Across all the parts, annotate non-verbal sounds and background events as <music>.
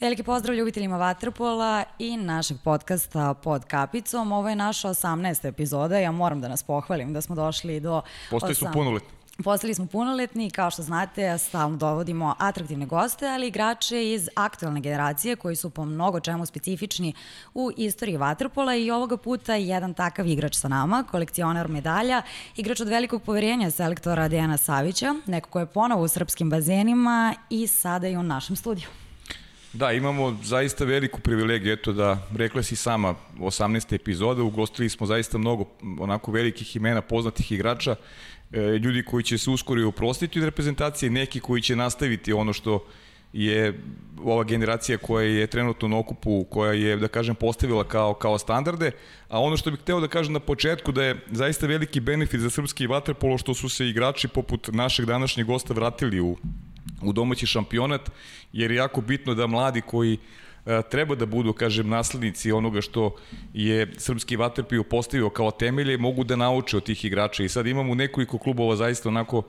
Veliki pozdrav ljubiteljima Vatrpola i našeg podcasta Pod kapicom. Ovo je naša 18. epizoda. Ja moram da nas pohvalim da smo došli do... Postali smo punoletni. Postali smo punoletni, kao što znate, stalno dovodimo atraktivne goste, ali igrače iz aktualne generacije koji su po mnogo čemu specifični u istoriji Vatrpola i ovoga puta jedan takav igrač sa nama, kolekcionar medalja, igrač od velikog poverenja selektora Dejana Savića, neko ko je ponovo u srpskim bazenima i sada i u našem studiju. Da, imamo zaista veliku privilegiju, eto da rekla si sama 18. epizoda, ugostili smo zaista mnogo onako velikih imena poznatih igrača, e, ljudi koji će se uskoro uprostiti od reprezentacije, neki koji će nastaviti ono što je ova generacija koja je trenutno na okupu, koja je, da kažem, postavila kao, kao standarde, a ono što bih hteo da kažem na početku da je zaista veliki benefit za srpski vaterpolo što su se igrači poput našeg današnjeg gosta vratili u u domaći šampionat, jer je jako bitno da mladi koji e, treba da budu, kažem, naslednici onoga što je srpski vaterpiju postavio kao temelje, mogu da nauče od tih igrača. I sad imamo nekoliko klubova zaista onako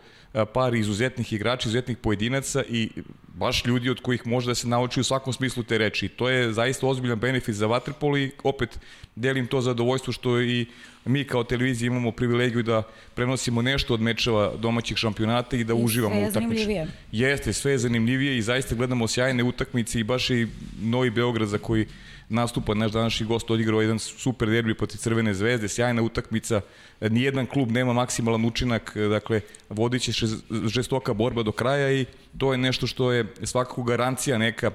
par izuzetnih igrača, izuzetnih pojedinaca i baš ljudi od kojih može da se nauči u svakom smislu te reči. To je zaista ozbiljan benefit za vaterpol i opet delim to zadovoljstvo što i mi kao televizija imamo privilegiju da prenosimo nešto od mečeva domaćih šampionata i da I uživamo u utakmici. Jeste, sve je zanimljivije i zaista gledamo sjajne utakmice i baš i Novi Beograd za koji nastupa naš današnji gost odigrao jedan super derbi protiv Crvene zvezde, sjajna utakmica, nijedan klub nema maksimalan učinak, dakle vodiće žestoka borba do kraja i to je nešto što je svakako garancija neka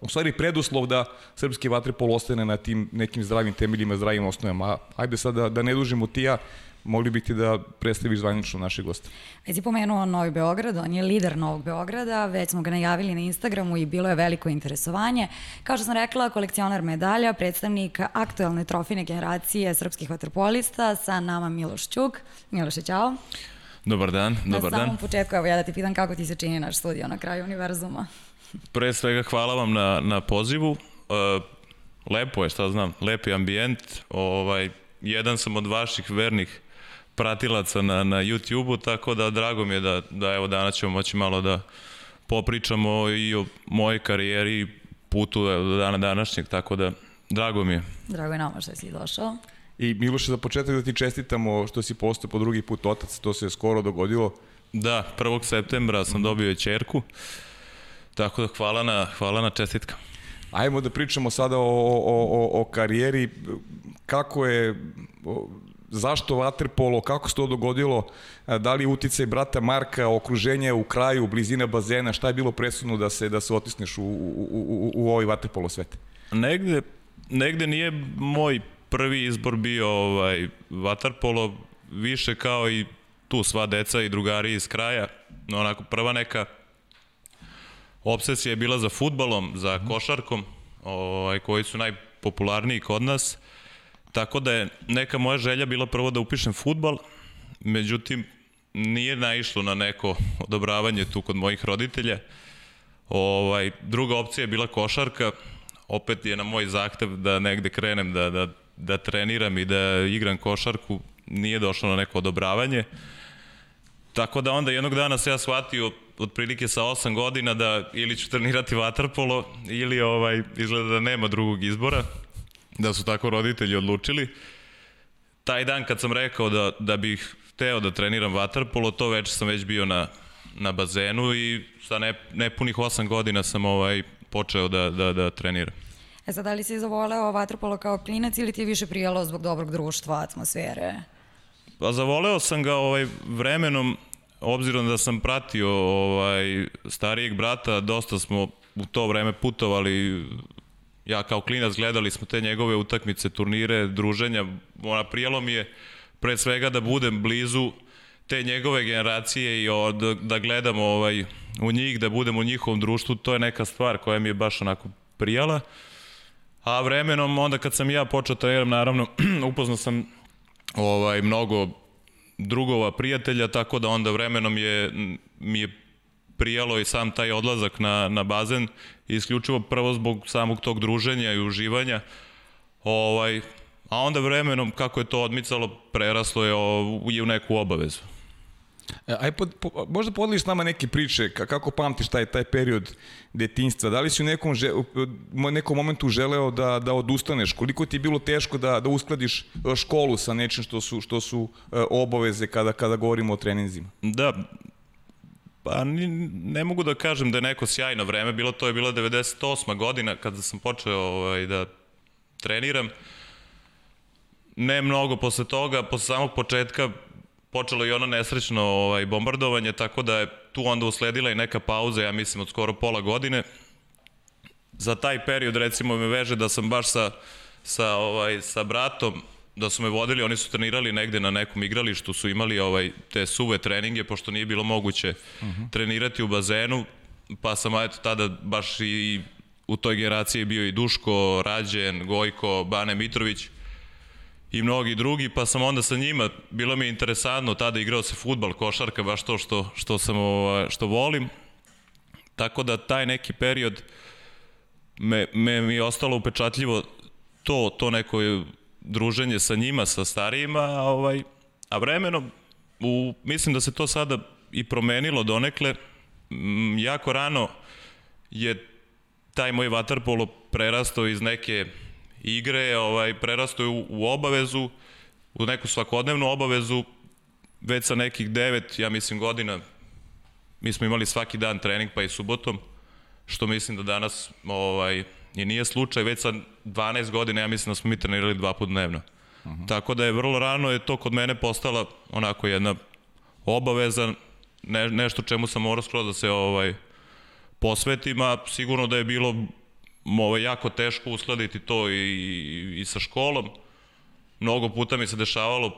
u stvari preduslov da srpski vaterpol ostane na tim nekim zdravim temeljima, zdravim osnovama. Ajde sad da, da ne dužimo ti ja, mogli bi ti da predstaviš zvanično našeg gosta. Već si pomenuo Novi Beograd, on je lider Novog Beograda, već smo ga najavili na Instagramu i bilo je veliko interesovanje. Kao što sam rekla, kolekcionar medalja, predstavnik aktuelne trofine generacije srpskih vaterpolista, sa nama Miloš Ćuk. Miloše, čao. Dobar dan, dobar dan. Na samom početku, evo ja da ti pitan kako ti se čini naš studio na kraju univerzuma. Pre svega hvala vam na, na pozivu. E, lepo je, šta znam, lepi ambijent. Ovaj, jedan sam od vaših vernih pratilaca na, na YouTube-u, tako da drago mi je da, da evo danas ćemo moći malo da popričamo i o mojoj karijeri i putu evo, do dana današnjeg, tako da drago mi je. Drago je nama što si došao. I Miloše, za početak da ti čestitamo što si postao po drugi put otac, to se je skoro dogodilo. Da, 1. septembra sam dobio čerku. Tako da hvala na, hvala na čestitka. Ajmo da pričamo sada o, o, o, o karijeri, kako je, zašto vaterpolo, kako se to dogodilo, da li uticaj brata Marka, okruženje u kraju, blizina bazena, šta je bilo presudno da se da se otisneš u, u, u, u ovaj vaterpolo svet? Negde, negde nije moj prvi izbor bio ovaj vaterpolo, više kao i tu sva deca i drugari iz kraja, onako prva neka obsesija je bila za futbalom, za košarkom, ovaj, koji su najpopularniji kod nas. Tako da je neka moja želja bila prvo da upišem futbal, međutim nije naišlo na neko odobravanje tu kod mojih roditelja. Ovaj, druga opcija je bila košarka, opet je na moj zahtev da negde krenem da, da, da treniram i da igram košarku, nije došlo na neko odobravanje. Tako da onda jednog dana se ja shvatio otprilike sa 8 godina da ili ću trenirati vaterpolo ili ovaj izgleda da nema drugog izbora, <laughs> da su tako roditelji odlučili. Taj dan kad sam rekao da, da bih hteo da treniram vaterpolo, to već sam već bio na, na bazenu i sa ne, nepunih 8 godina sam ovaj počeo da, da, da treniram. E sad, da li si zavoleo vaterpolo kao klinac ili ti je više prijelo zbog dobrog društva, atmosfere? Pa zavoleo sam ga ovaj vremenom obzirom da sam pratio ovaj starijeg brata, dosta smo u to vreme putovali ja kao klinac gledali smo te njegove utakmice, turnire, druženja, ona prijelo mi je pre svega da budem blizu te njegove generacije i od, da gledamo ovaj, u njih, da budem u njihovom društvu, to je neka stvar koja mi je baš onako prijala. A vremenom, onda kad sam ja počeo treniram, naravno, <clears throat> upoznao sam ovaj, mnogo drugova, prijatelja, tako da onda vremenom je, mi je prijalo i sam taj odlazak na, na bazen, isključivo prvo zbog samog tog druženja i uživanja, ovaj, a onda vremenom, kako je to odmicalo, preraslo je o, u neku obavezu. E, aj pod, po, možda podeliš nama neke priče, ka- kako pamtiš taj, taj period detinjstva, da li si u nekom, že, u nekom momentu želeo da, da odustaneš, koliko ti je bilo teško da, da uskladiš e, školu sa nečim što su, što su e, obaveze kada, kada govorimo o treninzima? Da, pa ni, ne mogu da kažem da je neko sjajno vreme, bilo to je bila 98. godina kada sam počeo ovaj, da treniram. Ne mnogo posle toga, posle samog početka počelo i ono nesrećno ovaj, bombardovanje, tako da je tu onda usledila i neka pauza, ja mislim, od skoro pola godine. Za taj period, recimo, me veže da sam baš sa, sa, ovaj, sa bratom, da su me vodili, oni su trenirali negde na nekom igralištu, su imali ovaj te suve treninge, pošto nije bilo moguće uh -huh. trenirati u bazenu, pa sam eto tada baš i u toj generaciji bio i Duško, Rađen, Gojko, Bane Mitrović, i mnogi drugi, pa sam onda sa njima, bilo mi je interesantno, tada igrao se futbal, košarka, baš to što, što, sam, što volim. Tako da taj neki period me, me mi je ostalo upečatljivo to, to neko druženje sa njima, sa starijima, a, ovaj, a vremenom, u, mislim da se to sada i promenilo donekle, m, jako rano je taj moj vaterpolo prerastao iz neke igre, ovaj, prerastao u, u obavezu, u neku svakodnevnu obavezu, već sa nekih devet, ja mislim, godina, mi smo imali svaki dan trening, pa i subotom, što mislim da danas ovaj, i nije slučaj, već sa 12 godina, ja mislim da smo mi trenirali dva put dnevno. Uh -huh. Tako da je vrlo rano je to kod mene postala onako jedna obaveza, ne, nešto čemu sam morao skoro da se ovaj, posvetim, a sigurno da je bilo ovo je jako teško uskladiti to i, i, i sa školom. Mnogo puta mi se dešavalo,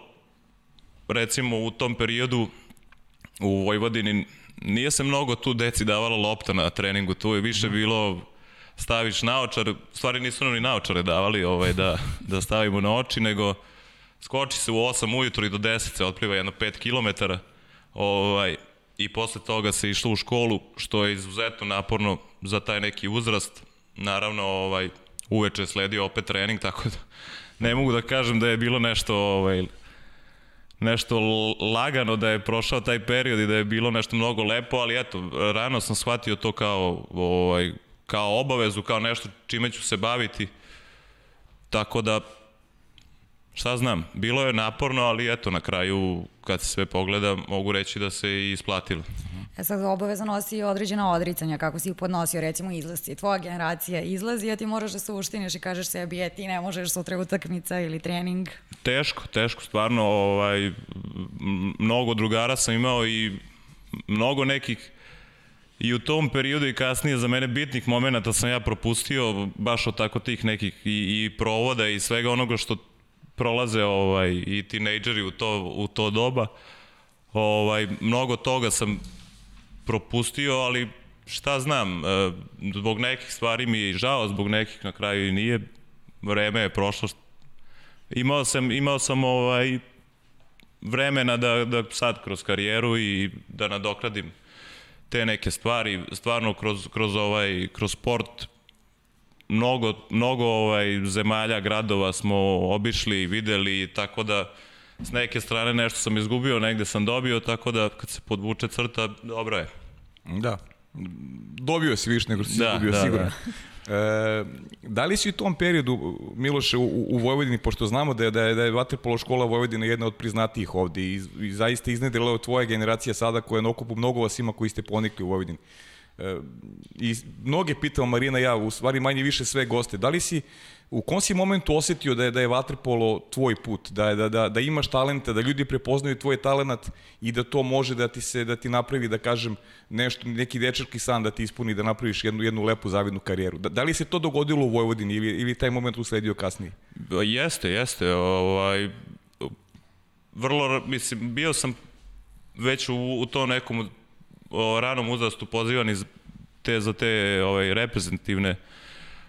recimo u tom periodu u Vojvodini, nije se mnogo tu deci davala lopta na treningu, tu je više bilo staviš naočar, stvari nisu nam ni naočare davali ovaj, da, da stavimo na oči, nego skoči se u 8 ujutru i do 10 se otpliva jedno 5 km, ovaj, i posle toga se išlo u školu, što je izuzetno naporno za taj neki uzrast, naravno ovaj uveče sledio opet trening tako da ne mogu da kažem da je bilo nešto ovaj nešto lagano da je prošao taj period i da je bilo nešto mnogo lepo, ali eto, rano sam shvatio to kao, ovaj, kao obavezu, kao nešto čime ću se baviti. Tako da, šta znam, bilo je naporno, ali eto, na kraju, kad se sve pogleda, mogu reći da se i isplatilo. E sad obaveza nosi određena odricanja, kako si ih podnosio, recimo izlasci. Tvoja generacija izlazi, a ti moraš da se uštiniš i kažeš sebi, je, ti ne možeš sutra utakmica ili trening. Teško, teško, stvarno, ovaj, mnogo drugara sam imao i mnogo nekih i u tom periodu i kasnije za mene bitnih momenta sam ja propustio baš od tako tih nekih i, i provoda i svega onoga što prolaze ovaj i tinejdžeri u to u to doba. Ovaj mnogo toga sam propustio, ali šta znam, e, zbog nekih stvari mi je žao, zbog nekih na kraju i nije, vreme je prošlo. Imao sam, imao sam ovaj, vremena da, da sad kroz karijeru i da nadokradim te neke stvari, stvarno kroz, kroz, ovaj, kroz sport mnogo, mnogo ovaj, zemalja, gradova smo obišli i videli, tako da s neke strane nešto sam izgubio, negde sam dobio, tako da kad se podvuče crta, dobro je. Da. Dobio si više nego si da, izgubio, da, sigurno. Da. E, da li si u tom periodu, Miloše, u, u Vojvodini, pošto znamo da je, da je, da je Vaterpolo škola Vojvodina jedna od priznatijih ovde i, i zaista iznedrila tvoja generacija sada koja je na okupu mnogo vas ima koji ste ponikli u Vojvodini. E, I mnoge pitao Marina ja, u stvari manje više sve goste, da li si u kom si momentu osetio da je, da je vaterpolo tvoj put, da, je, da, da, da imaš talenta, da ljudi prepoznaju tvoj talenat i da to može da ti se da ti napravi, da kažem, nešto, neki dečarki san da ti ispuni, da napraviš jednu, jednu lepu zavidnu karijeru. Da, da li se to dogodilo u Vojvodini ili, ili taj moment usledio kasnije? Jeste, jeste. Ovaj, vrlo, mislim, bio sam već u, u to nekom o, ranom uzrastu pozivan iz te, za te ovaj, reprezentativne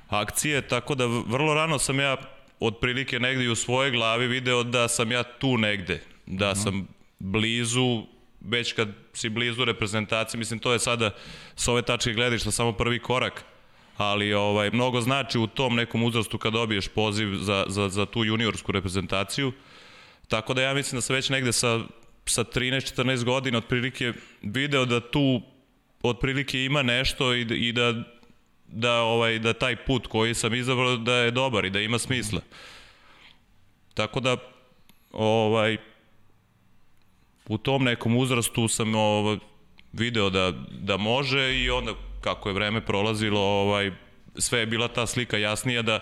akcije, tako da vrlo rano sam ja otprilike negde u svojoj glavi video da sam ja tu negde, da. -huh. sam blizu, već kad si blizu reprezentacije, mislim to je sada s ove tačke gledišta samo prvi korak, ali ovaj mnogo znači u tom nekom uzrastu kad dobiješ poziv za, za, za tu juniorsku reprezentaciju, tako da ja mislim da sam već negde sa sa 13-14 godina otprilike video da tu otprilike ima nešto i da, i da da ovaj da taj put koji sam izabrao da je dobar i da ima smisla. Tako da ovaj u tom nekom uzrastu sam ovaj, video da, da može i onda kako je vreme prolazilo ovaj sve je bila ta slika jasnija da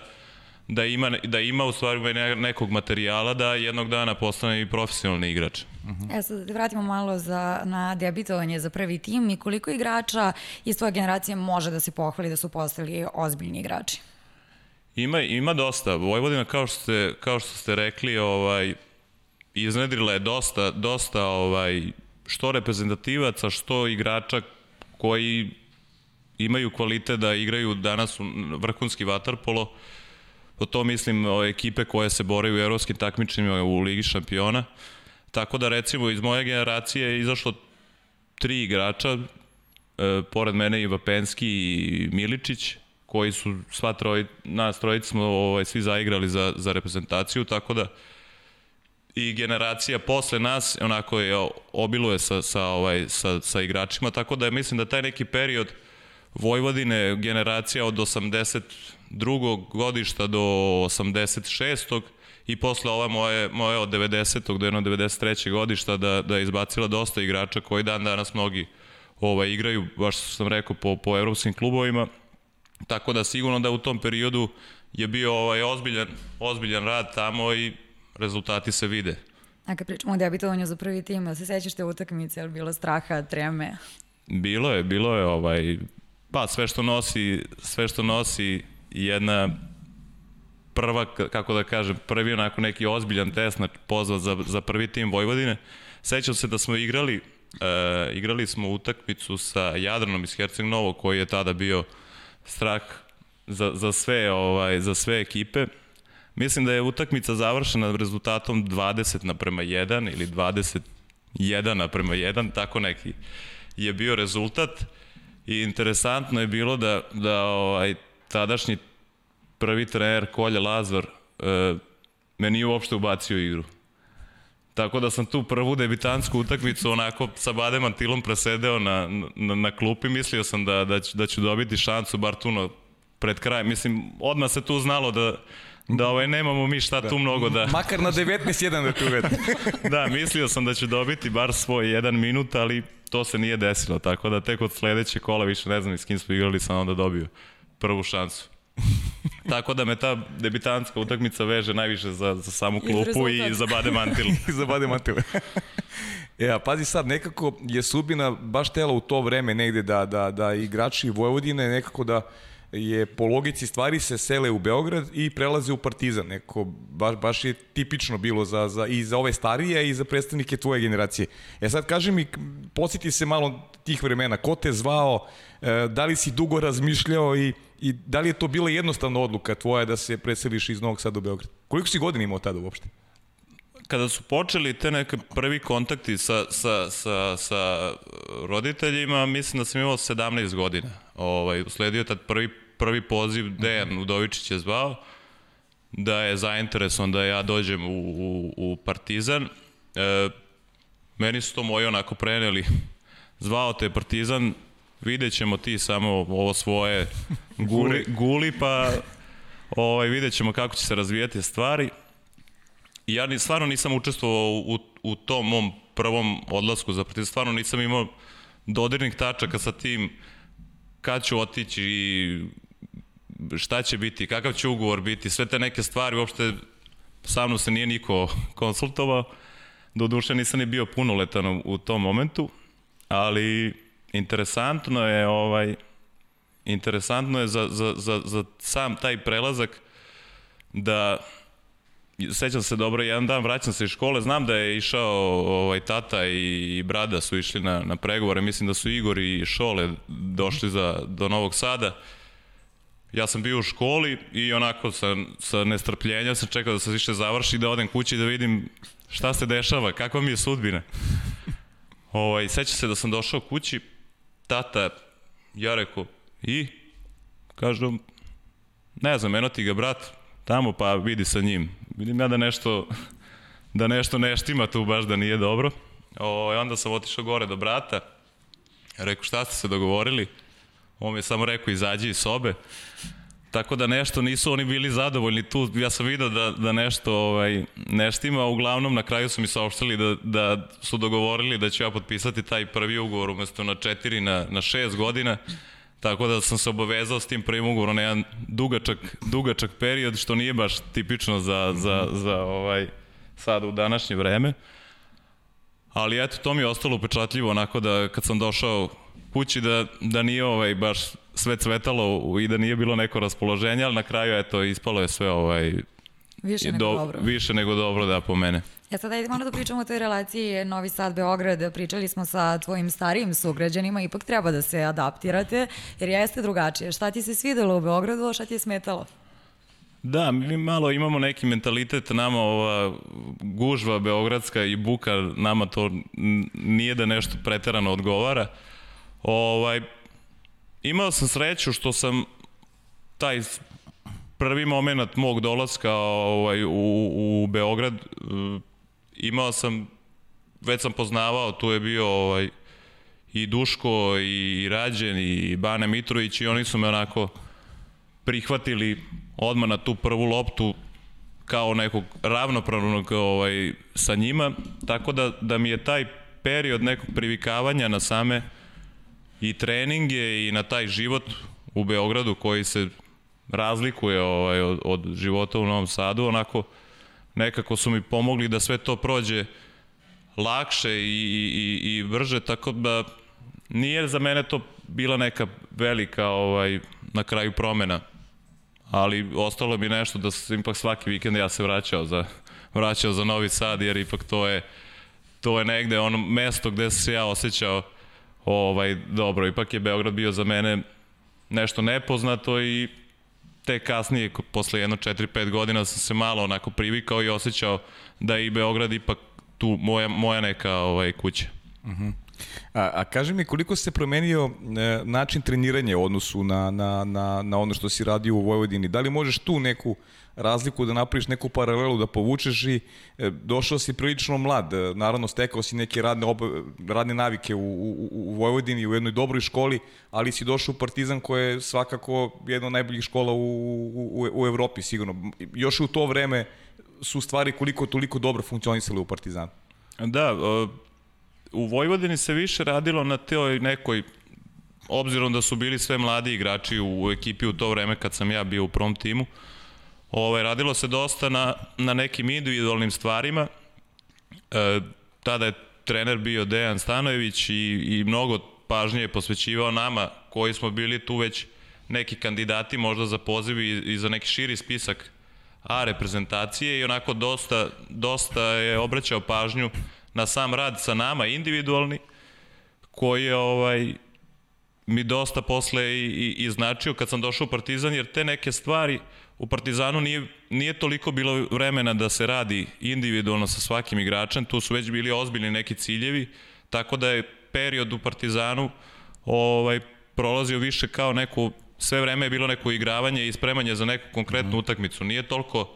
da ima, da ima u stvari nekog materijala da jednog dana postane i profesionalni igrač. Uh -huh. E sad da vratimo malo za, na debitovanje za prvi tim i koliko igrača iz tvoje generacije može da se pohvali da su postali ozbiljni igrači? Ima, ima dosta. Vojvodina, kao što ste, kao što ste rekli, ovaj, iznedrila je dosta, dosta ovaj, što reprezentativaca, što igrača koji imaju kvalite da igraju danas u vrhunski vaterpolo. Po to mislim o ekipe koje se bore u evropskim takmičenjima u Ligi šampiona. Tako da recimo iz moje generacije je izašlo tri igrača, e, pored mene i Vapenski i Miličić, koji su sva troj, nas trojica smo ovaj, svi zaigrali za, za reprezentaciju, tako da i generacija posle nas onako je obiluje sa, sa, ovaj, sa, sa igračima, tako da mislim da taj neki period Vojvodine, generacija od 82. godišta do 86. i posle ova moje, moje od 90. do jedno 93. godišta da, da je izbacila dosta igrača koji dan danas mnogi ovaj, igraju, baš sam rekao, po, po evropskim klubovima. Tako da sigurno da u tom periodu je bio ovaj ozbiljan, ozbiljan rad tamo i rezultati se vide. A kad pričamo o debitovanju za prvi tim, da se sećaš te utakmice, ali bilo straha, treme? Bilo je, bilo je ovaj, pa sve što nosi, sve što nosi jedna prva, kako da kažem, prvi onako neki ozbiljan test na pozvat za, za prvi tim Vojvodine. Sećam se da smo igrali, e, igrali smo utakmicu sa Jadranom iz Herceg Novo, koji je tada bio strah za, za, sve, ovaj, za sve ekipe. Mislim da je utakmica završena rezultatom 20 naprema 1 ili 21 naprema 1, tako neki je bio rezultat. I interesantno je bilo da, da ovaj, tadašnji prvi trener Kolja Lazar e, me nije uopšte ubacio u igru. Tako da sam tu prvu debitantsku utakmicu onako sa Badem Antilom presedeo na, na, na klupi. Mislio sam da, da, ću, da ću dobiti šansu, bar tu no, pred kraj. Mislim, odmah se tu znalo da, da ovaj, nemamo mi šta da. tu mnogo da... Makar na 19-1 da tu uvede. <laughs> da, mislio sam da ću dobiti bar svoj jedan minut, ali to se nije desilo, tako da tek od sledeće kola više ne znam s kim smo igrali, sam onda dobio prvu šansu. <laughs> Tako da me ta debitantska utakmica veže najviše za, za samu klupu i, <laughs> i za Bade Mantil. I za Bade Mantil. e, a pazi sad, nekako je Subina baš tela u to vreme negde da, da, da igrači Vojvodine nekako da je po logici stvari se sele u Beograd i prelaze u Partizan. Neko, baš, baš je tipično bilo za, za, i za ove starije i za predstavnike tvoje generacije. E sad kaži mi, posjeti se malo tih vremena, ko te zvao, e, da li si dugo razmišljao i, i da li je to bila jednostavna odluka tvoja da se preseliš iz Novog Sada u Beograd? Koliko si godina imao tada uopšte? kada su počeli te neke prvi kontakti sa, sa, sa, sa roditeljima, mislim da sam imao 17 godina. Ovaj, usledio tad prvi prvi poziv Dejan Udovičić je zvao da je zainteresovan da ja dođem u, u, u Partizan. E, meni su to moji onako preneli. <laughs> Zvao te Partizan, vidjet ćemo ti samo ovo svoje guli, guli pa ovaj, vidjet ćemo kako će se razvijati stvari. I ja ni, stvarno nisam učestvovao u, u tom mom prvom odlasku za Partizan, stvarno nisam imao dodirnih tačaka sa tim kad ću otići i šta će biti, kakav će ugovor biti, sve te neke stvari, uopšte sa mnom se nije niko konsultovao. Do duše nisam ni bio punoletan u tom momentu, ali interesantno je ovaj interesantno je za, za, za, za sam taj prelazak da sećam se dobro, jedan dan vraćam se iz škole, znam da je išao ovaj, tata i, i brada su išli na, na pregovore, mislim da su Igor i Šole došli za, do Novog Sada ja sam bio u školi i onako sa, sa nestrpljenja sam čekao da se više završi, da odem kući da vidim šta se dešava, kakva mi je sudbina. Ovaj, seća se da sam došao kući, tata, ja rekao, i? Kažu, ne znam, eno ti ga brat, tamo pa vidi sa njim. Vidim ja da nešto, <laughs> da nešto ne štima tu baš da nije dobro. O, onda sam otišao gore do brata. Rekao, šta ste se dogovorili? On mi je samo rekao, izađi iz sobe. Tako da nešto nisu oni bili zadovoljni tu. Ja sam vidio da, da nešto ovaj, nešto ima, uglavnom na kraju su mi saopštili da, da su dogovorili da ću ja potpisati taj prvi ugovor umesto na 4 na, na 6 godina. Tako da sam se obavezao s tim prvim ugovorom na jedan dugačak, dugačak period, što nije baš tipično za, za, za ovaj, sada u današnje vreme. Ali eto, to mi je ostalo upečatljivo, onako da kad sam došao kući da, da nije ovaj, baš sve cvetalo i da nije bilo neko raspoloženje, ali na kraju eto, ispalo je sve ovaj, Više nego do, dobro. Više nego dobro da po mene. Ja sada idemo da pričamo o toj relaciji Novi Sad-Beograd. Pričali smo sa tvojim starijim sugrađanima, ipak treba da se adaptirate, jer jeste drugačije. Šta ti se svidelo u Beogradu, a šta ti je smetalo? Da, mi malo imamo neki mentalitet, nama ova gužva beogradska i buka, nama to nije da nešto preterano odgovara. Ovaj, imao sam sreću što sam taj prvi moment mog dolaska ovaj, u, u Beograd eh, imao sam, već sam poznavao, tu je bio ovaj, i Duško i Rađen i Bane Mitrović i oni su me onako prihvatili odmah na tu prvu loptu kao nekog ravnopravnog ovaj, sa njima, tako da, da mi je taj period nekog privikavanja na same i treninge i na taj život u Beogradu koji se razlikuje ovaj, od, od života u Novom Sadu, onako nekako su mi pomogli da sve to prođe lakše i, i, i brže, tako da nije za mene to bila neka velika ovaj, na kraju promena ali ostalo mi nešto da sam ipak svaki vikend ja se vraćao za, vraćao za Novi Sad, jer ipak to je, to je negde ono mesto gde sam se ja osjećao ovaj, dobro. Ipak je Beograd bio za mene nešto nepoznato i te kasnije, posle jedno 4-5 godina sam se malo onako privikao i osjećao da je i Beograd ipak tu moja, moja neka ovaj, kuća. A, a kaži mi, koliko se promenio e, način treniranja u odnosu na, na, na, na ono što si radio u Vojvodini? Da li možeš tu neku razliku da napraviš, neku paralelu da povučeš i e, došao si prilično mlad, e, naravno stekao si neke radne, oba, radne navike u, u, u Vojvodini, u jednoj dobroj školi, ali si došao u Partizan koja je svakako jedna od najboljih škola u, u, u Evropi sigurno. Još u to vreme su stvari koliko toliko dobro funkcionisale u Partizanu. Da, uh, u Vojvodini se više radilo na toj nekoj obzirom da su bili sve mladi igrači u, u ekipi u to vreme kad sam ja bio u prom timu, ovaj, radilo se dosta na, na nekim individualnim stvarima. E, tada je trener bio Dejan Stanojević i, i mnogo pažnje je posvećivao nama koji smo bili tu već neki kandidati možda za poziv i, i za neki širi spisak A reprezentacije i onako dosta, dosta je obraćao pažnju na sam rad sa nama individualni, koji je ovaj, mi dosta posle i, i, i značio kad sam došao u Partizan, jer te neke stvari u Partizanu nije, nije toliko bilo vremena da se radi individualno sa svakim igračem, tu su već bili ozbiljni neki ciljevi, tako da je period u Partizanu ovaj, prolazio više kao neku, sve vreme je bilo neko igravanje i spremanje za neku konkretnu utakmicu. Nije toliko,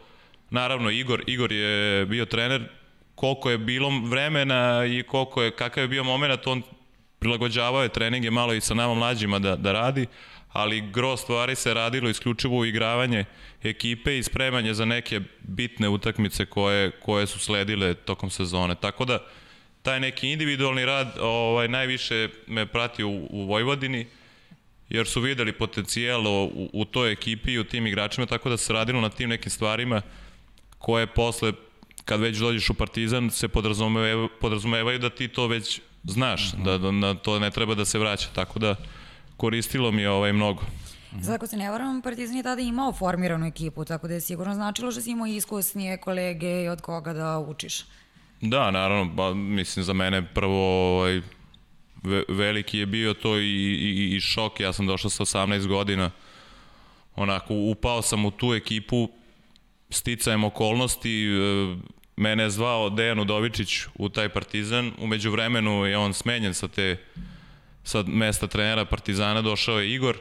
naravno Igor, Igor je bio trener, koliko je bilo vremena i koliko je, kakav je bio moment, on prilagođavao je treninge malo i sa nama mlađima da, da radi, ali gro stvari se radilo isključivo u igravanje ekipe i spremanje za neke bitne utakmice koje, koje su sledile tokom sezone. Tako da, taj neki individualni rad ovaj, najviše me prati u, u Vojvodini, jer su videli potencijal u, u toj ekipi i u tim igračima, tako da se radilo na tim nekim stvarima koje posle, kad već dođeš u Partizan, se podrazumevaju, podrazumevaju da ti to već znaš, uh -huh. da, da na to ne treba da se vraća, tako da koristilo mi je ovaj mnogo. Sad ako se ne varam, Partizan je tada imao formiranu ekipu, tako da je sigurno značilo što si imao iskusnije kolege i od koga da učiš. Da, naravno, ba, mislim za mene prvo ovaj, ve, veliki je bio to i, i, i šok, ja sam došao sa 18 godina, onako upao sam u tu ekipu sticajem okolnosti, e, mene je zvao Dejan Udovičić u taj Partizan, umeđu vremenu je on smenjen sa te sa mesta trenera Partizana, došao je Igor,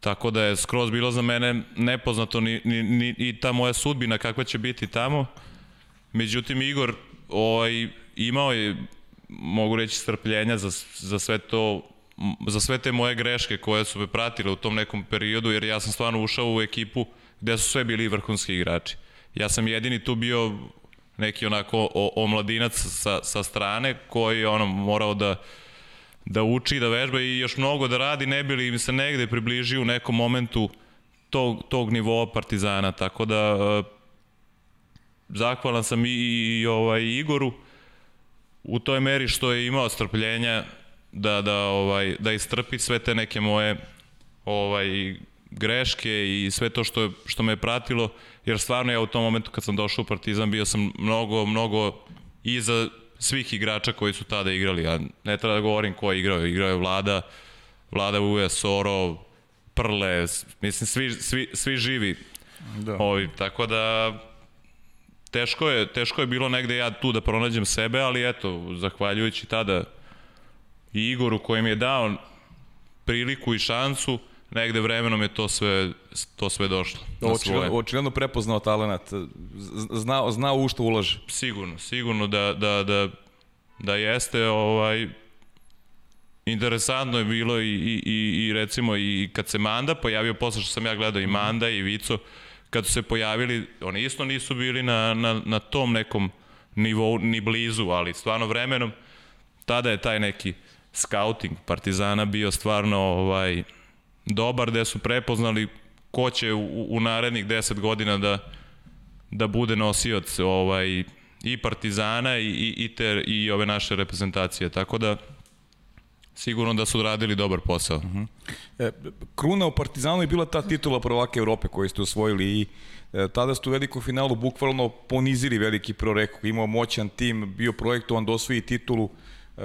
tako da je skroz bilo za mene nepoznato ni, ni, ni, i ta moja sudbina kakva će biti tamo. Međutim, Igor ovaj, imao je mogu reći strpljenja za, za sve to za sve te moje greške koje su me pratile u tom nekom periodu, jer ja sam stvarno ušao u ekipu gde su sve bili vrhunski igrači. Ja sam jedini tu bio neki onako o, omladinac sa, sa strane koji je ono morao da da uči, da vežba i još mnogo da radi, ne bi li im se negde približio u nekom momentu tog, tog nivoa Partizana, tako da uh, zahvalan sam i, i, i ovaj Igoru u toj meri što je imao strpljenja da da ovaj da istrpi sve te neke moje ovaj greške i sve to što što me je pratilo jer stvarno ja u tom momentu kad sam došao u Partizan bio sam mnogo mnogo iza svih igrača koji su tada igrali. Ja ne treba da govorim ko je igrao, igrao je Vlada, Vlada Uja, Soro, Prle, mislim svi, svi, svi živi. Da. Ovi, tako da teško je, teško je bilo negde ja tu da pronađem sebe, ali eto, zahvaljujući tada i Igoru koji mi je dao priliku i šansu, negde vremenom je to sve, to sve došlo. Očigledno, očigledno prepoznao talent, zna, zna u što ulaže. Sigurno, sigurno da, da, da, da jeste ovaj, interesantno je bilo i, i, i, i recimo i kad se Manda pojavio, posle što sam ja gledao i Manda i Vico, kad su se pojavili, oni isto nisu bili na, na, na tom nekom nivou, ni blizu, ali stvarno vremenom, tada je taj neki scouting Partizana bio stvarno ovaj, dobar, gde su prepoznali ko će u, u narednih 10 godina da, da bude nosioc ovaj, i Partizana i, i, i, te, i ove naše reprezentacije. Tako da, sigurno da su odradili dobar posao. -huh. e, kruna u Partizanu je bila ta titula prvake Evrope koju ste osvojili i e, tada ste u velikom finalu bukvalno ponizili veliki proreko. Imao moćan tim, bio projektovan da osvoji titulu. E,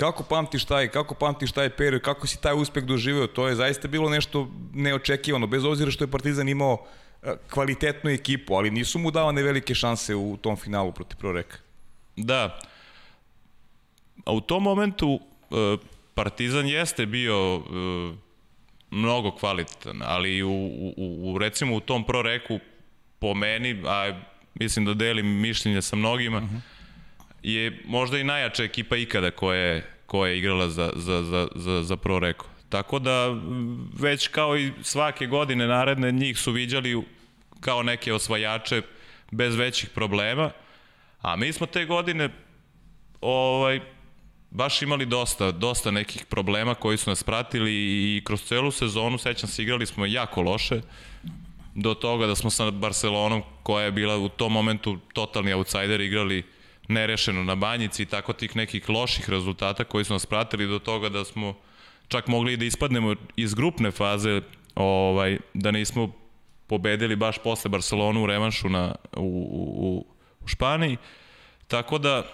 Kako pamtiš taj, kako pamtiš taj period, kako si taj uspeh doživeo, to je zaista bilo nešto neočekivano, bez obzira što je Partizan imao e, kvalitetnu ekipu, ali nisu mu davane velike šanse u tom finalu protiv Proreka. Da. A u tom momentu e, Partizan jeste bio e, mnogo kvalitetan, ali u, u, u recimo u tom Proreku po meni, a mislim da delim mišljenje sa mnogima, uh mhm. -huh je možda i najjača ekipa ikada koja je, koja je igrala za, za, za, za, za Pro Reko. Tako da već kao i svake godine naredne njih su viđali kao neke osvajače bez većih problema. A mi smo te godine ovaj, baš imali dosta, dosta nekih problema koji su nas pratili i kroz celu sezonu, sećam se, igrali smo jako loše do toga da smo sa Barcelonom, koja je bila u tom momentu totalni outsider, igrali nerešeno na banjici i tako tih nekih loših rezultata koji su nas pratili do toga da smo čak mogli da ispadnemo iz grupne faze, ovaj, da nismo pobedili baš posle Barcelonu u revanšu na, u, u, u Španiji. Tako da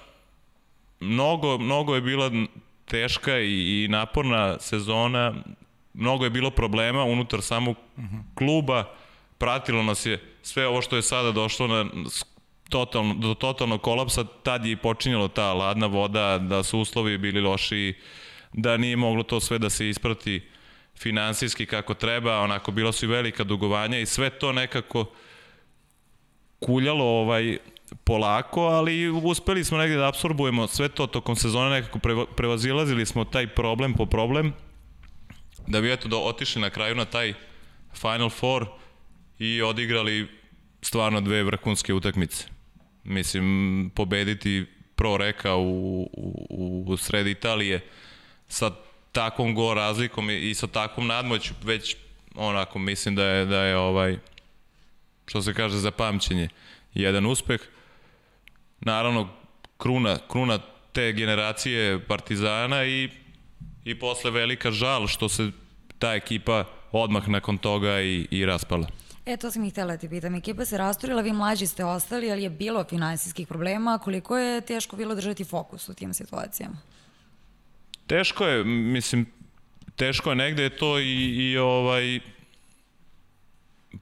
mnogo, mnogo je bila teška i, i naporna sezona, mnogo je bilo problema unutar samog kluba, pratilo nas je sve ovo što je sada došlo na totalno, do totalnog kolapsa, tad je i počinjalo ta ladna voda, da su uslovi bili loši, da nije moglo to sve da se isprati finansijski kako treba, onako bilo su i velika dugovanja i sve to nekako kuljalo ovaj polako, ali uspeli smo negde da absorbujemo sve to tokom sezone, nekako prevazilazili smo taj problem po problem, da bi eto da otišli na kraju na taj Final Four i odigrali stvarno dve vrhunske utakmice. Mislim, pobediti pro reka u, u, u sred Italije sa takvom go razlikom i sa takvom nadmoću već onako mislim da je da je ovaj što se kaže za pamćenje jedan uspeh naravno kruna kruna te generacije Partizana i i posle velika žal što se ta ekipa odmah nakon toga i, i raspala. E, to sam ih htela da ti pitam. Ekipa se rasturila, vi mlađi ste ostali, ali je bilo finansijskih problema. Koliko je teško bilo držati fokus u tim situacijama? Teško je, mislim, teško je negde je to i, i ovaj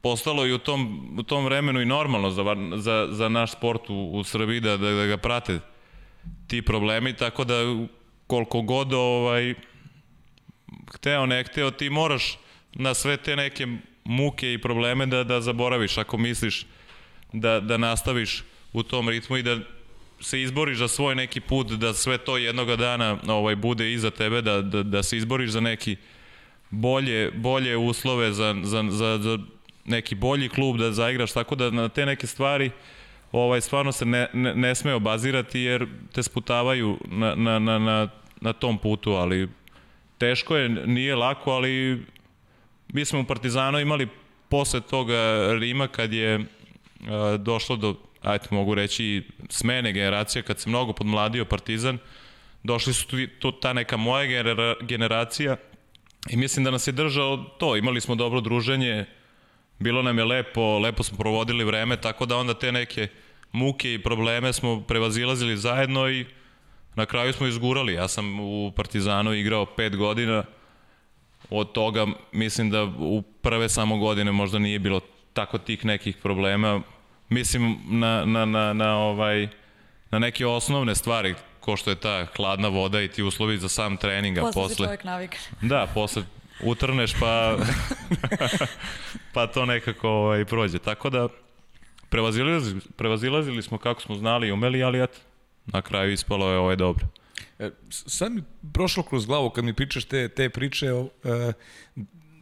postalo i u tom, u tom vremenu i normalno za, za, za naš sport u, u Srbiji da, da, da ga prate ti problemi, tako da koliko god ovaj, hteo ne hteo, ti moraš na sve te neke muke i probleme da, da zaboraviš ako misliš da, da nastaviš u tom ritmu i da se izboriš za svoj neki put, da sve to jednoga dana ovaj, bude iza tebe, da, da, da se izboriš za neki bolje, bolje uslove, za, za, za, za neki bolji klub da zaigraš, tako da na te neke stvari ovaj, stvarno se ne, ne, ne sme obazirati jer te sputavaju na, na, na, na, na tom putu, ali teško je, nije lako, ali mi smo u Partizanu imali posle toga Rima kad je uh, došlo do, ajte mogu reći, smene generacije, kad se mnogo podmladio Partizan, došli su tu, tu ta neka moja genera, generacija i mislim da nas je držao to, imali smo dobro druženje, bilo nam je lepo, lepo smo provodili vreme, tako da onda te neke muke i probleme smo prevazilazili zajedno i na kraju smo izgurali. Ja sam u Partizanu igrao pet godina, od toga mislim da u prve samo godine možda nije bilo tako tih nekih problema. Mislim na, na, na, na, ovaj, na neke osnovne stvari, ko što je ta hladna voda i ti uslovi za sam trening, posle... Posle se čovjek navika. <laughs> Da, posle utrneš pa, <laughs> pa to nekako ovaj, prođe. Tako da prevazilazili, prevazilazili smo kako smo znali i umeli, ali eto, na kraju ispalo je ovaj dobro. E, sad mi prošlo kroz glavu kad mi pričaš te, te priče, e,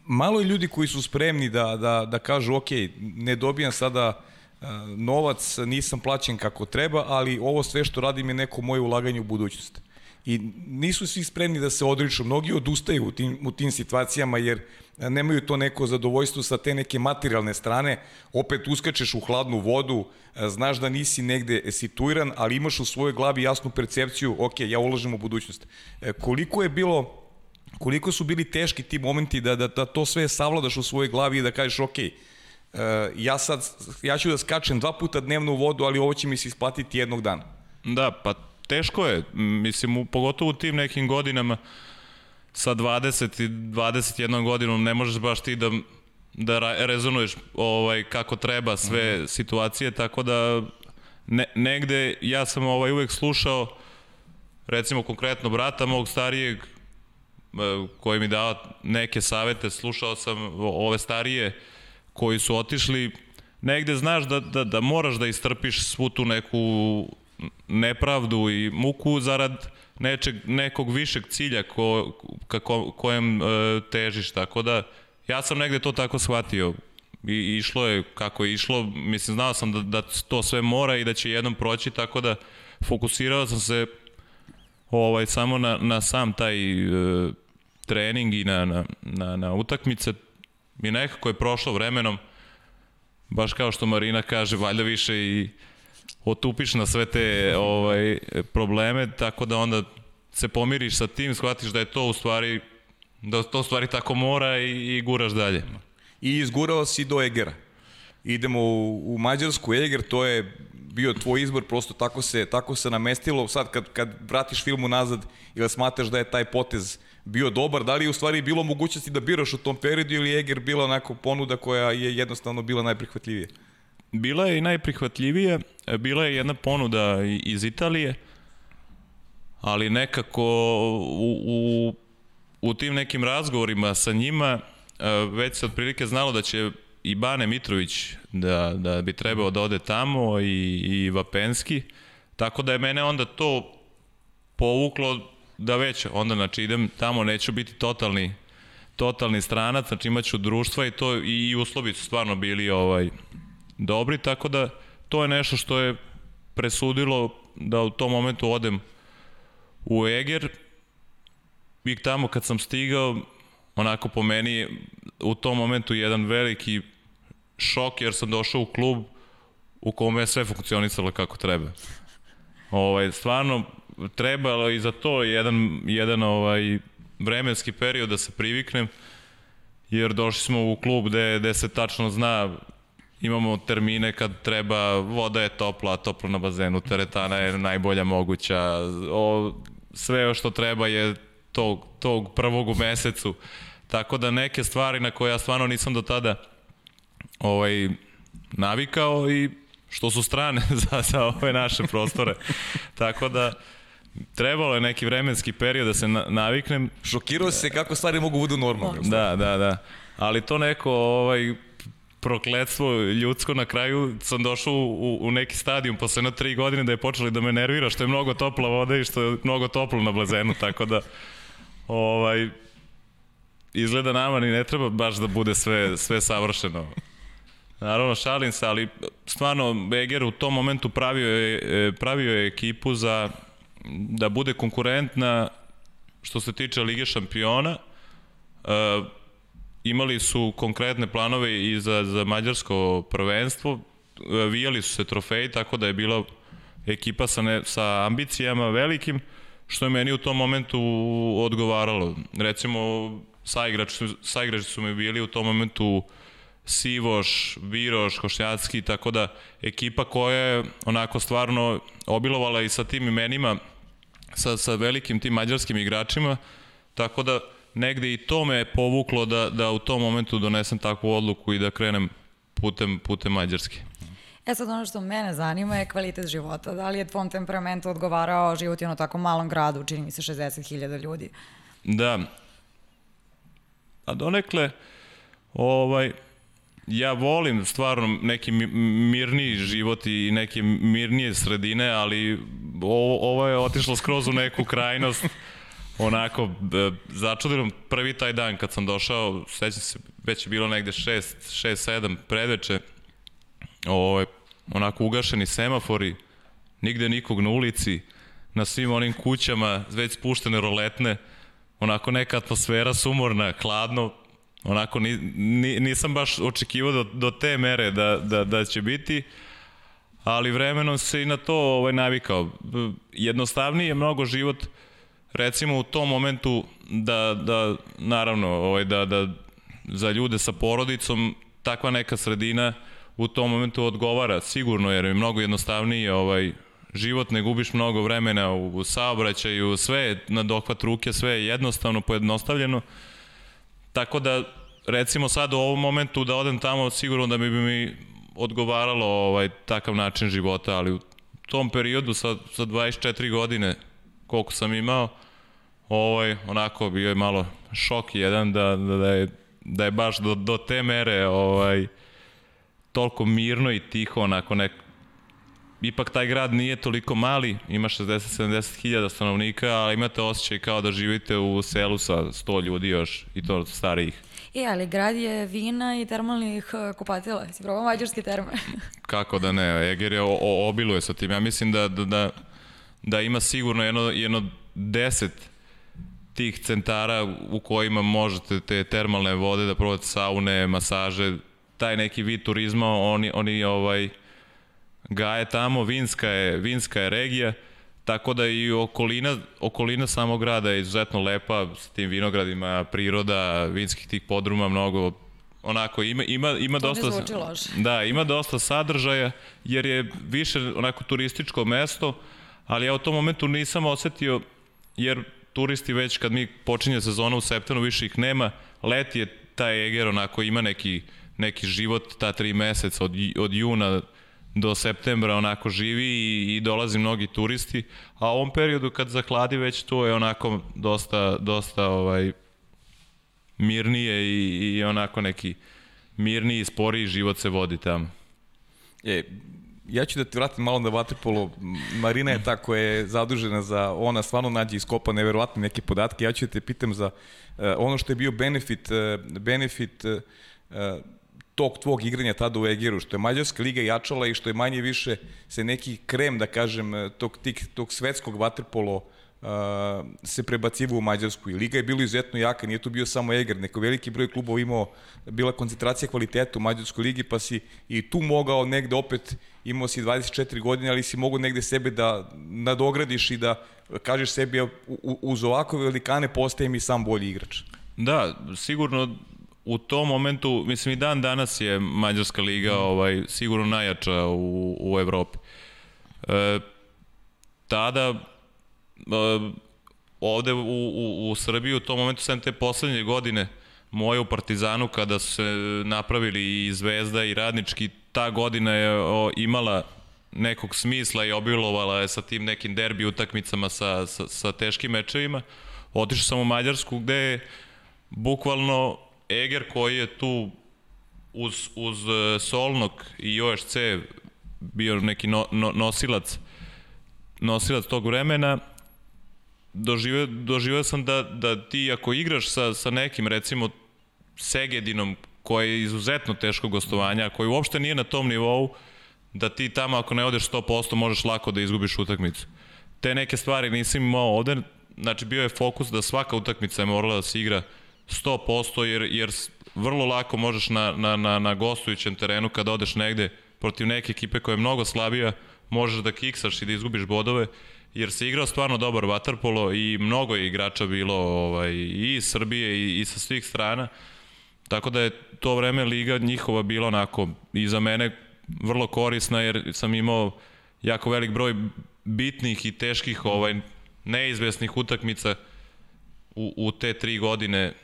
malo je ljudi koji su spremni da, da, da kažu ok, ne dobijam sada e, novac, nisam plaćen kako treba, ali ovo sve što radim je neko moje ulaganje u budućnost. I nisu svi spremni da se odriču, mnogi odustaju u tim, u tim situacijama jer nemaju to neko zadovoljstvo sa te neke materijalne strane, opet uskačeš u hladnu vodu, znaš da nisi negde situiran, ali imaš u svojoj glavi jasnu percepciju, ok, ja ulažem u budućnost. E, koliko je bilo koliko su bili teški ti momenti da, da, da to sve savladaš u svojoj glavi i da kažeš ok, Uh, ja sad, ja ću da skačem dva puta dnevno u vodu, ali ovo će mi se isplatiti jednog dana. Da, pa teško je, mislim, u, pogotovo u tim nekim godinama, sa 20 i 21 godinom ne možeš baš ti da da rezonuješ ovaj kako treba sve mm. situacije tako da ne, negde ja sam ovaj uvek slušao recimo konkretno brata mog starijeg e, koji mi dao neke savete, slušao sam ove starije koji su otišli negde znaš da, da, da moraš da istrpiš svu tu neku nepravdu i muku zarad nečeg, nekog višeg cilja ko, kako, kojem e, težiš, tako da ja sam negde to tako shvatio. I išlo je kako je išlo, mislim znao sam da, da to sve mora i da će jednom proći, tako da fokusirao sam se ovaj samo na, na sam taj e, trening i na, na, na, na utakmice. I nekako je prošlo vremenom baš kao što Marina kaže, valjda više i otupiš na sve te ovaj, probleme, tako da onda se pomiriš sa tim, shvatiš da je to u stvari da to u stvari tako mora i, i guraš dalje. I izgurao si do Egera. Idemo u, u Mađarsku, Eger, to je bio tvoj izbor, prosto tako se, tako se namestilo. Sad kad, kad vratiš filmu nazad ili smatraš da je taj potez bio dobar, da li je u stvari bilo mogućnosti da biraš u tom periodu ili Eger bila onako ponuda koja je jednostavno bila najprihvatljivija? Bila je i najprihvatljivija, bila je jedna ponuda iz Italije, ali nekako u, u, u tim nekim razgovorima sa njima e, već se otprilike znalo da će i Bane Mitrović da, da bi trebao da ode tamo i, i Vapenski, tako da je mene onda to povuklo da već onda znači idem tamo neću biti totalni totalni stranac, znači imaću društva i to i uslovi su stvarno bili ovaj dobri, tako da to je nešto što je presudilo da u tom momentu odem u Eger i tamo kad sam stigao onako po meni u tom momentu jedan veliki šok jer sam došao u klub u kome je sve funkcionisalo kako treba. Ovaj, stvarno trebalo i za to jedan, jedan ovaj, vremenski period da se priviknem jer došli smo u klub gde, gde se tačno zna imamo termine kad treba, voda je topla, topla na bazenu, teretana je najbolja moguća, o, sve što treba je tog, tog prvog u mesecu. Tako da neke stvari na koje ja stvarno nisam do tada ovaj, navikao i što su strane <laughs> za, za ove naše prostore. Tako da trebalo je neki vremenski period da se na, naviknem. Šokirao se kako stvari mogu budu normalne. Da, da, da. Ali to neko ovaj, prokledstvo ljudsko na kraju sam došao u, u neki stadijum posle na tri godine da je počeli da me nervira što je mnogo topla voda i što je mnogo toplo na blazenu, tako da ovaj, izgleda nama ni ne treba baš da bude sve, sve savršeno. Naravno, šalim se, ali stvarno Beger u tom momentu pravio je, e, pravio je ekipu za da bude konkurentna što se tiče Lige šampiona. E, imali su konkretne planove i za, za mađarsko prvenstvo, e, vijali su se trofeji, tako da je bila ekipa sa, ne, sa ambicijama velikim, što je meni u tom momentu odgovaralo. Recimo, saigrači saigrači su mi bili u tom momentu Sivoš, Viroš, Košnjacki, tako da ekipa koja je onako stvarno obilovala i sa tim imenima, sa, sa velikim tim mađarskim igračima, tako da negde i to me povuklo da, da u tom momentu donesem takvu odluku i da krenem putem, putem Mađarske. E sad ono što mene zanima je kvalitet života. Da li je tvom temperamentu odgovarao život u ono tako malom gradu, čini mi se 60.000 ljudi? Da. A donekle, ovaj, ja volim stvarno neki mirniji život i neke mirnije sredine, ali ovo, ovo je otišlo skroz u neku krajnost onako začudirom prvi taj dan kad sam došao, sećam se, već je bilo negde 6, 6, 7 predveče, ovo, onako ugašeni semafori, nigde nikog na ulici, na svim onim kućama već spuštene roletne, onako neka atmosfera sumorna, hladno, onako ni, ni, nisam baš očekivao do, do te mere da, da, da će biti, ali vremenom se i na to ovaj, navikao. Jednostavniji je mnogo život, recimo u tom momentu da, da naravno, ovaj, da, da za ljude sa porodicom takva neka sredina u tom momentu odgovara sigurno jer je mnogo jednostavniji ovaj život, ne gubiš mnogo vremena u, u saobraćaju, sve je na dohvat ruke, sve je jednostavno, pojednostavljeno. Tako da recimo sad u ovom momentu da odem tamo sigurno da bi mi odgovaralo ovaj takav način života, ali u tom periodu sa, sa 24 godine koliko sam imao, ovaj, onako bio je malo šok jedan da, da, da, je, da je baš do, do te mere ovaj, toliko mirno i tiho, onako nek, ipak taj grad nije toliko mali, ima 60-70 hiljada stanovnika, ali imate osjećaj kao da živite u selu sa 100 ljudi još i to starijih. E, ali grad je vina i termalnih eh, kupatila. Si probao mađarske terme? Kako da ne, Eger je o, o, obiluje sa tim. Ja mislim da, da, da, da ima sigurno jedno, jedno deset tih centara u kojima možete te termalne vode da probate saune, masaže, taj neki vid turizma, oni, oni ovaj, gaje tamo, vinska je, vinska je regija, tako da i okolina, okolina samog grada je izuzetno lepa, s tim vinogradima, priroda, vinskih tih podruma, mnogo onako ima ima ima to dosta Da, ima dosta sadržaja jer je više onako turističko mesto, ali ja u tom momentu nisam osetio jer turisti već kad mi počinje sezona u septembru više ih nema, let je taj Eger onako ima neki, neki život ta tri meseca od, od juna do septembra onako živi i, i dolazi mnogi turisti, a u ovom periodu kad zahladi već to je onako dosta, dosta ovaj, mirnije i, i onako neki mirniji, sporiji život se vodi tamo. E, ja ću da te vratim malo na vaterpolo. Marina je ta koja je zadužena za, ona stvarno nađe iskopa neverovatne neke podatke. Ja ću da te pitam za uh, ono što je bio benefit, uh, benefit uh, tog tvog igranja tada u Egeru, što je Mađarska liga jačala i što je manje više se neki krem, da kažem, tog, tog, tog svetskog vaterpolo uh, se prebacivo u Mađarsku i liga je bilo izuzetno jaka, nije tu bio samo Eger, neko veliki broj klubova imao, bila koncentracija kvaliteta u Mađarskoj ligi, pa si i tu mogao negde opet, imao si 24 godine, ali si mogo negde sebe da nadogradiš i da kažeš sebi uz ovakve velikane postajem i sam bolji igrač. Da, sigurno u tom momentu, mislim i dan danas je Mađarska liga ovaj, sigurno najjača u, u Evropi. E, tada ovde u, u, u Srbiji u tom momentu sam te poslednje godine moje u Partizanu kada su se napravili i Zvezda i Radnički, ta godina je o, imala nekog smisla i obilovala je sa tim nekim derbi utakmicama sa, sa, sa teškim mečevima. Otišao sam u Mađarsku gde je bukvalno Eger koji je tu uz, uz e, Solnog i OSC bio neki no, no, nosilac nosilac tog vremena doživio, doživio sam da, da ti ako igraš sa, sa nekim recimo Segedinom koje je izuzetno teško gostovanja, koji uopšte nije na tom nivou, da ti tamo ako ne odeš 100% možeš lako da izgubiš utakmicu. Te neke stvari nisam imao ovde, znači bio je fokus da svaka utakmica je morala da se igra 100% jer, jer vrlo lako možeš na, na, na, na gostujućem terenu kada odeš negde protiv neke ekipe koja je mnogo slabija, možeš da kiksaš i da izgubiš bodove, jer se igrao stvarno dobar vaterpolo i mnogo je igrača bilo ovaj, i iz Srbije i, i sa svih strana. Tako da je to vreme liga njihova bila onako i za mene vrlo korisna jer sam imao jako velik broj bitnih i teških ovaj neizvesnih utakmica u, u te tri godine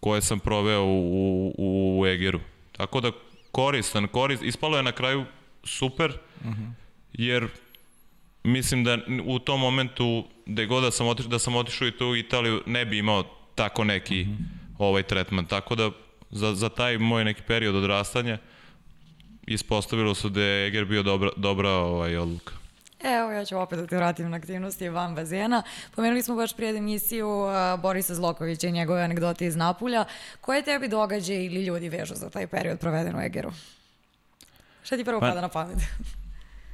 koje sam proveo u, u, u Egeru. Tako da koristan, korist, ispalo je na kraju super, uh -huh. jer mislim da u tom momentu gde god da sam otišao, da sam otišao i tu u Italiju ne bi imao tako neki uh -huh. ovaj tretman. Tako da za, za taj moj neki period odrastanja ispostavilo se da je Eger bio dobra, dobra ovaj, odluka. Evo, ja ću opet da te vratim na aktivnosti van bazena. Pomenuli smo baš prijed emisiju uh, Borisa Zlokovića i njegove anegdote iz Napulja. Koje tebi događaje ili ljudi vežu za taj period proveden u Egeru? Šta ti prvo pa, pada na pamet?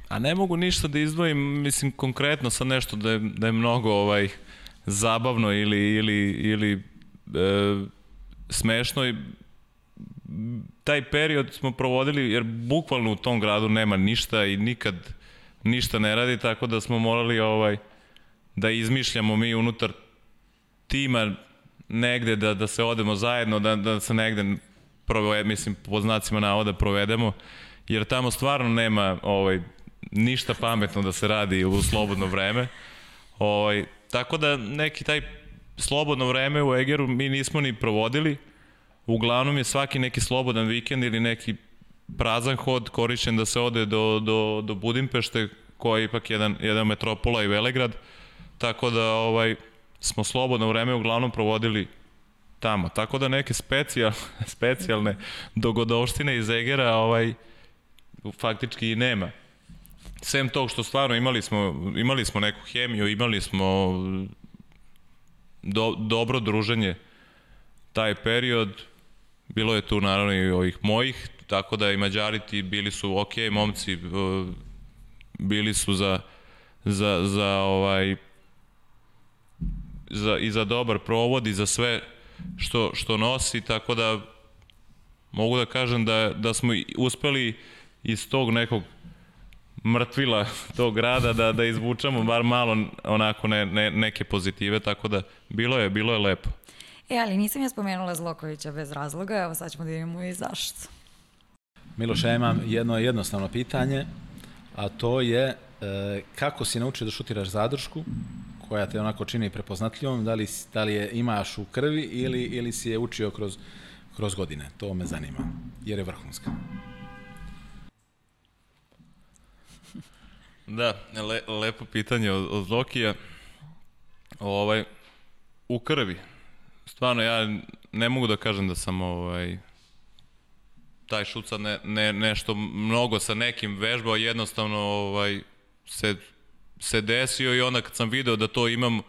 a ne mogu ništa da izdvojim, mislim, konkretno sa nešto da je, da je mnogo ovaj, zabavno ili, ili, ili e, smešno i taj period smo provodili jer bukvalno u tom gradu nema ništa i nikad ništa ne radi, tako da smo morali ovaj da izmišljamo mi unutar tima negde da, da se odemo zajedno, da, da se negde provede, mislim, po znacima navoda provedemo, jer tamo stvarno nema ovaj, ništa pametno da se radi u slobodno vreme. Ovaj, tako da neki taj slobodno vreme u Egeru mi nismo ni provodili, uglavnom je svaki neki slobodan vikend ili neki prazan hod korišćen da se ode do, do, do Budimpešte, koja je ipak jedan, jedan metropola i Velegrad, tako da ovaj, smo slobodno vreme uglavnom provodili tamo. Tako da neke specijal, specijalne <laughs> dogodovštine iz Egera ovaj, faktički i nema. Sem tog što stvarno imali smo, imali smo neku hemiju, imali smo do, dobro druženje taj period, bilo je tu naravno i ovih mojih, tako da i Mađari ti bili su ok, momci bili su za, za, za ovaj za, i za dobar provod i za sve što, što nosi, tako da mogu da kažem da, da smo uspeli iz tog nekog mrtvila <laughs> tog grada da, da izvučamo bar malo onako ne, ne, neke pozitive, tako da bilo je, bilo je lepo. E, ali nisam ja spomenula Zlokovića bez razloga, evo sad ćemo da vidimo i zašto. Miloš, ja imam jedno jednostavno pitanje, a to je e, kako si naučio da šutiraš zadršku, koja te onako čini prepoznatljivom, da li, da li je imaš u krvi ili, ili si je učio kroz, kroz godine? To me zanima, jer je vrhunska. <laughs> Da, le, lepo pitanje od, od Zokija. Ovaj, u krvi. Stvarno, ja ne mogu da kažem da sam ovaj, taj šut sad ne, ne, nešto mnogo sa nekim vežbao, jednostavno ovaj, se, se desio i onda kad sam video da to imam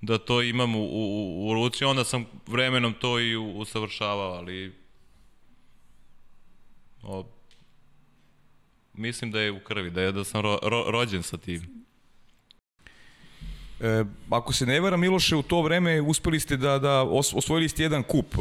da to imam u, u, u ruci, onda sam vremenom to i usavršavao, ali o, mislim da je u krvi, da je da sam ro, ro, rođen sa tim. E, ako se ne vara Miloše, u to vreme uspeli ste da, da osvojili ste jedan kup, e,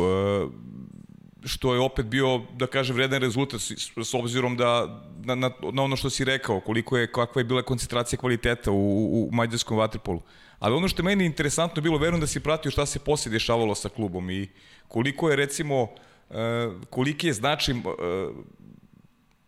što je opet bio, da kažem, vredan rezultat s, s obzirom da, na, na, na ono što si rekao, koliko je, kakva je bila koncentracija kvaliteta u, u, u mađarskom vaterpolu. Ali ono što je meni interesantno bilo, verujem da si pratio šta se posle dešavalo sa klubom i koliko je recimo, e, koliki je značaj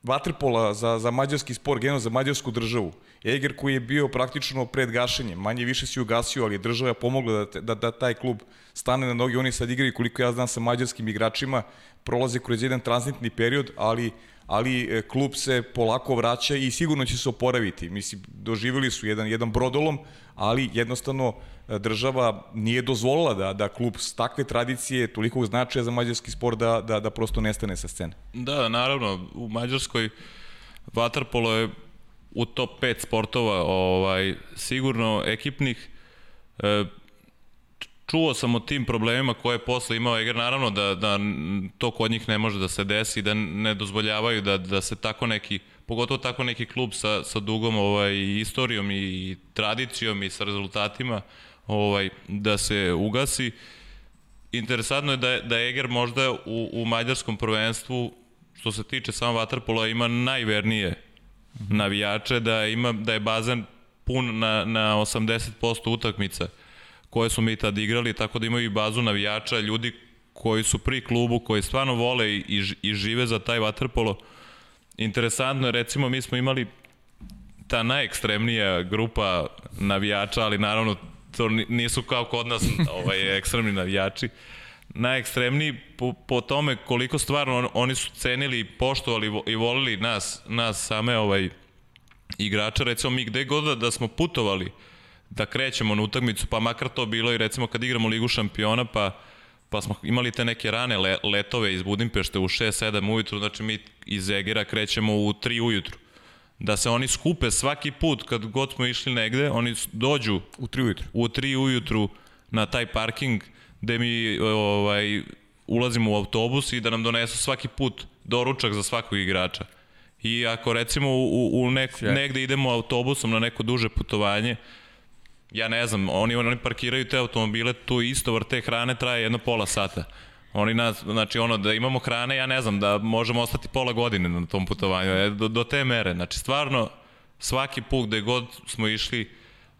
vaterpola za, za mađarski sport, geno za mađarsku državu. Eger koji je bio praktično pred gašenjem, manje više si ugasio, ali je država pomogla da, da, da taj klub stane na noge. Oni sad igraju, koliko ja znam, sa mađarskim igračima, prolaze kroz jedan transitni period, ali ali e, klub se polako vraća i sigurno će se oporaviti. Mislim, doživjeli su jedan, jedan brodolom, ali jednostavno e, država nije dozvolila da, da klub s takve tradicije, toliko značaja za mađarski sport da, da, da prosto nestane sa scene. Da, naravno, u Mađarskoj Waterpolo je u top 5 sportova ovaj, sigurno ekipnih. E, čuo sam o tim problemima koje je posle imao Eger, naravno da, da to kod njih ne može da se desi, da ne dozvoljavaju da, da se tako neki, pogotovo tako neki klub sa, sa dugom ovaj, istorijom i tradicijom i sa rezultatima, ovaj, da se ugasi. Interesantno je da, da Eger možda u, u mađarskom prvenstvu, što se tiče samo Waterpola, ima najvernije navijače, da, ima, da je bazen pun na, na 80% utakmica koje smo mi tad igrali, tako da imaju i bazu navijača, ljudi koji su pri klubu, koji stvarno vole i, i žive za taj vaterpolo. Interesantno je, recimo, mi smo imali ta najekstremnija grupa navijača, ali naravno to nisu kao kod nas <laughs> ovaj, ekstremni navijači. Najekstremniji po, po tome koliko stvarno on, oni su cenili, poštovali i volili nas, nas same ovaj, igrača. Recimo mi gde god da, da smo putovali, da krećemo na utakmicu, pa makar to bilo i recimo kad igramo Ligu šampiona, pa pa smo imali te neke rane le, letove iz Budimpešte u 6-7 ujutru, znači mi iz Egera krećemo u 3 ujutru. Da se oni skupe svaki put kad god smo išli negde, oni dođu u 3 ujutru, u 3 ujutru na taj parking gde mi ovaj, ulazimo u autobus i da nam donesu svaki put doručak za svakog igrača. I ako recimo u, u nek, negde idemo autobusom na neko duže putovanje, ja ne znam, oni, oni parkiraju te automobile, tu isto vrte hrane traje jedno pola sata. Oni nas, znači ono, da imamo hrane, ja ne znam, da možemo ostati pola godine na tom putovanju, e, do, do te mere. Znači, stvarno, svaki put gde god smo išli,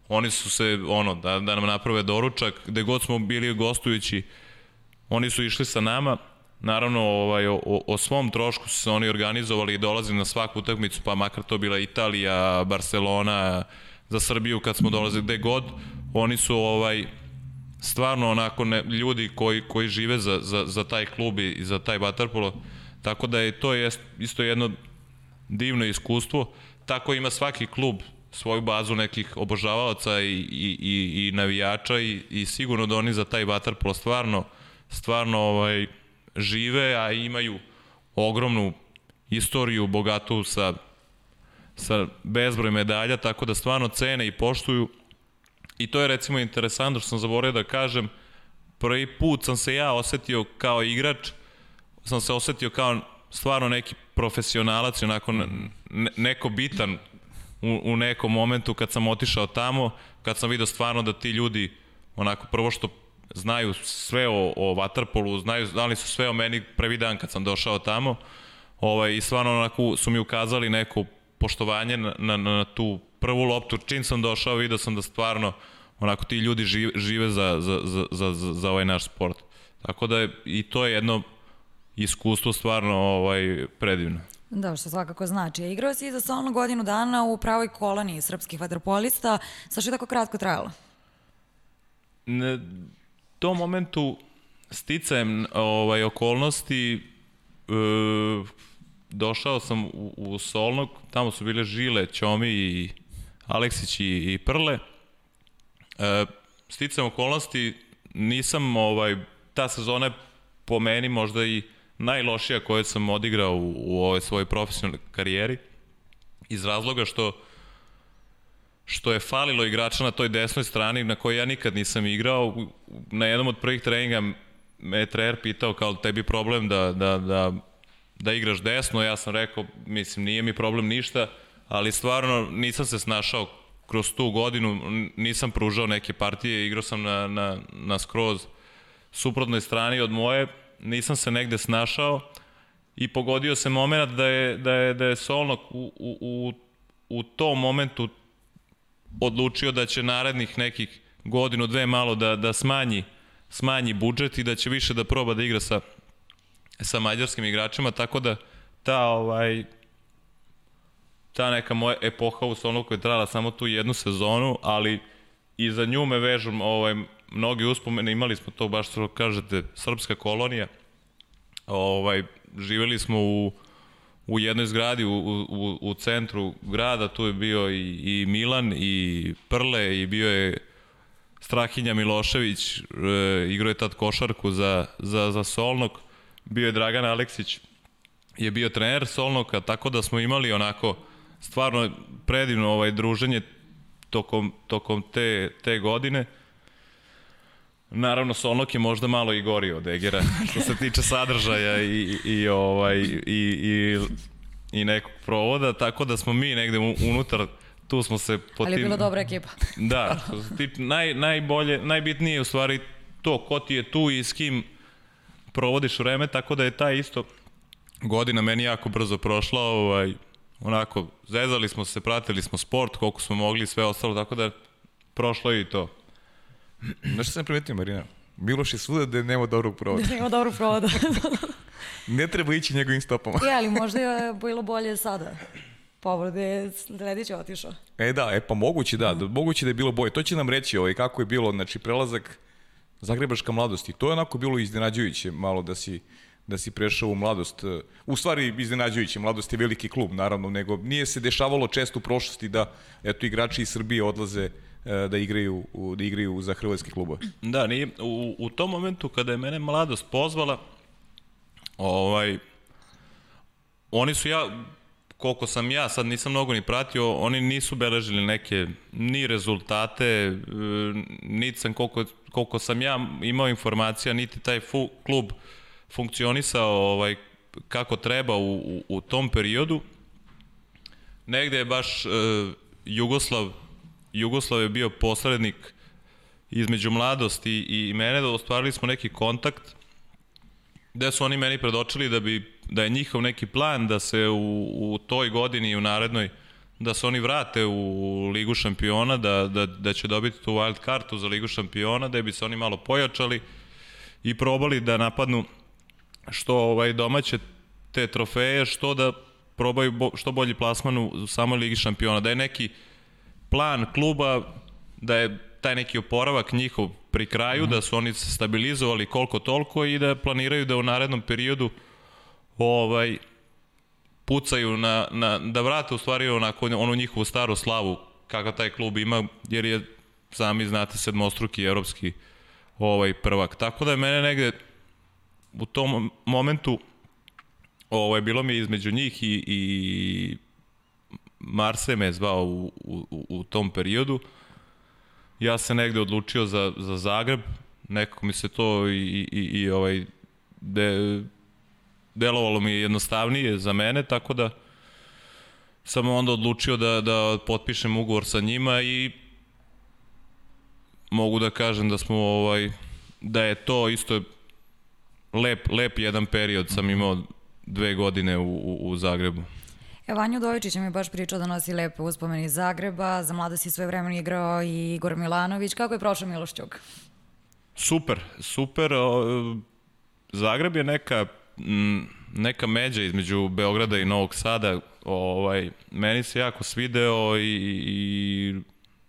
oni su se, ono, da, da nam naprave doručak, gde god smo bili gostujući, oni su išli sa nama, naravno ovaj, o, o svom trošku su se oni organizovali i dolazili na svaku utakmicu, pa makar to bila Italija, Barcelona, za Srbiju kad smo dolazili. Gde god, oni su ovaj stvarno onako ne, ljudi koji, koji žive za, za, za taj klub i za taj vaterpolo, tako da je to jest, isto jedno divno iskustvo, tako ima svaki klub svoju bazu nekih obožavaoca i, i, i, i navijača i, i sigurno da oni za taj vaterpolo stvarno, stvarno ovaj, žive, a imaju ogromnu istoriju bogatu sa sa bezbroj medalja, tako da stvarno cene i poštuju. I to je recimo interesantno što sam zaboravio da kažem, prvi put sam se ja osetio kao igrač, sam se osetio kao stvarno neki profesionalac, onako ne, neko bitan u, u nekom momentu kad sam otišao tamo, kad sam vidio stvarno da ti ljudi, onako prvo što znaju sve o, o Waterpolu, znaju, znali su sve o meni prvi dan kad sam došao tamo, ovaj, i stvarno onako su mi ukazali neku poštovanje na, na, na tu prvu loptu. Čim sam došao, vidio sam da stvarno onako ti ljudi žive, žive za, za, za, za, za ovaj naš sport. Tako da je, i to je jedno iskustvo stvarno ovaj, predivno. Da, što svakako znači. Igrao si za solno godinu dana u pravoj koloniji srpskih vaterpolista. Sa što je tako kratko trajalo? Ne, to momentu sticajem ovaj, okolnosti e, došao sam u, u Solnog, tamo su bile Žile, Ćomi i Aleksić i, i Prle. E, sticam okolnosti, nisam, ovaj, ta sezona je po meni možda i najlošija koju sam odigrao u, u ovoj svojoj profesionalnoj karijeri, iz razloga što što je falilo igrača na toj desnoj strani na kojoj ja nikad nisam igrao. Na jednom od prvih treninga me trener pitao kao tebi problem da, da, da da igraš desno, ja sam rekao, mislim, nije mi problem ništa, ali stvarno nisam se snašao kroz tu godinu, nisam pružao neke partije, igrao sam na, na, na skroz suprotnoj strani od moje, nisam se negde snašao i pogodio se moment da je, da je, da je Solnok u, u, u, u tom momentu odlučio da će narednih nekih godinu, dve malo da, da smanji, smanji budžet i da će više da proba da igra sa sa mađarskim igračima, tako da ta ovaj ta neka moja epoha u Solnovu koja je trajala samo tu jednu sezonu, ali i za nju me vežu ovaj, mnogi uspomene, imali smo to baš što kažete, srpska kolonija, ovaj, živeli smo u, u jednoj zgradi u, u, u centru grada, tu je bio i, i Milan i Prle i bio je Strahinja Milošević, e, igrao je tad košarku za, za, za Solnog, bio je Dragan Aleksić, je bio trener Solnoka, tako da smo imali onako stvarno predivno ovaj druženje tokom, tokom te, te godine. Naravno, Solnok je možda malo i gori od Egera, što se tiče sadržaja i, i, ovaj, i, i, i nekog provoda, tako da smo mi negde unutar tu smo se po Ali je bila dobra ekipa. Da, ti, naj, najbolje, najbitnije je u stvari to ko ti je tu i s kim provodiš vreme, tako da je taj isto godina meni jako brzo prošla, ovaj, onako, zezali smo se, pratili smo sport, koliko smo mogli, sve ostalo, tako da prošlo je i to. Znaš što sam primetio, Marina? Miloš je svuda da nema dobrog provoda. Da nema dobrog provoda. ne treba ići njegovim stopama. je, ali možda je bilo bolje sada. Povrede, Ledić je otišao. E da, e pa moguće da, da, moguće da je bilo bolje. To će nam reći ovaj, kako je bilo, znači prelazak Zagrebačka mladost i to je onako bilo iznenađujuće malo da si da si prešao u mladost. U stvari iznenađujuće, mladost je veliki klub naravno, nego nije se dešavalo često u prošlosti da eto igrači iz Srbije odlaze e, da igraju da igraju za hrvatske klubove. Da, nije, u, u tom momentu kada je mene mladost pozvala, ovaj oni su ja koliko sam ja, sad nisam mnogo ni pratio, oni nisu beležili neke ni rezultate, e, niti sam koliko, koliko sam ja imao informacija, niti taj fu, klub funkcionisao ovaj, kako treba u, u, u tom periodu. Negde je baš uh, Jugoslav, Jugoslav je bio posrednik između mladosti i, i mene, da ostvarili smo neki kontakt gde su oni meni predočili da bi da je njihov neki plan da se u, u toj godini i u narednoj da se oni vrate u Ligu šampiona, da, da, da će dobiti tu wild kartu za Ligu šampiona, da bi se oni malo pojačali i probali da napadnu što ovaj domaće te trofeje, što da probaju bo, što bolji plasman u samoj Ligi šampiona, da je neki plan kluba, da je taj neki oporavak njihov pri kraju, mm. da su oni se stabilizovali koliko toliko i da planiraju da u narednom periodu ovaj, pucaju na, na, da vrate u stvari onako onu njihovu staru slavu kakav taj klub ima, jer je sami znate sedmostruki evropski ovaj prvak. Tako da je mene negde u tom momentu ovaj, bilo mi između njih i, i Marse me zvao u, u, u tom periodu. Ja se negde odlučio za, za Zagreb, nekako mi se to i, i, i ovaj, de, delovalo mi je jednostavnije za mene, tako da sam onda odlučio da, da potpišem ugovor sa njima i mogu da kažem da smo ovaj da je to isto lep, lep jedan period sam imao dve godine u, u, u Zagrebu. E, Vanju Dovičić mi je baš pričao da nosi lepe uspomene iz Zagreba, za mlada si sve vremena igrao i Igor Milanović. Kako je prošao Miloš Ćuk? Super, super. Zagreb je neka neka međa između Beograda i Novog Sada, ovaj, meni se jako svideo i, i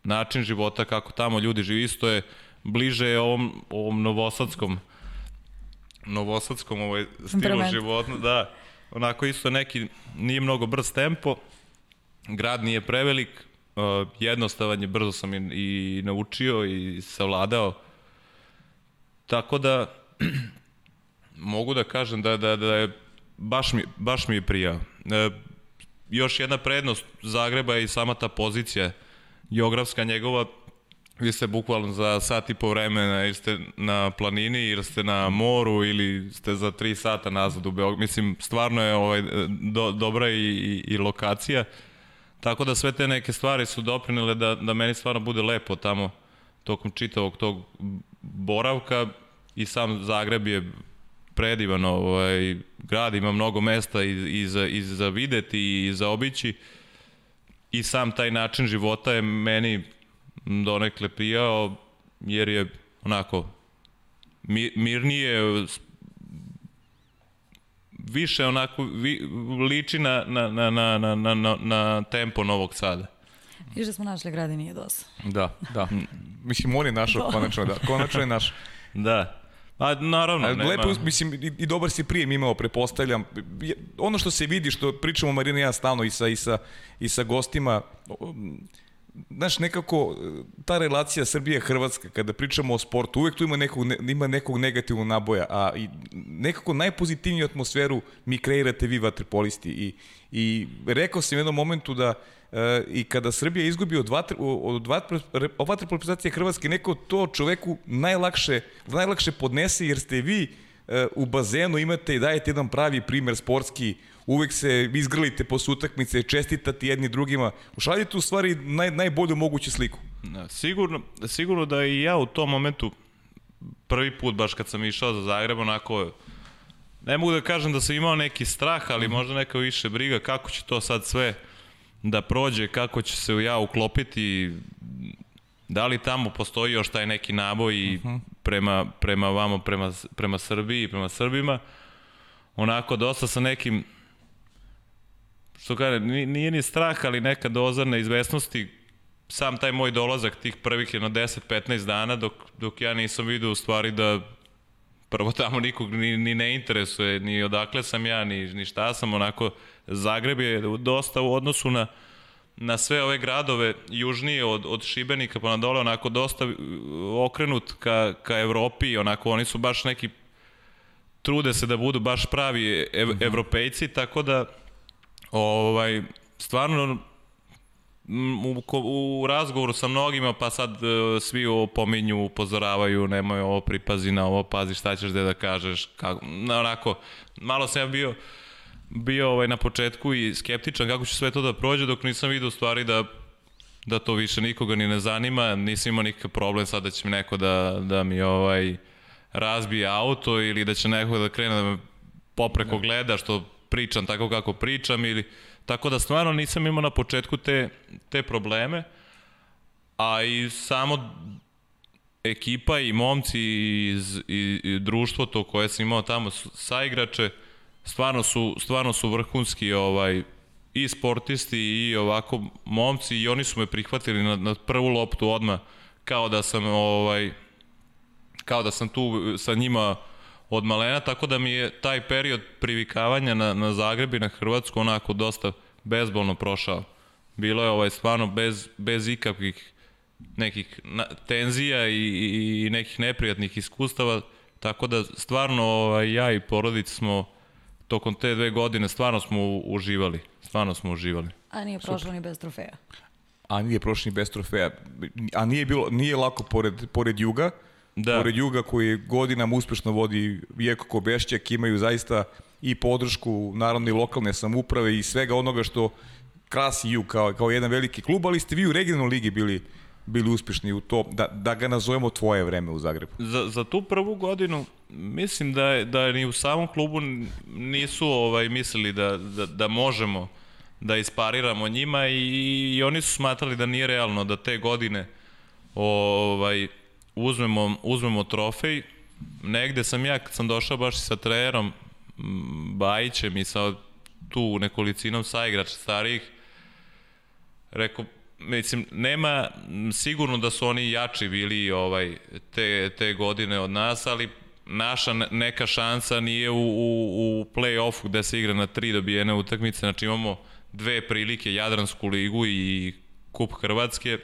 način života kako tamo ljudi živi isto je bliže ovom, ovom novosadskom novosadskom ovaj stilu života, da, onako isto neki, nije mnogo brz tempo, grad nije prevelik, uh, jednostavan je, brzo sam i, i naučio i savladao, tako da mogu da kažem da, da, da je baš mi, baš mi je prija. E, još jedna prednost Zagreba je i sama ta pozicija geografska njegova vi ste bukvalno za sat i po vremena ili ste na planini ili ste na moru ili ste za tri sata nazad u Beogradu. Mislim, stvarno je ovaj, do, dobra i, i, i lokacija. Tako da sve te neke stvari su doprinele da, da meni stvarno bude lepo tamo tokom čitavog tog boravka i sam Zagreb je predivan ovaj, grad, ima mnogo mesta i, i, za, i za videti i za obići i sam taj način života je meni donekle prijao jer je onako mirnije više onako vi, liči na, na, na, na, na, na, na tempo Novog Sada. Viš da smo našli grad i nije dosta. Da, da. Mislim, on je našao, <laughs> konačno, da. Konačno je naš. Da. A naravno, A, nema. Lepo, mislim, i, i dobar si prijem imao, prepostavljam. Ono što se vidi, što pričamo Marina i ja stalno i sa, i sa, i sa gostima, znaš, nekako e, ta relacija Srbija-Hrvatska, kada pričamo o sportu, uvek tu ima nekog, ne, ima nekog negativnog naboja, a i nekako najpozitivniju atmosferu mi kreirate vi vaterpolisti. I, i rekao sam u jednom momentu da e, i kada Srbija izgubi od, vatr, od vatr, od vaterpolizacije Hrvatske, neko to čoveku najlakše, najlakše podnese jer ste vi e, u bazenu imate i dajete jedan pravi primer sportski, uvek se izgrlite posle utakmice, čestitati jedni drugima, ušaljite u stvari naj, najbolju moguću sliku. Da, sigurno, sigurno da i ja u tom momentu prvi put baš kad sam išao za Zagreb onako ne mogu da kažem da sam imao neki strah, ali možda neka više briga kako će to sad sve da prođe, kako će se ja uklopiti da li tamo postoji još taj neki naboj i prema, prema vamo, prema, prema Srbiji, prema Srbima. Onako dosta sa nekim što kaže, ni- nije ni strah, ali neka doza neizvesnosti sam taj moj dolazak tih prvih jedno 10-15 dana dok, dok ja nisam vidio u stvari da prvo tamo nikog ni, ni ne interesuje, ni odakle sam ja, ni, ni šta sam, onako Zagreb je dosta u odnosu na, na sve ove gradove južnije od, od Šibenika pa na dole, onako dosta uh, okrenut ka, ka Evropi, onako oni su baš neki trude se da budu baš pravi ev, evropejci, tako da ovaj, stvarno u, u razgovoru sa mnogima, pa sad e, svi opominju, upozoravaju, nemoj ovo pripazi na ovo, pazi šta ćeš da da kažeš, kako, na, onako, malo sam ja bio, bio ovaj, na početku i skeptičan kako će sve to da prođe, dok nisam vidio stvari da da to više nikoga ni ne zanima, nisam imao nikakav problem sad da će mi neko da, da mi ovaj razbije auto ili da će neko da krene da me popreko gleda što pričam tako kako pričam ili tako da stvarno nisam imao na početku te, te probleme a i samo ekipa i momci iz, i, i društvo to koje sam imao tamo s- saigrače stvarno su, stvarno su vrhunski ovaj i sportisti i ovako momci i oni su me prihvatili na, na prvu loptu odmah kao da sam ovaj kao da sam tu sa njima od malena, tako da mi je taj period privikavanja na, na Zagreb i na Hrvatsku onako dosta bezbolno prošao. Bilo je ovaj stvarno bez, bez ikakvih nekih na, tenzija i, i, i nekih neprijatnih iskustava, tako da stvarno ovaj, ja i porodica smo tokom te dve godine stvarno smo u- uživali. Stvarno smo uživali. A nije prošlo ni bez trofeja. A nije prošli ni bez trofeja. A nije, bilo, nije lako pored, pored Juga, Da. pored Juga koji godinama uspešno vodi Vijeko Kobešćak, imaju zaista i podršku naravno i lokalne samuprave i svega onoga što krasi Jug kao, kao jedan veliki klub, ali ste vi u regionalnoj ligi bili bili uspešni u to, da, da ga nazovemo tvoje vreme u Zagrebu. Za, za tu prvu godinu mislim da je, da je ni u samom klubu nisu ovaj mislili da, da, da možemo da ispariramo njima i, i oni su smatrali da nije realno da te godine ovaj uzmemo, uzmemo trofej. Negde sam ja kad sam došao baš sa trenerom Bajićem i sa tu nekolicinom saigrača starijih rekao mislim nema sigurno da su oni jači bili ovaj te te godine od nas ali naša ne- neka šansa nije u, u, u play-offu gde se igra na tri dobijene utakmice, znači imamo dve prilike, Jadransku ligu i Kup Hrvatske,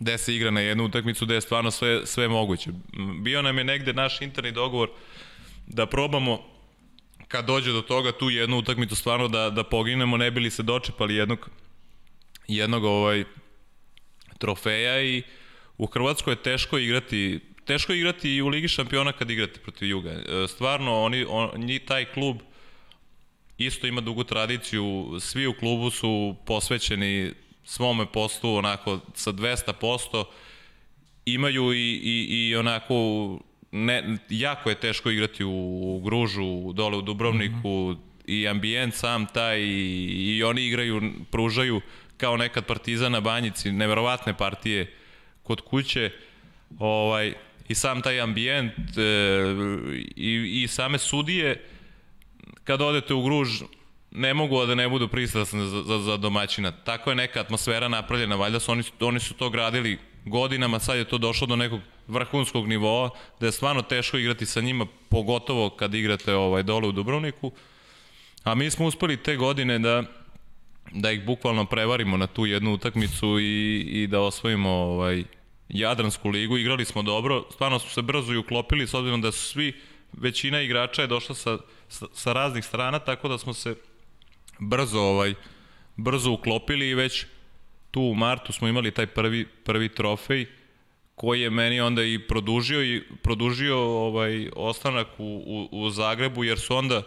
gde se igra na jednu utakmicu, gde je stvarno sve, sve moguće. Bio nam je negde naš interni dogovor da probamo kad dođe do toga tu jednu utakmicu stvarno da, da poginemo, ne bili se dočepali jednog, jednog ovaj, trofeja i u Hrvatskoj je teško igrati teško igrati i u Ligi šampiona kad igrate protiv Juga. E, Stvarno, oni, on, njih taj klub isto ima dugu tradiciju, svi u klubu su posvećeni svome poslu onako sa 200%, imaju i, i, i onako ne, jako je teško igrati u, u Gružu, dole u Dubrovniku mm -hmm. i ambijent sam taj i, i oni igraju, pružaju kao nekad Partizan na Banjici, neverovatne partije kod kuće ovaj, i sam taj ambijent e, i, i same sudije kad odete u Gruž ne mogu da ne budu pristrasne za, za, za domaćina. Tako je neka atmosfera napravljena, valjda su oni, oni su to gradili godinama, sad je to došlo do nekog vrhunskog nivoa, da je stvarno teško igrati sa njima, pogotovo kad igrate ovaj, dole u Dubrovniku. A mi smo uspeli te godine da da ih bukvalno prevarimo na tu jednu utakmicu i, i da osvojimo ovaj, Jadransku ligu. Igrali smo dobro, stvarno smo se brzo i uklopili s obzirom da su svi, većina igrača je došla sa, sa, sa raznih strana, tako da smo se brzo ovaj brzo uklopili i već tu u martu smo imali taj prvi prvi trofej koji je meni onda i produžio i produžio ovaj ostanak u, u, u Zagrebu jer su onda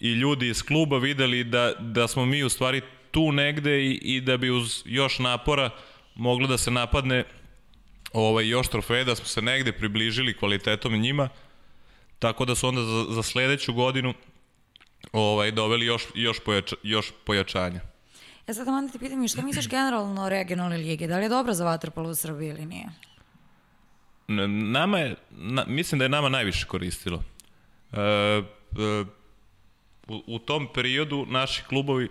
i ljudi iz kluba videli da, da smo mi u stvari tu negde i, i da bi uz još napora moglo da se napadne ovaj, još trofeje, da smo se negde približili kvalitetom njima, tako da su onda za, za sledeću godinu ovaj, doveli još, još, pojača, još pojačanja. E sad, Amanda, ti pitam šta misliš generalno o regionalne lige? Da li je dobro za vaterpolo u Srbiji ili nije? Nama je, na, mislim da je nama najviše koristilo. E, e, u, u tom periodu naši klubovi,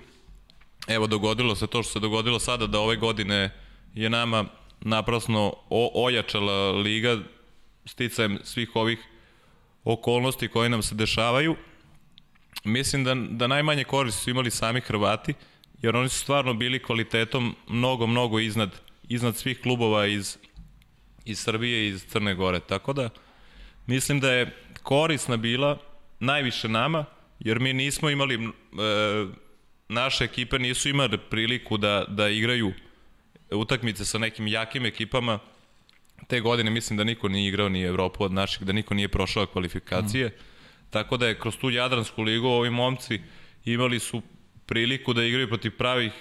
evo dogodilo se to što se dogodilo sada, da ove godine je nama naprasno o, ojačala liga sticajem svih ovih okolnosti koje nam se dešavaju. Mislim da, da najmanje koristi su imali sami Hrvati, jer oni su stvarno bili kvalitetom mnogo, mnogo iznad, iznad svih klubova iz, iz Srbije i iz Crne Gore. Tako da mislim da je korisna bila najviše nama, jer mi nismo imali, e, naše ekipe nisu imali priliku da, da igraju utakmice sa nekim jakim ekipama. Te godine mislim da niko nije igrao ni Evropu od naših, da niko nije prošao kvalifikacije. Mm. Tako da je kroz tu Jadransku ligu ovi momci imali su priliku da igraju protiv pravih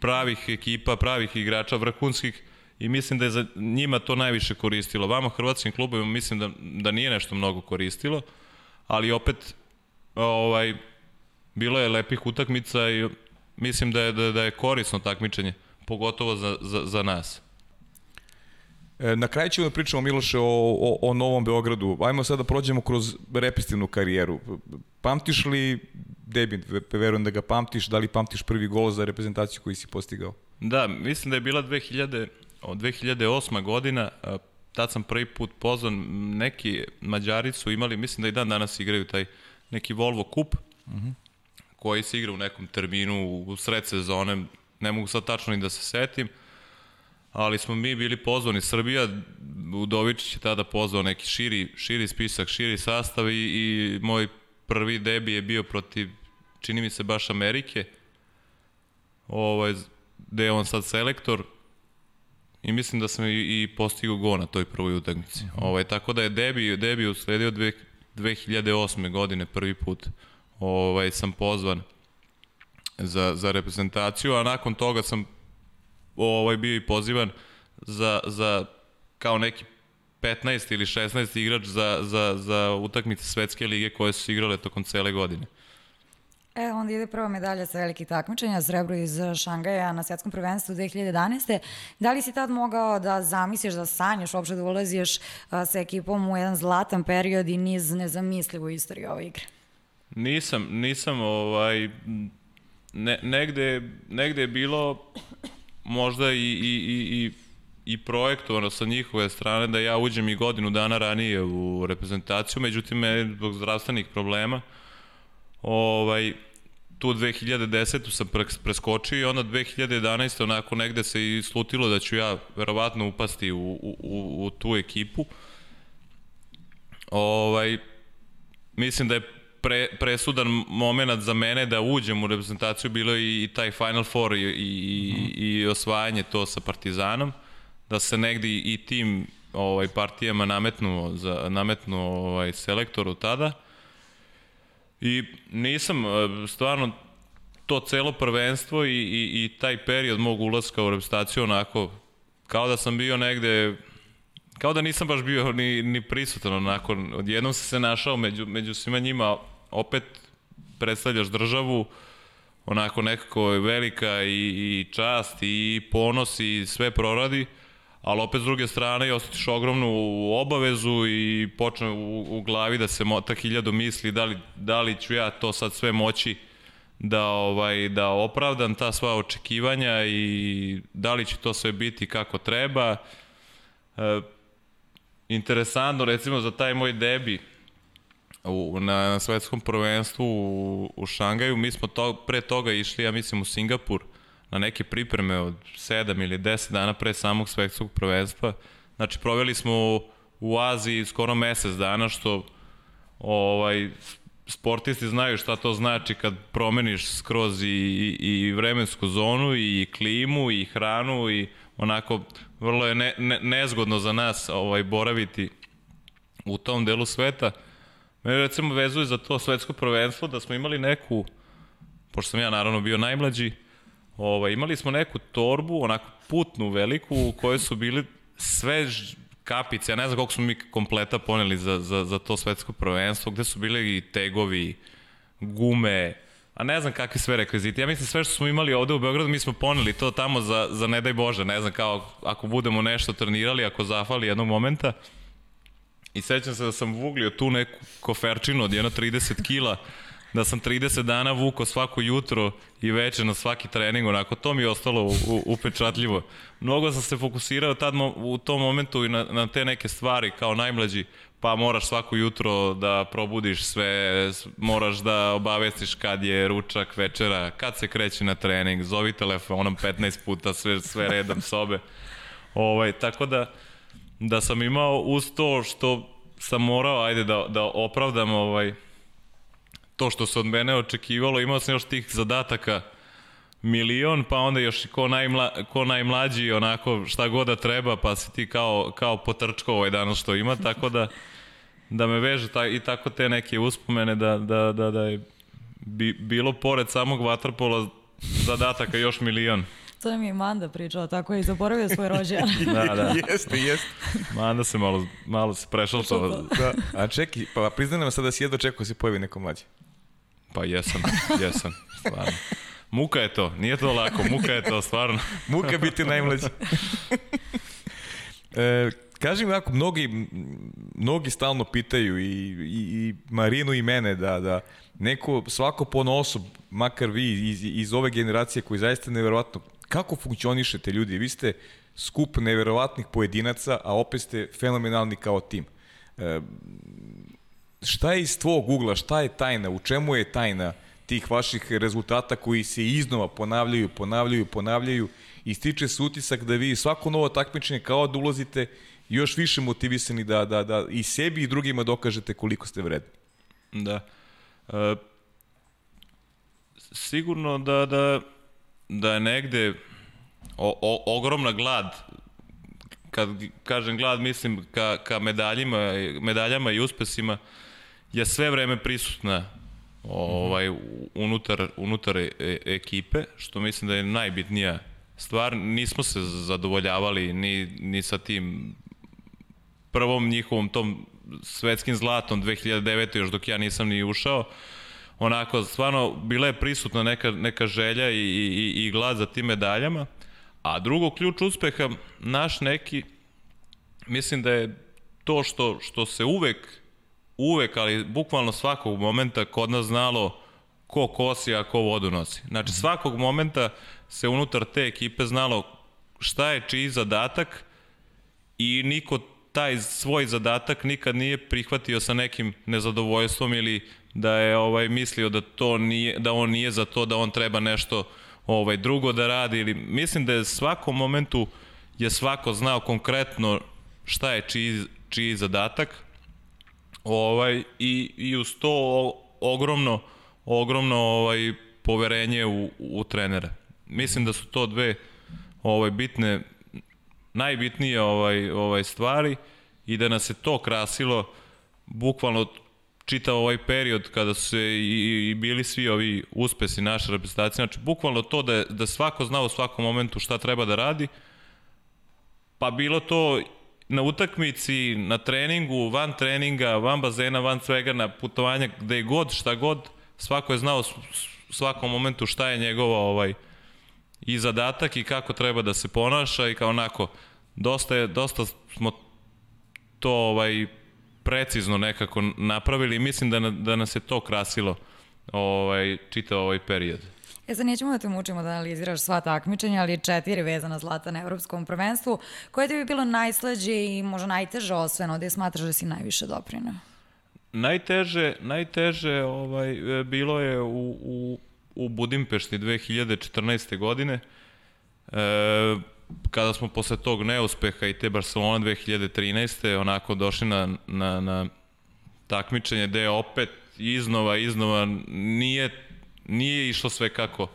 pravih ekipa, pravih igrača, vrhunskih i mislim da je za njima to najviše koristilo. Vama hrvatskim klubovima mislim da, da nije nešto mnogo koristilo, ali opet ovaj, bilo je lepih utakmica i mislim da je, da, da je korisno takmičenje, pogotovo za, za, za nas. E, na kraju ćemo da pričamo, Miloše, o, o, o Novom Beogradu. Ajmo sad da prođemo kroz repestivnu karijeru. Pamtiš li debit, verujem da ga pamtiš, da li pamtiš prvi gol za reprezentaciju koji si postigao? Da, mislim da je bila 2000, 2008. godina, tad sam prvi put pozvan, neki Mađari su imali, mislim da i dan danas igraju taj neki Volvo Cup, uh -huh. koji se igra u nekom terminu u sred sezone, ne mogu sad tačno ni da se setim, ali smo mi bili pozvani, Srbija, Udovičić je tada pozvao neki širi, širi spisak, širi sastav i, i moj prvi debi je bio protiv, čini mi se baš Amerike, ovaj, gde je on sad selektor, i mislim da sam i, i postigao go na toj prvoj utakmici. -huh. ovaj, tako da je debi, debi usledio dve, 2008. godine prvi put ovaj, sam pozvan za, za reprezentaciju, a nakon toga sam ovaj, bio i pozivan za, za kao neki 15 ili 16 igrač za, za, za utakmice svetske lige koje su igrale tokom cele godine. E, onda ide prva medalja sa velikih takmičenja, srebro iz Šangaja na svetskom prvenstvu 2011. Da li si tad mogao da zamisliš, da sanjaš, uopšte da ulaziš sa ekipom u jedan zlatan period i niz nezamislivu istoriju ove igre? Nisam, nisam, ovaj, ne, negde, negde je bilo možda i, i, i, i i projektovano sa njihove strane da ja uđem i godinu dana ranije u reprezentaciju, međutim, me zbog zdravstvenih problema ovaj, tu 2010. sam preskočio i onda 2011. onako negde se i slutilo da ću ja verovatno upasti u, u, u, u tu ekipu. Ovaj, mislim da je pre, presudan moment za mene da uđem u reprezentaciju bilo i, i taj Final Four i, i, mm. i osvajanje to sa Partizanom, da se negde i tim ovaj, partijama nametnuo, za, nametnuo ovaj, selektoru tada. I nisam, e, stvarno, to celo prvenstvo i, i, i taj period mog ulaska u reprezentaciju onako, kao da sam bio negde kao da nisam baš bio ni, ni prisutan onako, odjednom sam se našao među, među svima njima, opet predstavljaš državu, onako nekako velika i, i čast i ponos i sve proradi, ali opet s druge strane i osjetiš ogromnu obavezu i počne u, u glavi da se mota hiljadu misli da li, da li ću ja to sad sve moći da ovaj da opravdam ta sva očekivanja i da li će to sve biti kako treba. E, interesantno, recimo za taj moj debi u, na, svetskom prvenstvu u, u Šangaju, mi smo to, pre toga išli, ja mislim, u Singapur na neke pripreme od 7 ili 10 dana pre samog svetskog prvenstva. Znači, proveli smo u Aziji skoro mesec dana, što ovaj, sportisti znaju šta to znači kad promeniš skroz i, i, i vremensku zonu i klimu i hranu i onako vrlo je ne, ne, nezgodno za nas ovaj boraviti u tom delu sveta. Me recimo vezuje za to svetsko prvenstvo da smo imali neku, pošto sam ja naravno bio najmlađi, ovaj, imali smo neku torbu, onako putnu veliku u kojoj su bili sve kapice, ja ne znam koliko smo mi kompleta poneli za, za, za to svetsko prvenstvo, gde su bili i tegovi, gume, a ne znam kakvi sve rekviziti. Ja mislim sve što smo imali ovde u Beogradu, mi smo poneli to tamo za, za ne daj Bože, ne znam kao ako budemo nešto trenirali, ako zafali jednog momenta. I sećam se da sam vuglio tu neku koferčinu od jedno 30 kila, da sam 30 dana vuko svako jutro i veče na svaki trening, onako, to mi je ostalo u, upečatljivo. Mnogo sam se fokusirao tad u tom momentu i na, na te neke stvari kao najmlađi, pa moraš svako jutro da probudiš sve, moraš da obavestiš kad je ručak, večera, kad se kreće na trening, zovi telefonom 15 puta, sve, sve redom sobe. Ovaj, tako da, da sam imao uz to što sam morao, ajde, da, da opravdam ovaj, to što se od mene očekivalo, imao sam još tih zadataka milion, pa onda još ko, najmla, ko najmlađi, onako šta god da treba, pa si ti kao, kao potrčko ovaj danas što ima, <laughs> tako da da me veže ta, i tako te neke uspomene da, da, da, da je bi, bilo pored samog vaterpola zadataka još milion. To nam je Manda pričala, tako je i zaboravio svoj rođendan. <laughs> da, da. <laughs> jeste, jeste. Manda se malo, malo se prešao to. Da. A čeki, pa priznaj nam sad da si jedno čekao da se pojavi neko mlađe. Pa jesam, jesam, stvarno. Muka je to, nije to lako, muka je to, stvarno. <laughs> Muka biti najmlađi. e, kaži mi ako mnogi, mnogi stalno pitaju i, i, i Marinu i mene da, da neko, svako pona osob, makar vi iz, iz ove generacije koji zaista neverovatno, kako funkcionišete ljudi? Vi ste skup neverovatnih pojedinaca, a opet ste fenomenalni kao tim. E, šta je iz tvojeg ugla, šta je tajna, u čemu je tajna tih vaših rezultata koji se iznova ponavljaju, ponavljaju, ponavljaju i stiče se utisak da vi svako novo takmičenje kao da ulazite još više motivisani da, da, da i sebi i drugima dokažete koliko ste vredni. Da. E, sigurno da, da, da je negde o, o, ogromna glad kad kažem glad mislim ka, ka medaljima, medaljama i uspesima je sve vreme prisutna ovaj, unutar, unutar e, ekipe, što mislim da je najbitnija stvar. Nismo se zadovoljavali ni, ni sa tim prvom njihovom tom svetskim zlatom 2009. još dok ja nisam ni ušao. Onako, stvarno, bila je prisutna neka, neka želja i, i, i glad za tim medaljama. A drugo, ključ uspeha, naš neki, mislim da je to što, što se uvek uvek, ali bukvalno svakog momenta kod nas znalo ko kosi, a ko vodu nosi. Znači svakog momenta se unutar te ekipe znalo šta je čiji zadatak i niko taj svoj zadatak nikad nije prihvatio sa nekim nezadovoljstvom ili da je ovaj mislio da to nije da on nije za to da on treba nešto ovaj drugo da radi ili mislim da je svakom momentu je svako znao konkretno šta je čiji, čiji zadatak Ovaj, i, I uz to ogromno, ogromno ovaj, poverenje u, u trenera. Mislim da su to dve ovaj, bitne, najbitnije ovaj, ovaj stvari i da nas je to krasilo bukvalno čitav ovaj period kada su se i, i bili svi ovi uspesi naše reprezentacije, znači bukvalno to da, je, da svako zna u svakom momentu šta treba da radi, pa bilo to na utakmici, na treningu, van treninga, van bazena, van svega, na putovanja, gde je god, šta god, svako je znao u svakom momentu šta je njegova ovaj, i zadatak i kako treba da se ponaša i kao onako, dosta, je, dosta smo to ovaj, precizno nekako napravili i mislim da, na, da nas je to krasilo ovaj, čitao ovaj period. E sad nećemo da te mučimo da analiziraš sva takmičenja, ali četiri vezana zlata na evropskom prvenstvu. Koje ti bi bilo najslađe i možda najteže osveno, gde smatraš da si najviše doprinao? Najteže, najteže ovaj, bilo je u, u, u Budimpešti 2014. godine, e, kada smo posle tog neuspeha i te Barcelona 2013. onako došli na, na, na takmičenje gde opet iznova, iznova nije, nije išlo sve kako,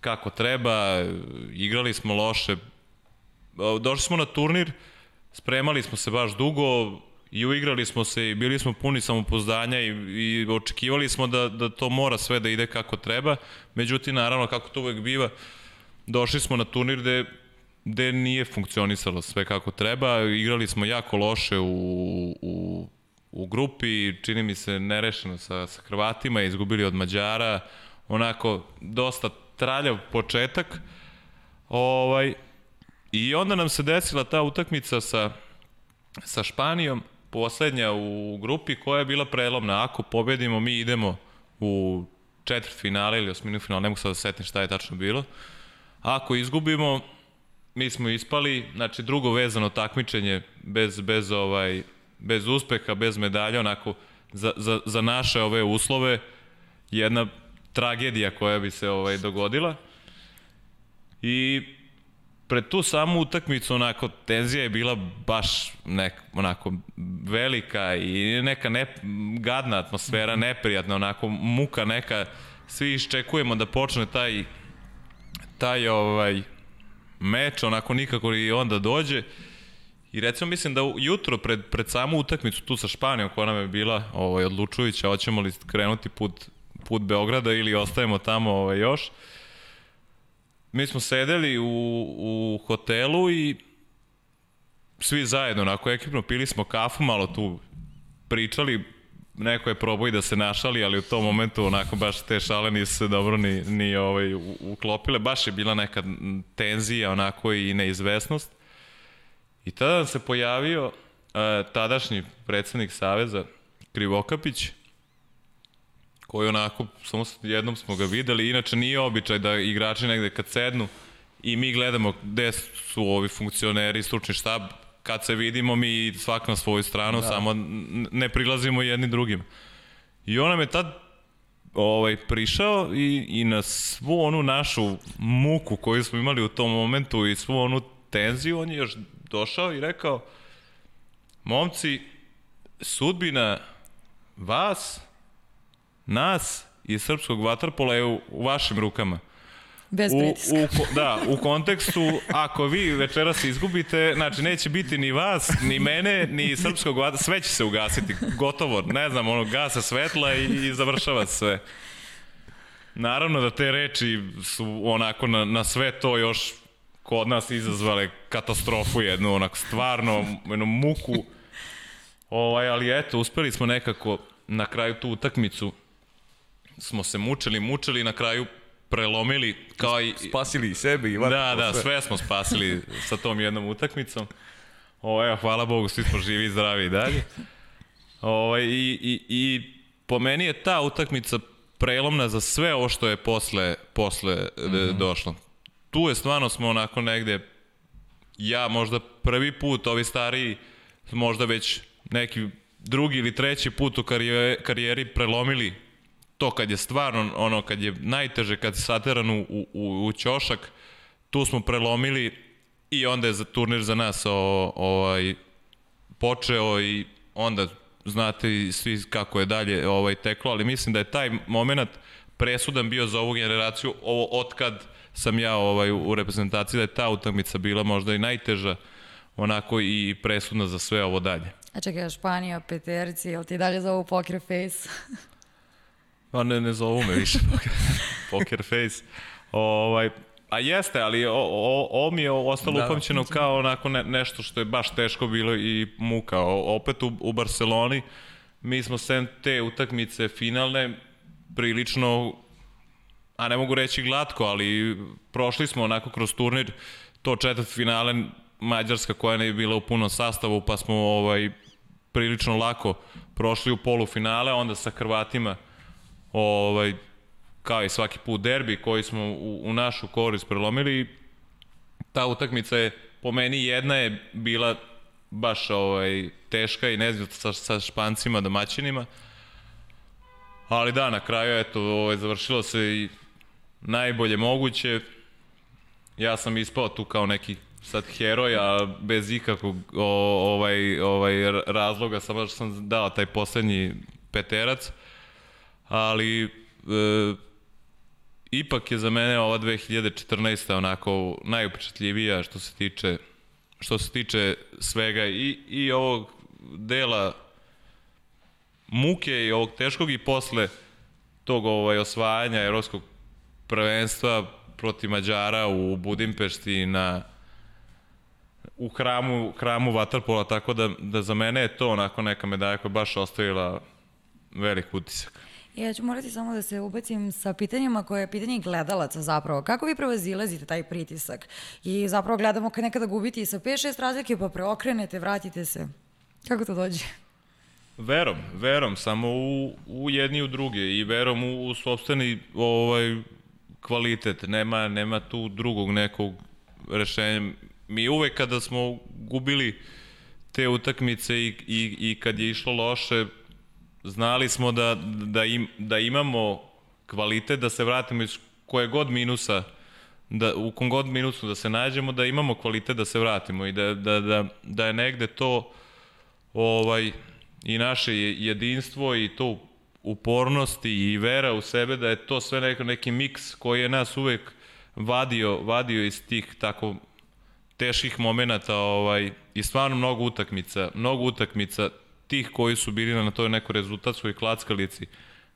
kako treba, igrali smo loše, došli smo na turnir, spremali smo se baš dugo, i uigrali smo se i bili smo puni samopoznanja i, i očekivali smo da, da to mora sve da ide kako treba. Međutim, naravno, kako to uvek biva, došli smo na turnir gde, gde nije funkcionisalo sve kako treba. Igrali smo jako loše u, u, u grupi, čini mi se nerešeno sa, sa Hrvatima, izgubili od Mađara, onako dosta traljav početak. Ovaj, I onda nam se desila ta utakmica sa, sa Španijom, poslednja u grupi koja je bila prelomna. Ako pobedimo, mi idemo u četvrt finale ili osminu finale, ne mogu sad da setim šta je tačno bilo. Ako izgubimo, mi smo ispali, znači drugo vezano takmičenje bez, bez, ovaj, bez uspeha, bez medalja, onako za, za, za naše ove uslove jedna tragedija koja bi se ovaj dogodila. I pred tu samu utakmicu onako tenzija je bila baš nek, onako velika i neka ne, gadna atmosfera, neprijatna, onako muka neka, svi iščekujemo da počne taj taj ovaj meč, onako nikako i onda dođe. I recimo mislim da jutro pred, pred samu utakmicu tu sa Španijom koja nam je bila ovaj, odlučujuća, hoćemo li krenuti put, put Beograda ili ostajemo tamo ovaj, još. Mi smo sedeli u, u hotelu i svi zajedno, onako ekipno, pili smo kafu, malo tu pričali, neko je probao i da se našali, ali u tom momentu onako baš te šale nisu se dobro ni, ni ovaj, uklopile. Baš je bila neka tenzija onako i neizvesnost. I tada se pojavio uh, tadašnji predsednik Saveza Krivokapić, koji onako, samo jednom smo ga videli, inače nije običaj da igrači negde kad sednu i mi gledamo gde su ovi funkcioneri, stručni štab, kad se vidimo mi svak na svoju stranu, da. samo ne prilazimo jedni drugim. I on nam je tad ovaj, prišao i, i na svu onu našu muku koju smo imali u tom momentu i svu onu tenziju, on je još došao i rekao, momci, sudbina vas nas i srpskog vaterpola je u, u vašim rukama. Bez pritiska. U, u, da, u kontekstu, ako vi večeras izgubite, znači neće biti ni vas, ni mene, ni srpskog vaterpola, sve će se ugasiti, gotovo, ne znam, ono, gasa svetla i, i završava se sve. Naravno da te reči su onako na, na sve to još kod nas izazvale katastrofu jednu, onako stvarno, jednu muku. Ovaj, ali eto, uspeli smo nekako na kraju tu utakmicu smo se mučili, mučili na kraju prelomili kao i... Spasili i sebe i vatko. Da, da, sve. sve smo spasili sa tom jednom utakmicom. O, evo, hvala Bogu, svi smo živi i zdravi i dalje. O, i, i, I po meni je ta utakmica prelomna za sve ovo što je posle, posle mm -hmm. došlo. Tu je stvarno smo onako negde, ja možda prvi put, ovi stariji, možda već neki drugi ili treći put u karijeri, karijeri prelomili to kad je stvarno, ono, kad je najteže, kad je sateran u, u, u ćošak, tu smo prelomili i onda je za turnir za nas o, ovaj, počeo i onda znate i svi kako je dalje ovaj teklo, ali mislim da je taj moment presudan bio za ovu generaciju, ovo otkad sam ja ovaj u reprezentaciji da je ta utakmica bila možda i najteža onako i presudna za sve ovo dalje. A čekaj, Španija, peterici, jel ti dalje za poker face? <laughs> Pa ne, ne zovu me više <laughs> poker face. Ovaj, a jeste, ali o, o, o mi je ostalo da, upamćeno kao onako ne, nešto što je baš teško bilo i muka. O, opet u, u Barceloni mi smo sem te utakmice finalne prilično a ne mogu reći glatko, ali prošli smo onako kroz turnir to četvrt finale Mađarska koja ne je bila u punom sastavu, pa smo ovaj prilično lako prošli u polufinale, onda sa Hrvatima ovaj, kao i svaki put derbi koji smo u, u našu korist prelomili. Ta utakmica je po meni jedna je bila baš ovaj, teška i ne znam sa, sa špancima, domaćinima. Ali da, na kraju eto, ovaj, završilo se i najbolje moguće. Ja sam ispao tu kao neki sad heroj, a bez ikakvog o, ovaj, ovaj razloga, samo što sam dao taj poslednji peterac. Ali e, ipak je za mene ova 2014. onako najupečatljivija što se tiče što se tiče svega i, i ovog dela muke i ovog teškog i posle tog ovaj, osvajanja evropskog prvenstva protiv Mađara u Budimpešti na u hramu, hramu Vatarpola, tako da, da za mene je to onako neka medalja koja baš ostavila velik utisak. Ja ću morati samo da se ubacim sa pitanjima koje je pitanje gledalaca zapravo. Kako vi prevazilazite taj pritisak? I zapravo gledamo kad nekada gubiti sa 5-6 razlike pa preokrenete, vratite se. Kako to dođe? Verom, verom, samo u, u jedni i u druge i verom u, u sobstveni ovaj, kvalitet. Nema, nema tu drugog nekog rešenja. Mi uvek kada smo gubili te utakmice i, i, i kad je išlo loše, znali smo da, da, im, da imamo kvalitet, da se vratimo iz koje god minusa, da, u kom god minusu da se nađemo, da imamo kvalitet da se vratimo i da, da, da, da je negde to ovaj, i naše jedinstvo i to upornost i vera u sebe, da je to sve neko, neki miks koji je nas uvek vadio, vadio iz tih tako teških momenata ovaj, i stvarno mnogo utakmica, mnogo utakmica tih koji su bili na toj nekoj rezultatskoj klackalici,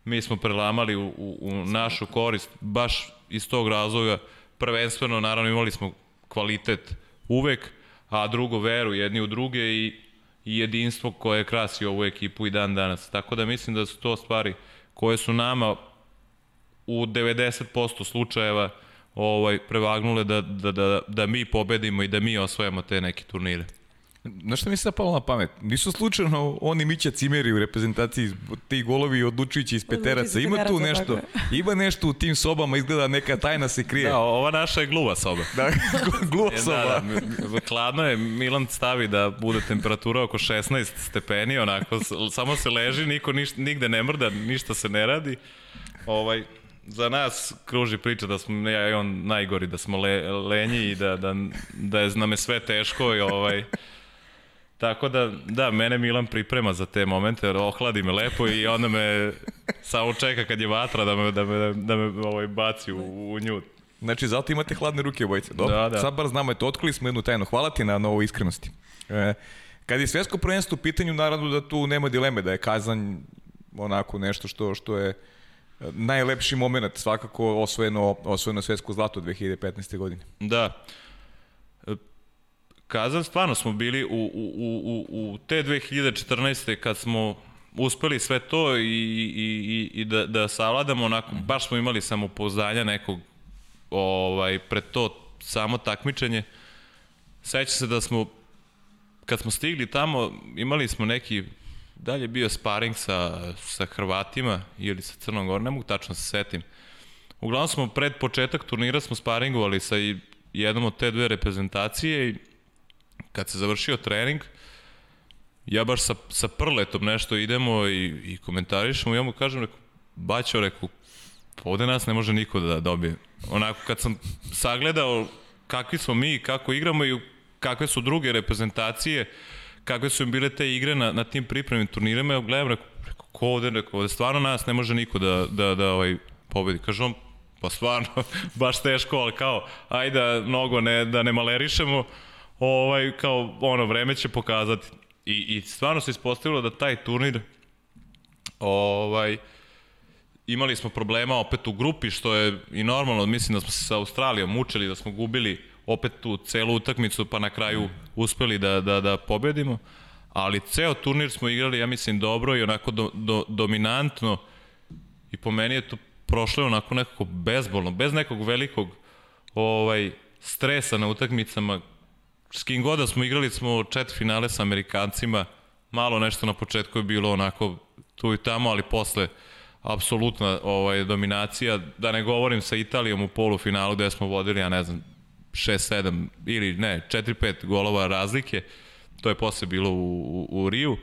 mi smo prelamali u, u, u našu korist, baš iz tog razloga, prvenstveno, naravno, imali smo kvalitet uvek, a drugo veru jedni u druge i, i jedinstvo koje krasi ovu ekipu i dan danas. Tako da mislim da su to stvari koje su nama u 90% slučajeva ovaj prevagnule da, da, da, da mi pobedimo i da mi osvojamo te neke turnire. Znaš šta mi se palo na pamet? Nisu slučajno oni Mića Cimeri u reprezentaciji, ti golovi odlučujući iz peteraca. Ima tu nešto, ima nešto u tim sobama, izgleda neka tajna se krije. Da, ova naša je gluva soba. Da, gluva E, soba. Da, da, hladno je, Milan stavi da bude temperatura oko 16 stepeni, onako, samo se leži, niko niš, nigde ne mrda, ništa se ne radi. Ovaj, za nas kruži priča da smo ja i on najgori, da smo le, lenji i da, da, da je nam je sve teško i ovaj, Tako da, da, mene Milan priprema za te momente, jer ohladi me lepo i onda me samo čeka kad je vatra da me, da me, da me ovaj, baci u, u nju. Znači, zato imate hladne ruke obojice. Dobro, Da, da. sad bar znamo, eto, otkrili smo jednu tajnu. Hvala ti na, na ovoj iskrenosti. E, kad je svetsko prvenstvo u pitanju, naravno da tu nema dileme, da je Kazanj onako nešto što, što je e, najlepši moment, svakako osvojeno, osvojeno svetsko zlato 2015. godine. Da. Kazan, stvarno smo bili u, u, u, u, te 2014. kad smo uspeli sve to i, i, i, i da, da savladamo onako, baš smo imali samopouzdanja nekog ovaj, pred to samo takmičenje. Seća se da smo, kad smo stigli tamo, imali smo neki, dalje je bio sparing sa, sa Hrvatima ili sa Crnom Gorom, ne mogu tačno se setim. Uglavnom smo pred početak turnira smo sparingovali sa jednom od te dve reprezentacije i kad se završio trening, ja baš sa, sa prletom nešto idemo i, i komentarišemo i ja mu kažem, reku, baćo, reku, "Pa ovde nas ne može niko da dobije. Onako, kad sam sagledao kakvi smo mi, kako igramo i kakve su druge reprezentacije, kakve su im bile te igre na, na tim pripremnim turnirima, ja gledam, reku, reku, ko ovde, reku, ovde stvarno nas ne može niko da, da, da ovaj, pobedi. Kaže on, pa stvarno, <laughs> baš teško, ali kao, ajde da mnogo ne, da ne malerišemo, ovaj, kao, ono, vreme će pokazati. I, i stvarno se ispostavilo da taj turnir, ovaj, imali smo problema opet u grupi, što je i normalno, mislim da smo se sa Australijom mučili, da smo gubili opet tu celu utakmicu, pa na kraju uspeli da, da, da pobedimo. Ali ceo turnir smo igrali, ja mislim, dobro i onako do, do, dominantno i po meni je to prošlo onako nekako bezbolno, bez nekog velikog ovaj, stresa na utakmicama. S kim god da smo igrali smo četiri finale sa Amerikancima, malo nešto na početku je bilo onako tu i tamo, ali posle apsolutna ovaj, dominacija, da ne govorim sa Italijom u polufinalu gde smo vodili, ja ne znam, 6-7 ili ne, 4-5 golova razlike, to je posle bilo u, u, u Riju.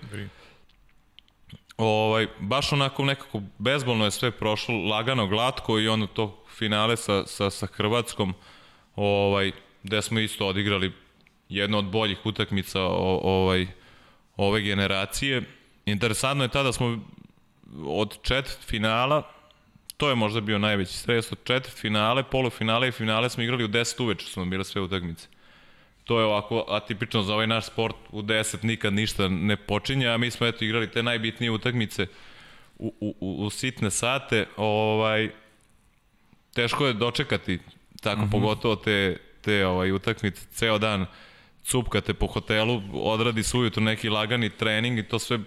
Ovaj, baš onako nekako bezbolno je sve prošlo, lagano, glatko i onda to finale sa, sa, sa Hrvatskom, ovaj, gde smo isto odigrali jednu od boljih utakmica o, ovaj, ove generacije. Interesantno je tada smo od četvrt finala, to je možda bio najveći stres, od četvrt finale, polufinale i finale smo igrali u 10 uveče, su nam bile sve utakmice. To je ovako atipično za ovaj naš sport, u 10 nikad ništa ne počinje, a mi smo eto igrali te najbitnije utakmice u, u, u, u sitne sate, ovaj, teško je dočekati tako mm -hmm. pogotovo te, te ovaj, utakmice, ceo dan cupkate po hotelu, odradi se ujutru neki lagani trening i to sve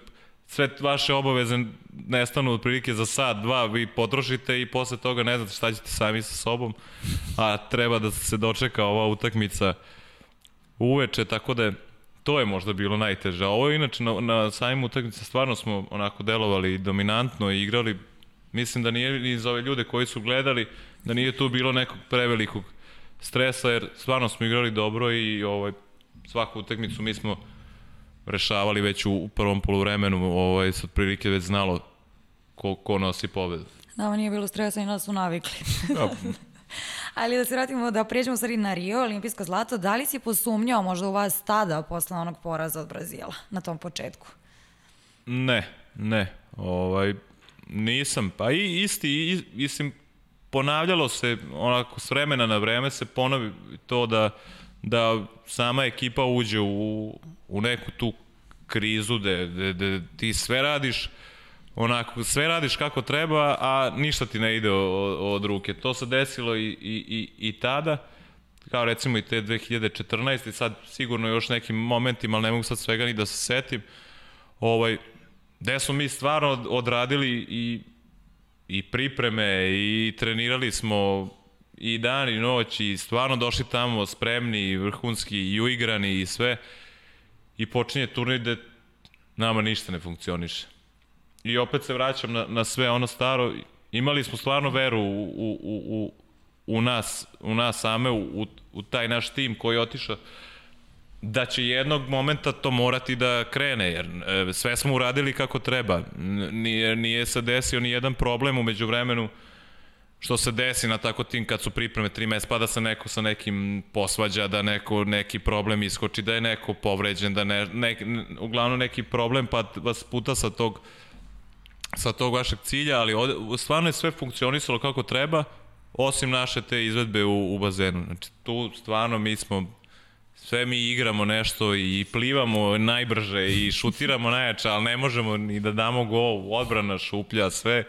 sve vaše obaveze nestanu otprilike za sat, dva, vi potrošite i posle toga ne znate šta ćete sami sa sobom, a treba da se dočeka ova utakmica uveče, tako da je to je možda bilo najteže. A ovo je inače na, na samim utakmice stvarno smo onako delovali dominantno i igrali, mislim da nije ni za ove ljude koji su gledali, da nije tu bilo nekog prevelikog stresa, jer stvarno smo igrali dobro i ovaj, svaku utakmicu mi smo rešavali već u, prvom poluvremenu, ovaj, se otprilike već znalo ko, ko nosi pobedu. Nama nije bilo stresa i nas su navikli. Da. <laughs> Ali da se vratimo, da pređemo stvari na Rio, olimpijsko zlato, da li si posumnjao možda u vas tada posle onog poraza od Brazila na tom početku? Ne, ne. Ovaj, nisam. Pa i isti, i, mislim, ponavljalo se onako s vremena na vreme se ponovi to da da sama ekipa uđe u, u neku tu krizu da de, ti sve radiš onako, sve radiš kako treba, a ništa ti ne ide od, od ruke. To se desilo i, i, i, i tada, kao recimo i te 2014. i sad sigurno još nekim momentima, ali ne mogu sad svega ni da se setim, ovaj, gde smo mi stvarno odradili i, i pripreme i trenirali smo i dan i noć i stvarno došli tamo spremni i vrhunski i uigrani i sve i počinje turnir gde nama ništa ne funkcioniše. I opet se vraćam na, na sve ono staro, imali smo stvarno veru u, u, u, u nas, u nas same, u, u taj naš tim koji je otišao da će jednog momenta to morati da krene, jer e, sve smo uradili kako treba. Nije, nije se desio ni jedan problem umeđu vremenu što se desi na tako tim kad su pripreme tri meseca, pa da se neko sa nekim posvađa, da neko neki problem iskoči, da je neko povređen, da ne, ne, uglavnom neki problem pa vas puta sa tog sa tog vašeg cilja, ali ovde, stvarno je sve funkcionisalo kako treba, osim naše te izvedbe u, u bazenu. Znači, tu stvarno mi smo sve mi igramo nešto i plivamo najbrže i šutiramo najjače, ali ne možemo ni da damo gol, odbrana šuplja, sve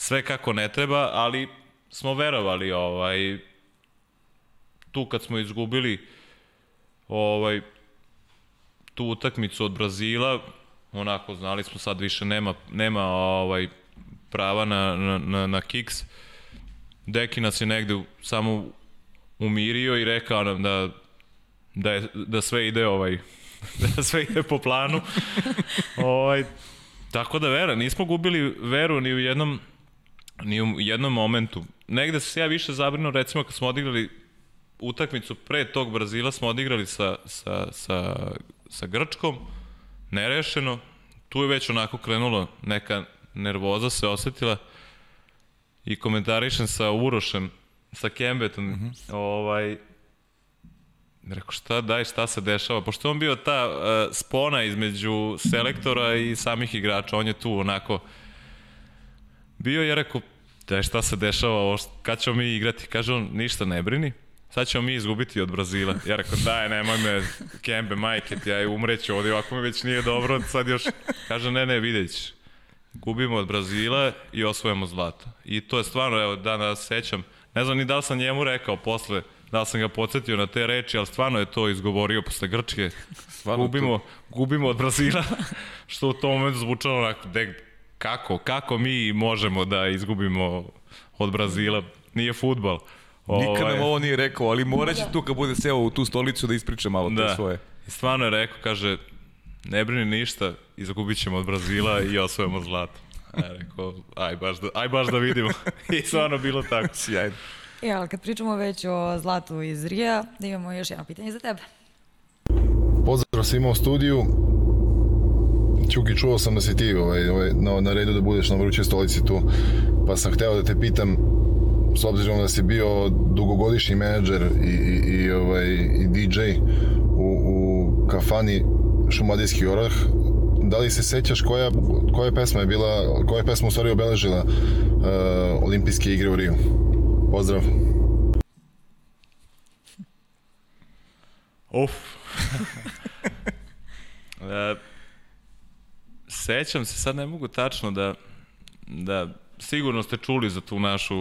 sve kako ne treba, ali smo verovali ovaj tu kad smo izgubili ovaj tu utakmicu od Brazila, onako znali smo sad više nema nema ovaj prava na na na, na kiks. Deki nas je negde samo umirio i rekao nam da da je, da sve ide ovaj <laughs> da sve ide po planu. <laughs> ovaj tako da vera, nismo gubili veru ni u jednom ni u jednom momentu. Negde se ja više zabrinuo, recimo kad smo odigrali utakmicu pre tog Brazila, smo odigrali sa, sa, sa, sa Grčkom, nerešeno, tu je već onako krenulo, neka nervoza se osetila i komentarišem sa Urošem, sa Kembetom, mm -hmm. ovaj, Rekao, šta daj, šta se dešava? Pošto on bio ta uh, spona između selektora i samih igrača, on je tu onako bio je rekao, da šta se dešava, kad ćemo mi igrati? Kaže on, ništa ne brini, sad ćemo mi izgubiti od Brazila. Ja rekao, daj, nemoj me, kembe, majke, ja umreću ovdje, ovako mi već nije dobro, sad još, kaže, ne, ne, vidjet Gubimo od Brazila i osvojamo zlato. I to je stvarno, evo, danas sećam, ne znam ni da li sam njemu rekao posle, da li sam ga podsjetio na te reči, ali stvarno je to izgovorio posle Grčke. Stvarno gubimo, to... gubimo od Brazila, što u tom momentu zvučalo onako, dek, kako, kako mi možemo da izgubimo od Brazila? Nije futbal. Nikad nam ovaj- ovo nije rekao, ali morat će tu kad bude seo u tu stolicu da ispriča malo da. te svoje. Stvarno je rekao, kaže, ne brini ništa, izgubit ćemo od Brazila i osvojamo zlato. Ja rekao, aj baš da, aj baš da vidimo. <laughs> I stvarno bilo tako. Sjajno. E, ali kad pričamo već o zlatu iz Rija, da imamo još jedno pitanje za tebe. Pozdrav svima u studiju. Čuki, čuo sam da si ti ovaj, ovaj, na, na redu da budeš na vrućoj stolici tu, pa sam hteo da te pitam, s obzirom da si bio dugogodišnji menadžer i, i, i, ovaj, i DJ u, u kafani Šumadijski orah, da li se sećaš koja, koja pesma je bila, koja je pesma u stvari obeležila uh, olimpijske igre u Riju? Pozdrav. Uf. <laughs> e, sećam se, sad ne mogu tačno da, da sigurno ste čuli za tu našu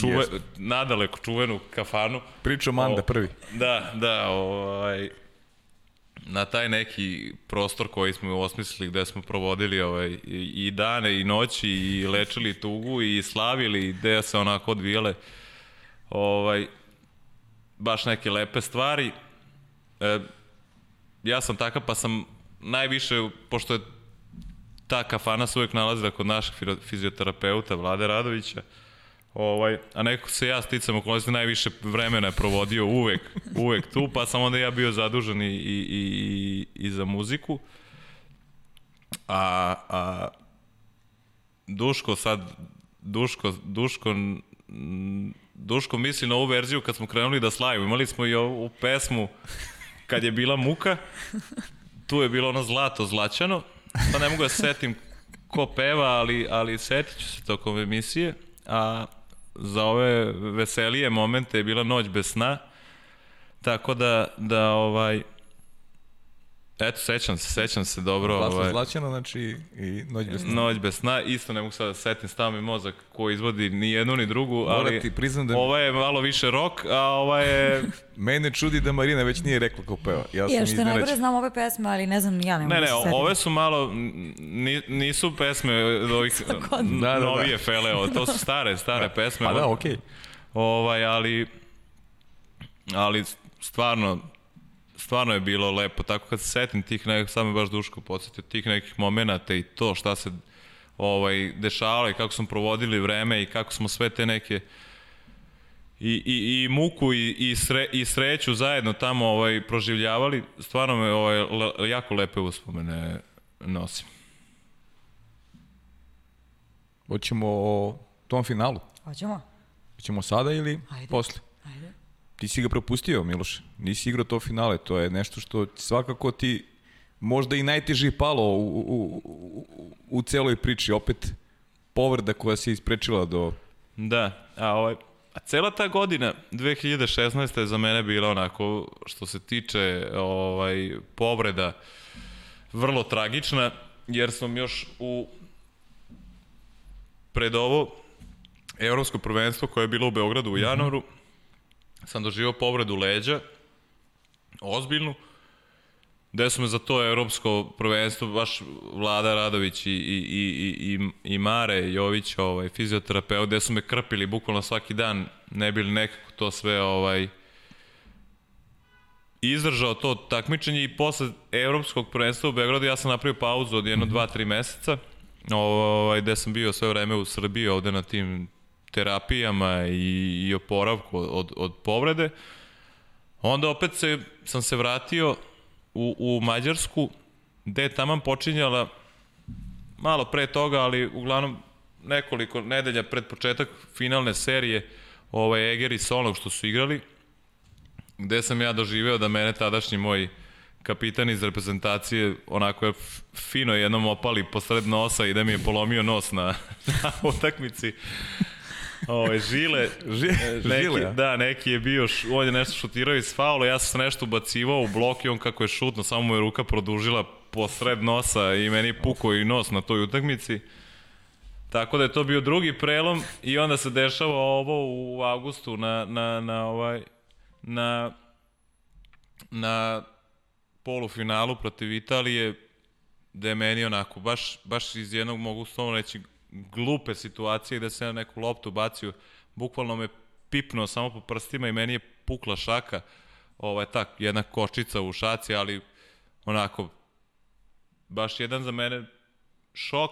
čuve, Jeste. nadaleko čuvenu kafanu. Priča Manda O, prvi. Da, da, ovaj, na taj neki prostor koji smo osmislili gde smo provodili ovaj, i, i dane i noći i lečili tugu i slavili gde se onako odvijale ovaj, baš neke lepe stvari. E, ja sam takav pa sam najviše, pošto je ta kafana se uvek nalazila kod našeg fizioterapeuta Vlade Radovića, Ovaj, a nekako se ja sticam okolnosti najviše vremena je provodio uvek, uvek tu, pa sam onda ja bio zadužen i, i, i, i za muziku. A, a Duško sad, Duško, Duško, Duško misli na ovu verziju kad smo krenuli da slavimo. Imali smo i ovu pesmu kad je bila muka, tu je bilo ono zlato zlačano, pa ne mogu da se setim ko peva, ali, ali setit ću se tokom emisije, a za ove veselije momente je bila noć bez sna, tako da, da ovaj, eto, sećam se, sećam se dobro. Glasno ovaj, zlačeno, znači i noć bez sna. Noć bez sna, isto ne mogu sad da setim stav mi mozak ko izvodi ni jednu ni drugu, Moram ali ti priznam da- ova je malo više rock, a ova je... <laughs> Mene čudi da Marina već nije rekla ko peva. Ja sam Jer što je najgore iznenađen. znam ove pesme, ali ne znam ja, ne mogu Ne, da ne, se ove su malo, ni, nisu pesme od ovih. <laughs> Da, da, da. novije fele, ovo, to su stare, stare <laughs> pesme. Pa da, okej. Ovaj, ali, ali stvarno, stvarno je bilo lepo. Tako kad se setim tih nekih, samo me baš Duško podsjetio, tih nekih momenata i to šta se ovaj, dešavalo i kako smo provodili vreme i kako smo sve te neke i, i, i muku i, i, sre, i sreću zajedno tamo ovaj, proživljavali, stvarno me ovaj, le, jako lepe uspomene nosim. Hoćemo o tom finalu. Hoćemo? Hoćemo sada ili Ajde. posle? Ajde. Ti si ga propustio, Miloš. Nisi igrao to finale. To je nešto što svakako ti možda i najteže palo u, u, u, u celoj priči. Opet povreda koja se isprečila do... Da, a ovaj, a cela ta godina 2016 je za mene bila onako što se tiče ovaj povreda vrlo tragična jer sam još u pred ovo evropsko prvenstvo koje je bilo u Beogradu u januaru sam doživao povredu leđa ozbiljnu gde su me za to evropsko prvenstvo baš Vlada Radović i, i, i, i, i Mare Jović, ovaj, fizioterapeut, gde su me krpili bukvalno svaki dan, ne bili nekako to sve ovaj, izdržao to takmičenje i posle evropskog prvenstva u Beogradu ja sam napravio pauzu od jedno, dva, tri meseca, ovaj, gde sam bio sve vreme u Srbiji ovde na tim terapijama i, i oporavku od, od povrede. Onda opet se, sam se vratio u, u Mađarsku, gde je taman počinjala malo pre toga, ali uglavnom nekoliko nedelja pred početak finalne serije ovaj Eger i Solnog što su igrali, gde sam ja doživeo da mene tadašnji moj kapitan iz reprezentacije onako je fino jednom opali posred nosa i da mi je polomio nos na, <laughs> na utakmici. Ove, žile, Ži- neki, žile, a? da, neki je bio, on je nešto šutirao iz faula, ja sam se nešto ubacivao u blok i on kako je šutno, samo mu je ruka produžila posred nosa i meni je pukao i nos na toj utakmici. Tako da je to bio drugi prelom i onda se dešava ovo u avgustu na, na, na ovaj na na polufinalu protiv Italije da je meni onako baš, baš iz jednog mogu slovno reći glupe situacije da se na neku loptu bacio bukvalno me pipnuo samo po prstima i meni je pukla šaka ovaj tak jedna kočica u šaci ali onako baš jedan za mene šok.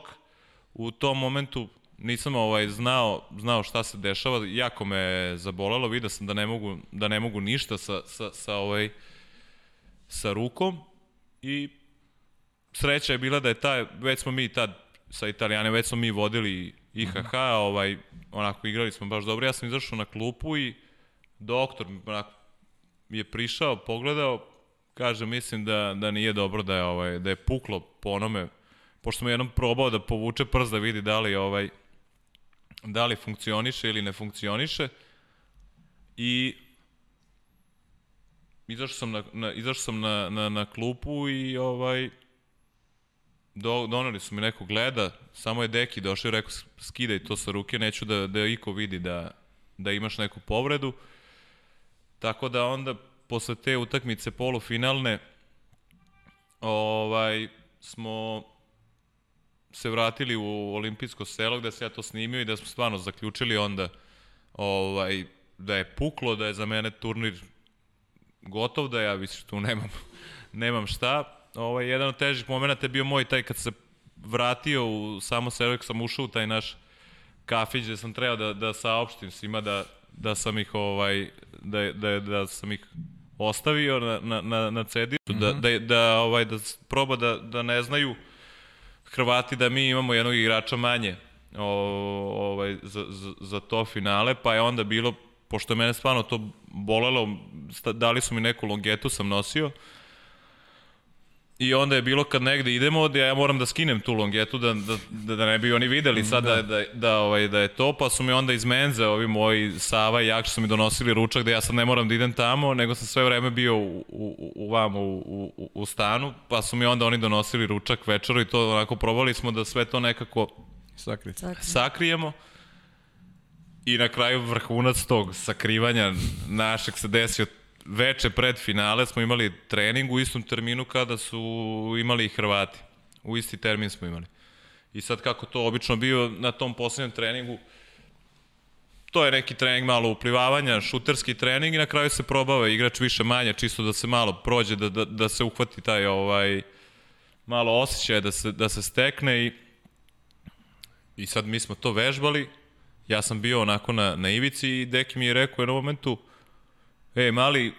U tom momentu nisam ovaj znao znao šta se dešava, jako me zabolelo, video sam da ne mogu da ne mogu ništa sa sa sa ovaj sa rukom. I sreća je bila da je taj već smo mi tad sa Italijanima već smo mi vodili IHH, ovaj onako igrali smo baš dobro. Ja sam izašao na klupu i doktor onako je prišao, pogledao, kaže mislim da da nije dobro da je ovaj da je puklo po onome pošto sam jednom probao da povuče prst da vidi da li ovaj da li funkcioniše ili ne funkcioniše i izašao sam na, na izašao sam na, na, na klupu i ovaj do, doneli su mi neko gleda, samo je Deki došao i rekao skidaj to sa ruke, neću da, da iko vidi da, da imaš neku povredu. Tako da onda posle te utakmice polufinalne ovaj, smo se vratili u olimpijsko selo gde se ja to snimio i da smo stvarno zaključili onda ovaj, da je puklo, da je za mene turnir gotov, da ja više tu nemam, <laughs> nemam šta. Ovaj, jedan od težih momenta je bio moj taj kad se vratio u samo selo, kad sam ušao u taj naš kafić gde sam trebao da, da saopštim svima da, da sam ih ovaj da, da, da sam ih ostavio na, na, na, na mm -hmm. da, da, da, ovaj, da proba da, da ne znaju Hrvati da mi imamo jednog igrača manje o, ovaj, za, za, za to finale, pa je onda bilo, pošto je mene stvarno to bolelo, dali su mi neku longetu, sam nosio, I onda je bilo kad negde idemo da ja moram da skinem tu longetu da, da, da ne bi oni videli sad da, da, da, ovaj, da je to, pa su mi onda iz menze ovi moji Sava i Jakša su mi donosili ručak da ja sad ne moram da idem tamo, nego sam sve vreme bio u, u, u vam u, u, u stanu, pa su mi onda oni donosili ručak večeru i to onako probali smo da sve to nekako Sakri. sakrijemo. I na kraju vrhunac tog sakrivanja našeg se desio veče pred finale smo imali trening u istom terminu kada su imali i Hrvati. U isti termin smo imali. I sad kako to obično bio na tom poslednjem treningu, to je neki trening malo uplivavanja, šuterski trening i na kraju se probava igrač više manje, čisto da se malo prođe, da, da, da se uhvati taj ovaj malo osjećaj da se, da se stekne i, i sad mi smo to vežbali, ja sam bio onako na, na ivici i Deki mi je rekao u jednom momentu, Ej, mali,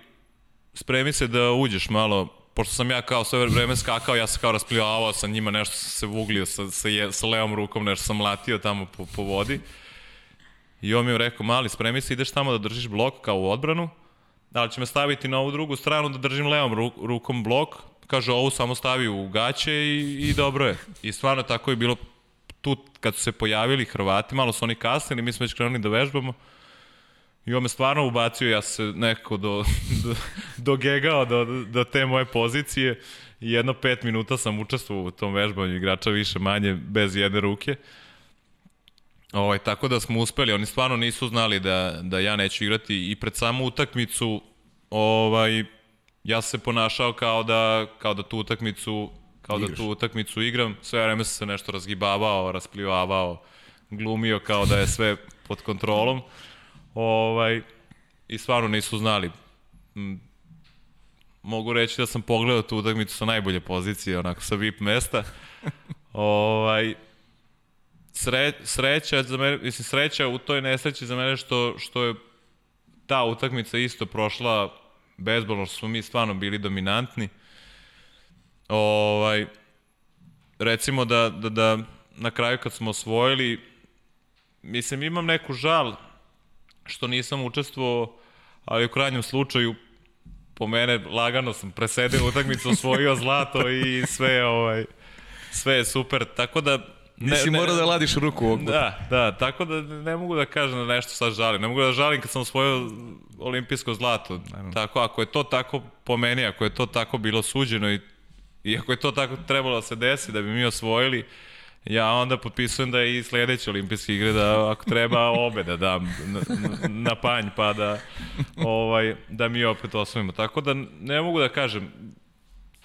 spremi se da uđeš malo, pošto sam ja kao sve vreme skakao, ja sam kao rasplivavao sa njima, nešto sam se vuglio sa, sa, je, sa levom rukom, nešto sam latio tamo po, po vodi. I on mi je rekao, mali, spremi se, ideš tamo da držiš blok kao u odbranu, da li će me staviti na ovu drugu stranu da držim levom ru, rukom blok, kaže ovu samo stavi u gaće i, i dobro je. I stvarno tako je bilo tu kad su se pojavili Hrvati, malo su oni kasnili, mi smo već krenuli da vežbamo, I on me stvarno ubacio, ja se nekako do, do, dogegao do, do te moje pozicije i jedno pet minuta sam učestvovao u tom vežbanju igrača više manje bez jedne ruke. Ovaj, tako da smo uspeli, oni stvarno nisu znali da, da ja neću igrati i pred samu utakmicu ovaj, ja se ponašao kao da, kao da tu utakmicu kao Igraš. da tu utakmicu igram, sve vreme sam se nešto razgibavao, rasplivavao, glumio kao da je sve pod kontrolom. Ovaj, I stvarno nisu znali. Mogu reći da sam pogledao tu utakmicu sa najbolje pozicije, onako sa VIP mesta. <laughs> ovaj, sre, sreća za mene, mislim sreća u toj nesreći za mene što, što je ta utakmica isto prošla bezbolno, što smo mi stvarno bili dominantni. Ovaj, recimo da, da, da na kraju kad smo osvojili, mislim imam neku žal što nisam učestvovao, ali u krajnjem slučaju po mene lagano sam presedio utakmicu, osvojio <laughs> zlato i sve ovaj sve je super, tako da ne, Nisi ne, morao da ladiš ruku ovog Da, da, tako da ne mogu da kažem da nešto sad žalim. Ne mogu da žalim kad sam osvojio olimpijsko zlato. Tako, ako je to tako po meni, ako je to tako bilo suđeno i, i ako je to tako trebalo da se desi da bi mi osvojili, uh, ja onda potpisujem da je i sledeće olimpijske igre da ako treba obe da dam na, na panj pa da ovaj da mi opet osvojimo. Tako da ne mogu da kažem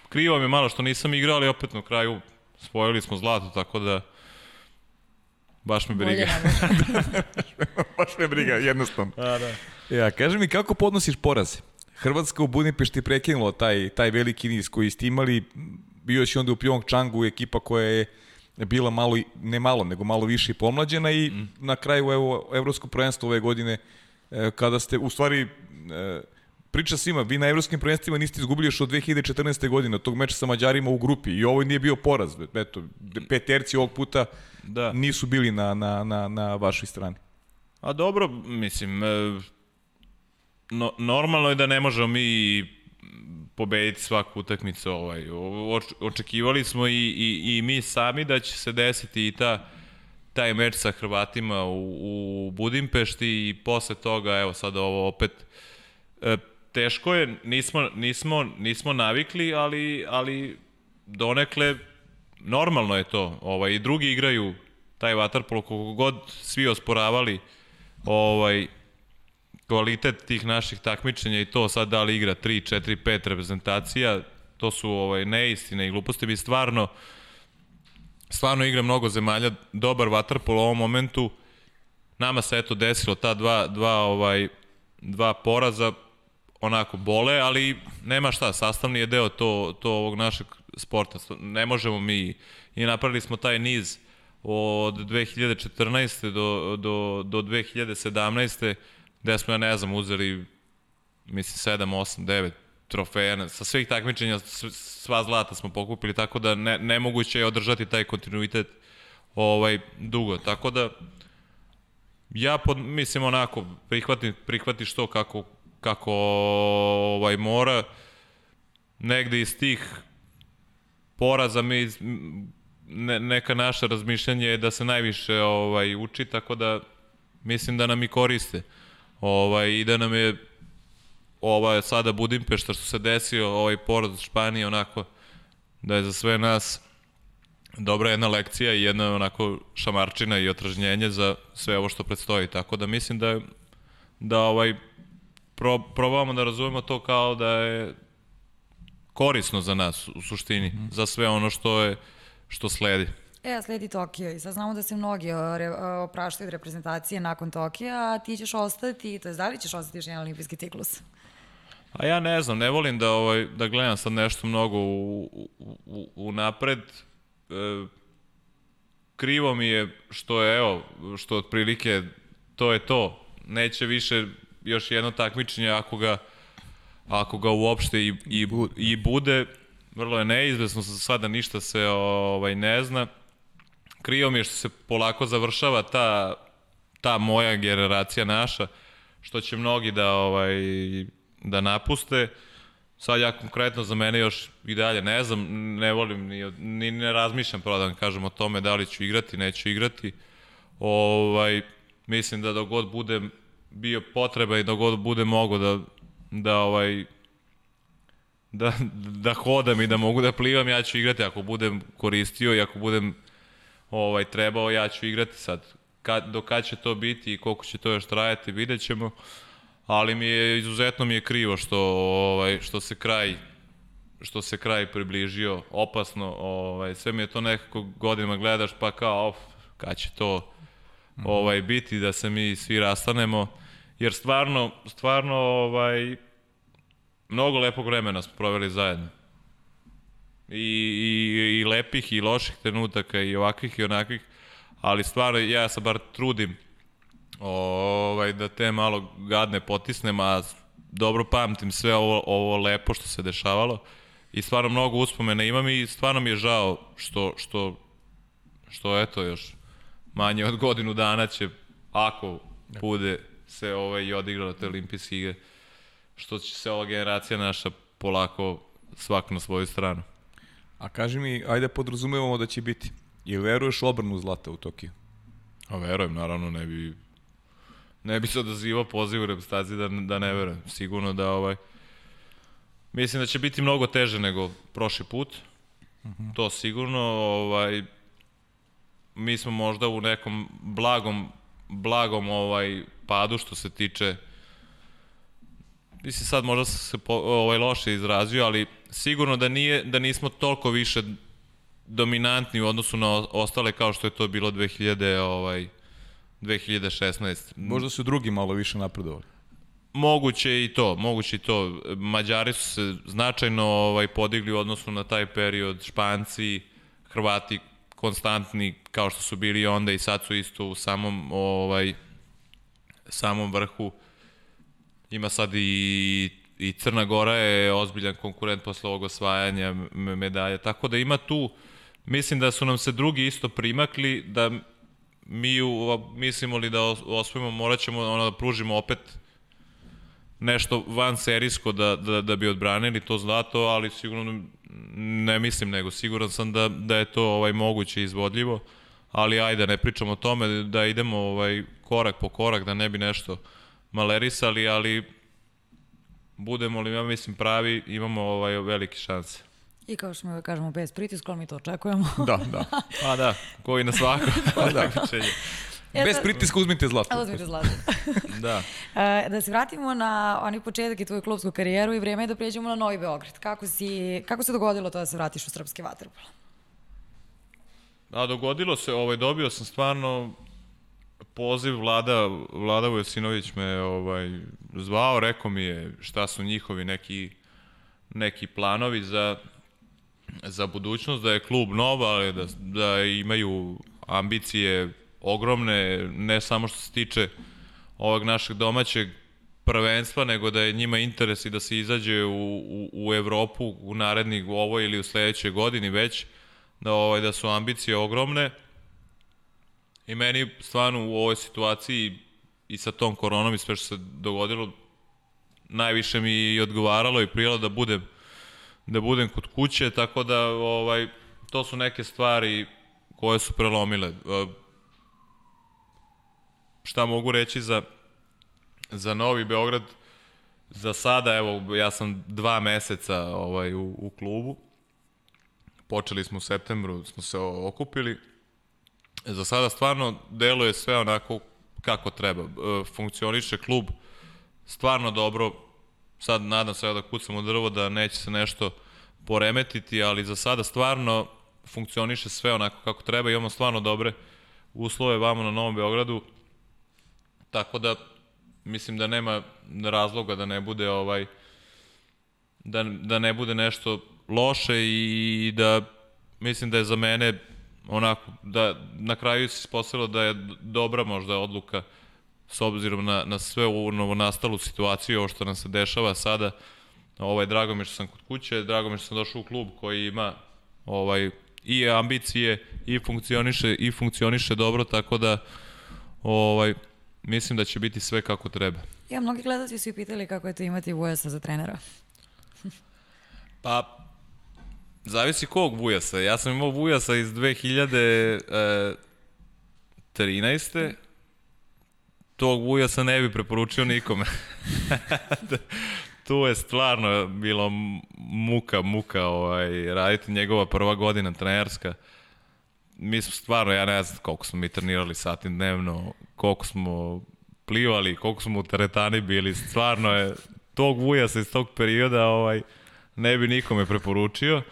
krivo mi je malo što nisam igrao, ali opet na kraju spojili smo zlato, tako da baš me briga. <laughs> baš me briga, jednostavno. A, da. Ja, kaži mi kako podnosiš poraze? Hrvatska u Budimpešti prekinula taj, taj veliki niz koji ste imali, bio si onda u Pyeongchangu ekipa koja je bila malo, ne malo, nego malo više i pomlađena i mm. na kraju evo, evropsko prvenstvo ove godine e, kada ste, u stvari, e, priča svima, vi na evropskim prvenstvima niste izgubili još od 2014. godine, od tog meča sa Mađarima u grupi i ovo nije bio poraz, eto, peterci ovog puta Da. nisu bili na, na, na, na vašoj strani. A dobro, mislim, e, no, normalno je da ne možemo mi pobediti svaku utakmicu. Ovaj. Očekivali smo i, i, i mi sami da će se desiti i ta, taj meč sa Hrvatima u, u Budimpešti i posle toga, evo sad ovo opet, e, teško je, nismo, nismo, nismo navikli, ali, ali donekle normalno je to. Ovaj, I drugi igraju taj vaterpolo, koliko god svi osporavali ovaj, kvalitet tih naših takmičenja i to sad da li igra 3, 4, 5 reprezentacija, to su ovaj, neistine i gluposti. Mi stvarno, stvarno igra mnogo zemalja, dobar vaterpolo u ovom momentu. Nama se eto desilo ta dva, dva, ovaj, dva poraza, onako bole, ali nema šta, sastavni je deo to, to ovog našeg sporta. Ne možemo mi, i napravili smo taj niz od 2014. do, do, do 2017. gde smo, ja ne znam, uzeli mislim 7, 8, 9 trofeja, sa svih takmičenja sva zlata smo pokupili, tako da ne, nemoguće je održati taj kontinuitet ovaj, dugo. Tako da, ja pod, mislim onako, prihvati, prihvatiš to kako, kako ovaj, mora, negde iz tih poraza mi ne, neka naša razmišljanje je da se najviše ovaj uči tako da mislim da nam i koriste. Ovaj i da nam je ova sada Budimpešta što se desio, ovaj poraz Španije onako da je za sve nas dobra jedna lekcija i jedna onako šamarčina i otražnjenje za sve ovo što predstoji. Tako da mislim da da ovaj pro, probavamo da razumemo to kao da je korisno za nas u suštini, mm za sve ono što je što sledi. E, a sledi Tokio i sad znamo da se mnogi opraštaju od reprezentacije nakon Tokija, a ti ćeš ostati, to je da li ćeš ostati još jedan olimpijski ciklus? A ja ne znam, ne volim da ovaj da gledam sad nešto mnogo u, u, u, u napred. E, krivo mi je što je, evo, što otprilike to je to. Neće više još jedno takmičenje ako ga ako ga uopšte i, i, i bude, vrlo je neizvesno sada ništa se ovaj ne zna. Krivo mi je što se polako završava ta, ta moja generacija naša, što će mnogi da ovaj da napuste. Sad ja konkretno za mene još i dalje ne znam, ne volim ni, ni ne razmišljam pravo da vam kažem o tome da li ću igrati, neću igrati. Ovaj, mislim da dok god bio potreba i dok god mogo da, da ovaj da, da hodam i da mogu da plivam, ja ću igrati ako budem koristio i ako budem ovaj trebao, ja ću igrati sad. Kad, do kad će to biti i koliko će to još trajati, vidjet ćemo. Ali mi je, izuzetno mi je krivo što, ovaj, što se kraj što se kraj približio opasno, ovaj, sve mi je to nekako godinama gledaš pa kao, of, kad će to ovaj, biti da se mi svi rastanemo, jer stvarno, stvarno, ovaj, mnogo lepog vremena smo proveli zajedno. I, i, i lepih i loših trenutaka i ovakvih i onakvih, ali stvarno ja se bar trudim ovaj, da te malo gadne potisnem, a dobro pamtim sve ovo, ovo lepo što se dešavalo i stvarno mnogo uspomena imam i stvarno mi je žao što, što, što eto još manje od godinu dana će, ako bude se ovaj, i odigralo te olimpijske igre, što će se ova generacija naša polako svak na svoju stranu. A kaži mi, ajde podrazumevamo da će biti. Ili veruješ obrnu zlata u Tokiju? A verujem, naravno, ne bi ne bi se odazivao poziv u reprezentaciji da, da ne verujem. Sigurno da ovaj mislim da će biti mnogo teže nego prošli put. -huh. To sigurno ovaj mi smo možda u nekom blagom blagom ovaj padu što se tiče mislim sad možda sam se po, ovaj loše izrazio, ali sigurno da nije da nismo toliko više dominantni u odnosu na ostale kao što je to bilo 2000 ovaj 2016. Možda su drugi malo više napredovali. Moguće i to, moguće i to. Mađari su se značajno ovaj podigli u odnosu na taj period, Španci, Hrvati konstantni kao što su bili onda i sad su isto u samom ovaj samom vrhu ima sad i i Crna Gora je ozbiljan konkurent posle ovog osvajanja medalja tako da ima tu mislim da su nam se drugi isto primakli da mi u, mislimo li da osvojimo morat ćemo ono da pružimo opet nešto van serijsko da, da, da bi odbranili to zlato, ali sigurno ne mislim nego siguran sam da, da je to ovaj moguće izvodljivo, ali ajde ne pričamo o tome da idemo ovaj korak po korak da ne bi nešto malerisali, ali budemo li ja mislim pravi, imamo ovaj velike šanse. I kao što mi kažemo, bez pritiska, mi to očekujemo. <laughs> Da, da. Pa da, koji na svako. <laughs> Pa da. Bez pritiska uzmite zlato. Uzmite zlato. <laughs> da. E, da se vratimo na onaj početak i tvoju klubsku karijeru i vreme je da pređemo na Novi Beograd. Kako, si, kako se dogodilo to da se vratiš u srpski vaterpolo? A dogodilo se, ovaj, dobio sam stvarno poziv Vlada, Vlada Vujasinović me ovaj, zvao, rekao mi je šta su njihovi neki, neki planovi za, za budućnost, da je klub nov, ali da, da imaju ambicije ogromne, ne samo što se tiče ovog našeg domaćeg prvenstva, nego da je njima interes i da se izađe u, u, u Evropu u narednih u ovoj ili u sledećoj godini već, da, ovaj, da su ambicije ogromne. I meni stvarno u ovoj situaciji i sa tom koronom i sve što se dogodilo, najviše mi i odgovaralo i prijelo da budem da budem kod kuće, tako da ovaj to su neke stvari koje su prelomile šta mogu reći za, za Novi Beograd? Za sada, evo, ja sam dva meseca ovaj, u, u klubu. Počeli smo u septembru, smo se okupili. Za sada stvarno deluje sve onako kako treba. E, funkcioniše klub stvarno dobro. Sad nadam se da kucam u drvo da neće se nešto poremetiti, ali za sada stvarno funkcioniše sve onako kako treba. Imamo stvarno dobre uslove vamo na Novom Beogradu Tako da mislim da nema razloga da ne bude ovaj da, da ne bude nešto loše i da mislim da je za mene onako da na kraju se ispostavilo da je dobra možda odluka s obzirom na, na sve ovu novonastalu situaciju, ovo što nam se dešava sada, ovaj, drago mi što sam kod kuće, drago mi što sam došao u klub koji ima ovaj, i ambicije i funkcioniše, i funkcioniše dobro, tako da ovaj, mislim da će biti sve kako treba. Ja, mnogi gledalci su i pitali kako je to imati Vujasa za trenera. pa, zavisi kog Vujasa. Ja sam imao Vujasa iz 2013. Tog Vujasa ne bi preporučio nikome. <laughs> tu je stvarno bilo muka, muka ovaj, raditi njegova prva godina trenerska. Mi smo stvarno, ja ne znam koliko smo mi trenirali sati dnevno, koliko smo plivali, koliko smo u teretani bili, stvarno je tog vuja se iz tog perioda ovaj, ne bi nikome preporučio.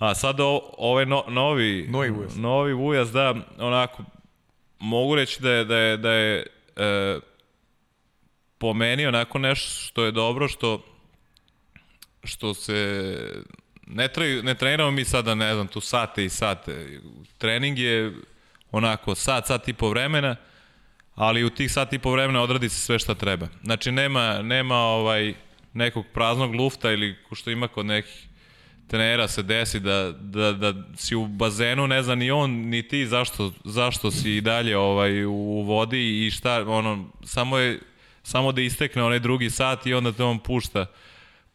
A sad o, ovaj no, novi, novi vujas. novi vujas, da, onako, mogu reći da je, da je, da je e, po meni onako nešto što je dobro, što što se ne, tre, ne treniramo mi sada, ne znam, tu sate i sate. Trening je onako sat, sat i po vremena, ali u tih sat i po vremena odradi se sve šta treba. Znači nema, nema ovaj nekog praznog lufta ili što ima kod nekih trenera se desi da, da, da si u bazenu, ne zna ni on ni ti zašto, zašto si i dalje ovaj, u vodi i šta, ono, samo je samo da istekne onaj drugi sat i onda te on pušta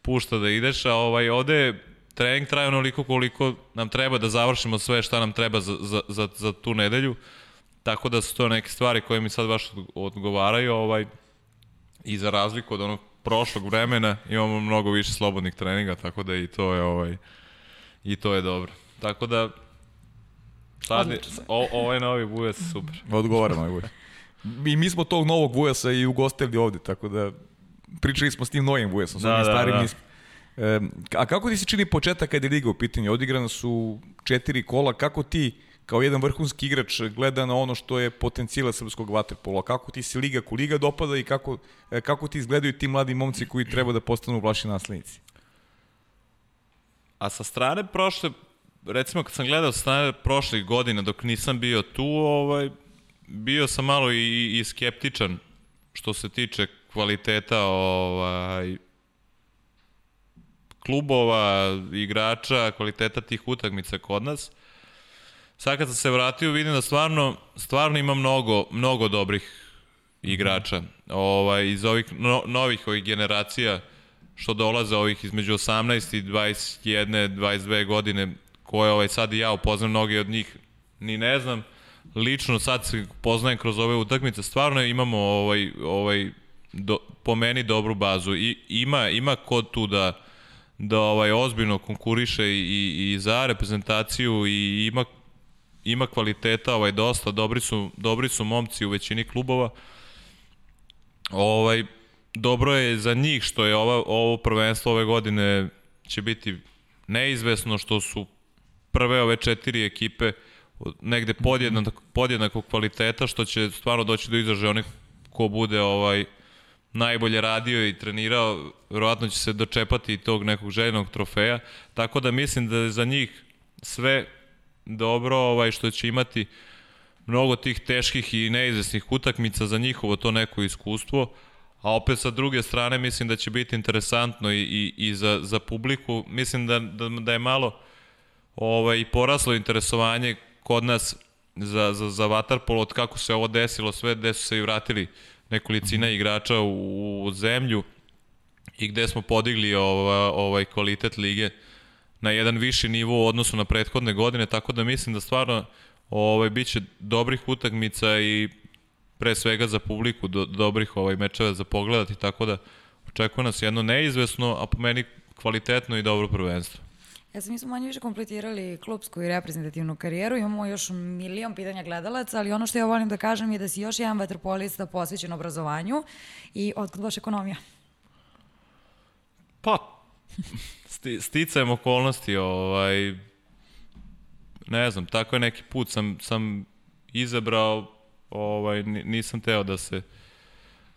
pušta da ideš, a ovaj, ovde trening traje onoliko koliko nam treba da završimo sve šta nam treba za, za, za, za tu nedelju. Tako da su to neke stvari koje mi sad baš odgovaraju ovaj, i za razliku od onog prošlog vremena imamo mnogo više slobodnih treninga, tako da i to je ovaj i to je dobro. Tako da sad je, o, ovaj novi Vujas super. <laughs> Odgovara novi Vujas. I mi smo tog novog Vujasa i ugostili ovde, tako da pričali smo s tim novim Vujasom, da, s da, starim da. nismo. E, a kako ti se čini početak kada je Liga u pitanju? Odigrana su četiri kola, kako ti kao jedan vrhunski igrač gleda na ono što je potencijala srpskog vaterpola? Kako ti se Liga ko Liga dopada i kako, e, kako ti izgledaju ti mladi momci koji treba da postanu vaši naslednici? A sa strane prošle recimo kad sam gledao strane prošlih godina dok nisam bio tu, ovaj, bio sam malo i, i skeptičan što se tiče kvaliteta ovaj, klubova, igrača, kvaliteta tih utakmica kod nas. Sad kad sam se vratio vidim da stvarno, stvarno ima mnogo, mnogo dobrih igrača. Ovaj, iz ovih no, novih ovih generacija što dolaze ovih između 18 i 21, 22 godine koje ovaj, sad i ja upoznam mnogi od njih ni ne znam. Lično sad se poznajem kroz ove utakmice. Stvarno imamo ovaj, ovaj do, po meni dobru bazu. I ima, ima kod tu da da ovaj ozbiljno konkuriše i, i, i za reprezentaciju i ima ima kvaliteta, ovaj dosta dobri su dobri su momci u većini klubova. Ovaj dobro je za njih što je ova, ovo prvenstvo ove godine će biti neizvesno što su prve ove četiri ekipe negde podjednako, podjednako kvaliteta što će stvarno doći do izražaja onih ko bude ovaj najbolje radio i trenirao, verovatno će se dočepati tog nekog željenog trofeja, tako da mislim da je za njih sve dobro ovaj što će imati mnogo tih teških i neizvesnih utakmica za njihovo to neko iskustvo, a opet sa druge strane mislim da će biti interesantno i, i, i za, za publiku. Mislim da, da, da je malo ovaj, poraslo interesovanje kod nas za, za, za Vatarpol od kako se ovo desilo sve, gde su se i vratili nekolicina igrača u, u zemlju i gde smo podigli ovaj, ovaj kvalitet lige na jedan viši nivo u odnosu na prethodne godine, tako da mislim da stvarno ovaj, bit će dobrih utakmica i pre svega za publiku do, dobrih ovaj mečeva za pogledati, tako da očekuje nas jedno neizvesno, a po meni kvalitetno i dobro prvenstvo. Ja sam mi smo manje više kompletirali klubsku i reprezentativnu karijeru, imamo još milion pitanja gledalaca, ali ono što ja volim da kažem je da si još jedan vaterpolista posvećen obrazovanju i otkud baš ekonomija? Pa, sti, sticajem okolnosti, ovaj, ne znam, tako je neki put sam, sam izabrao, ovaj, nisam teo da se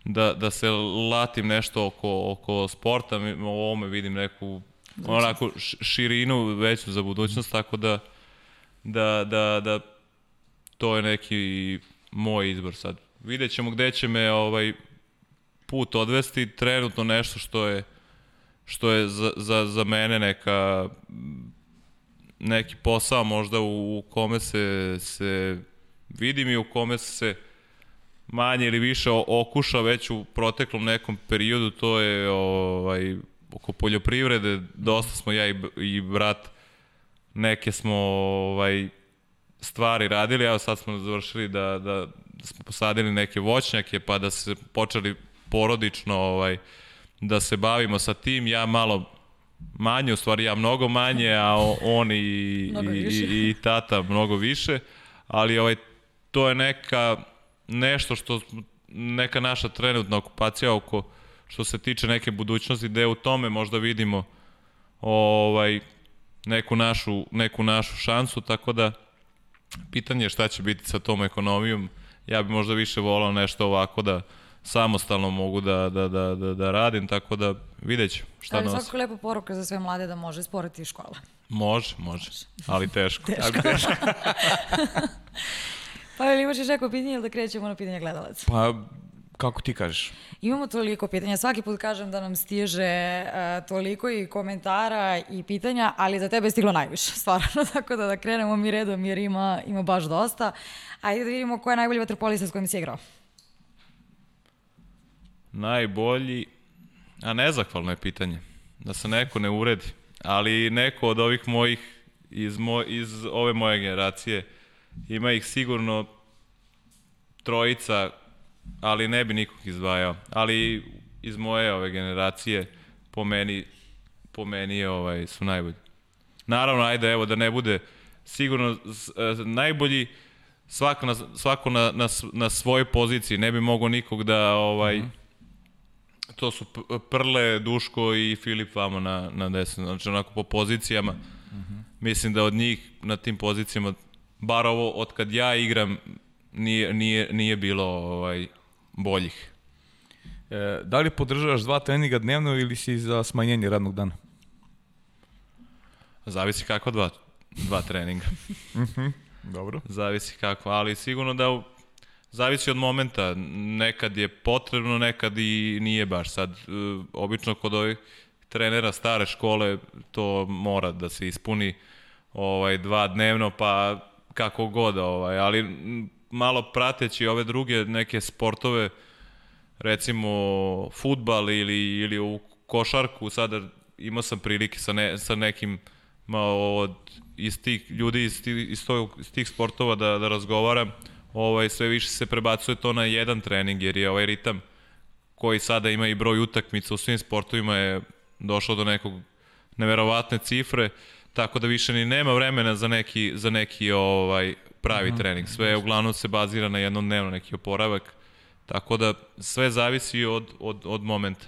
da, da se latim nešto oko, oko sporta, u ovome vidim neku onako širinu veću za budućnost, tako da, da, da, da to je neki moj izbor sad. Vidjet ćemo gde će me ovaj put odvesti, trenutno nešto što je što je za, za, za mene neka neki posao možda u, u kome se, se vidim i u kome se manje ili više okuša već u proteklom nekom periodu, to je ovaj, oko poljoprivrede, dosta smo ja i, i brat, neke smo ovaj, stvari radili, evo sad smo završili da, da smo posadili neke voćnjake, pa da se počeli porodično ovaj, da se bavimo sa tim, ja malo manje, u stvari ja mnogo manje, a on i, <laughs> i, i, i tata mnogo više, ali ovaj, to je neka, nešto što, neka naša trenutna okupacija oko što se tiče neke budućnosti, gde u tome možda vidimo ovaj, neku, našu, neku našu šansu, tako da pitanje je šta će biti sa tom ekonomijom. Ja bi možda više volao nešto ovako da samostalno mogu da, da, da, da, da radim, tako da vidjet ću šta ali nosi. Ali svako lepa poruka za sve mlade da može sporati i škola. Može, može, <laughs> ali teško. teško. Ali <laughs> teško. pa ili imaš još neko pitanje ili da krećemo na pitanje gledalaca? Pa Kako ti kažeš? Imamo toliko pitanja. Svaki put kažem da nam stiže uh, toliko i komentara i pitanja, ali za tebe je stiglo najviše, <laughs> stvarno. Tako da da krenemo mi redom jer ima, ima baš dosta. Ajde da vidimo ko je najbolji vaterpolista s kojim si igrao. Najbolji, a nezahvalno je pitanje. Da se neko ne uredi. Ali neko od ovih mojih iz, mo, iz ove moje generacije ima ih sigurno trojica ali ne bi nikog izdvajao. Ali iz moje ove generacije po meni, po meni je, ovaj, su najbolji. Naravno, ajde, evo, da ne bude sigurno e, najbolji svako na, svako na, na, na svojoj poziciji, ne bi mogo nikog da ovaj, mm -hmm. To su Prle, Duško i Filip vamo na, na desno, znači onako po pozicijama. Mm -hmm. Mislim da od njih na tim pozicijama, bar ovo od kad ja igram, nije, nije, nije bilo ovaj, boljih. E, da li podržavaš dva treninga dnevno ili si za smanjenje radnog dana? Zavisi kako dva. dva treninga. Dobro. Zavisi kako, ali sigurno da zavisi od momenta. Nekad je potrebno, nekad i nije baš. Sad, e, obično kod ovih trenera stare škole to mora da se ispuni ovaj dva dnevno, pa kako god, ovaj, ali malo prateći ove druge neke sportove, recimo futbal ili, ili u košarku, sada imao sam prilike sa, ne, sa nekim malo od iz tih ljudi iz tih, iz, tog, iz tih sportova da, da razgovaram, ovaj, sve više se prebacuje to na jedan trening, jer je ovaj ritam koji sada ima i broj utakmica u svim sportovima je došao do nekog neverovatne cifre, tako da više ni nema vremena za neki, za neki ovaj pravi trening. Sve uglavnom se bazira na jednom dnevno neki oporavak, tako da sve zavisi od, od, od momenta.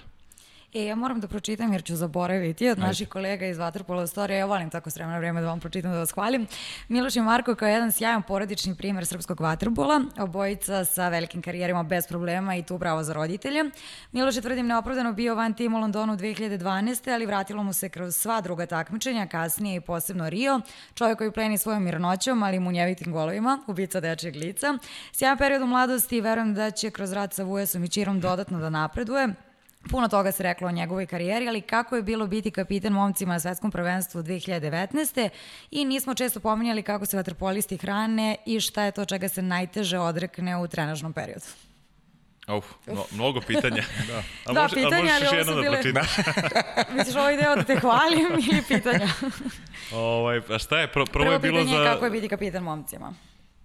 E, ja moram da pročitam jer ću zaboraviti od naših kolega iz Vaterpola Storija. Ja volim tako s vremena vreme da vam pročitam da vas hvalim. Miloš i Marko kao jedan sjajan porodični primer srpskog vaterpola, obojica sa velikim karijerima bez problema i tu bravo za roditelje. Miloš je tvrdim neopravdano bio van tima u Londonu 2012. ali vratilo mu se kroz sva druga takmičenja, kasnije i posebno Rio. Čovjek koji pleni svojom mirnoćom, ali i munjevitim golovima, ubica dečijeg lica. Sjajan period u mladosti i verujem da će kroz rad sa Vujesom i Čirom dodatno da napreduje. Puno toga se reklo o njegovoj karijeri, ali kako je bilo biti kapiten momcima na svetskom prvenstvu 2019. I nismo često pominjali kako se vaterpolisti hrane i šta je to čega se najteže odrekne u trenažnom periodu. Uf, no, mnogo pitanja. <laughs> da, A Da, može, a pitanja, možeš ali još ovo jedno su da bile- pročitaš? <laughs> Misliš ovo ideo da te hvalim <laughs> ili pitanja? ovaj, a šta je? Prvo, prvo, Prvo je bilo pitanje za je kako je biti kapiten momcima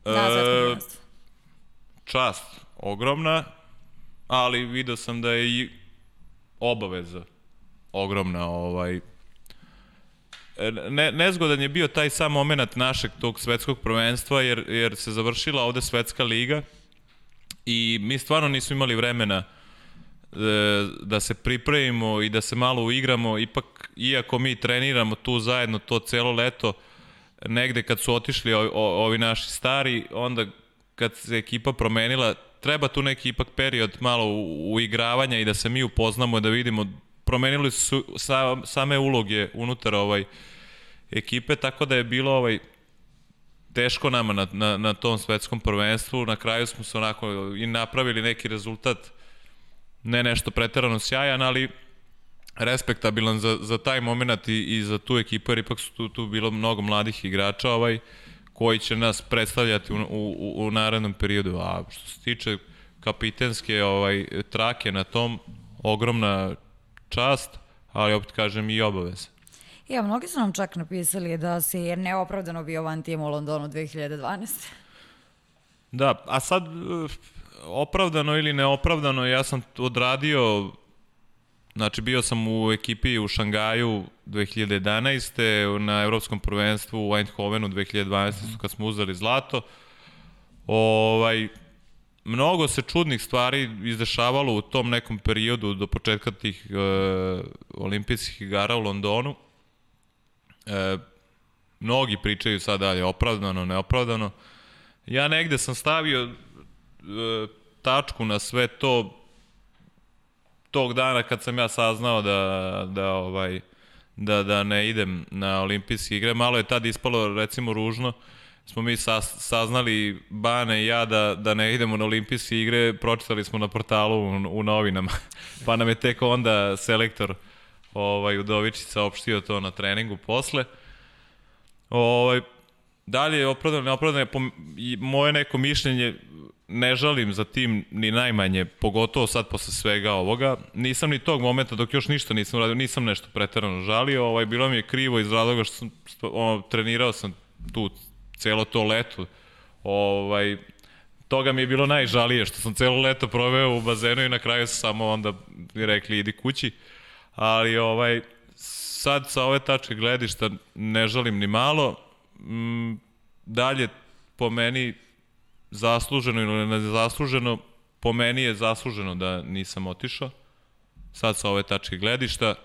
na E, svetskom prvenstvu. čast ogromna, ali video sam da je i obaveza ogromna. Ovaj, E, ne, nezgodan je bio taj sam moment našeg tog svetskog prvenstva, jer, jer se završila ovde svetska liga i mi stvarno nismo imali vremena e, da se pripremimo i da se malo uigramo, ipak iako mi treniramo tu zajedno to celo leto, negde kad su otišli ovi, ovi naši stari, onda kad se ekipa promenila, treba tu neki ipak period malo uigravanja i da se mi upoznamo, da vidimo, promenili su sa, same uloge unutar ovaj ekipe, tako da je bilo ovaj teško nama na, na, na tom svetskom prvenstvu. Na kraju smo se onako i napravili neki rezultat, ne nešto preterano sjajan, ali respektabilan za, za taj moment i, i za tu ekipu, jer ipak su tu, tu bilo mnogo mladih igrača ovaj, koji će nas predstavljati u, u, u narednom periodu. A što se tiče kapitenske ovaj, trake na tom, ogromna čast, ali opet kažem i obaveza. Ja, mnogi su nam čak napisali da si je neopravdano bio van tima u Londonu 2012. Da, a sad eh, opravdano ili neopravdano, ja sam odradio Znači, bio sam u ekipi u Šangaju 2011. na evropskom prvenstvu u Eindhovenu 2012. su kad smo uzeli zlato. Ovaj, mnogo se čudnih stvari izdešavalo u tom nekom periodu do početka tih e, olimpijskih igara u Londonu. E, mnogi pričaju sad da je opravdano, neopravdano. Ja negde sam stavio e, tačku na sve to tog dana kad sam ja saznao da, da ovaj da, da ne idem na olimpijske igre, malo je tad ispalo recimo ružno, smo mi sa, saznali Bane i ja da, da ne idemo na olimpijske igre, pročitali smo na portalu u, u novinama, <laughs> pa nam je tek onda selektor ovaj, Udovičić saopštio to na treningu posle. Ovaj, dalje je opravdano, neopravdano moje neko mišljenje, ne žalim za tim ni najmanje, pogotovo sad posle svega ovoga. Nisam ni tog momenta dok još ništa nisam radio, nisam nešto preterano žalio, ovaj, bilo mi je krivo iz razloga što sam, ono, trenirao sam tu celo to leto. Ovaj, toga mi je bilo najžalije što sam celo leto proveo u bazenu i na kraju su samo onda rekli idi kući. Ali ovaj, sad sa ove tačke gledišta ne žalim ni malo. Mm, dalje po meni zasluženo ili nezasluženo, po meni je zasluženo da nisam otišao. Sad sa ove tačke gledišta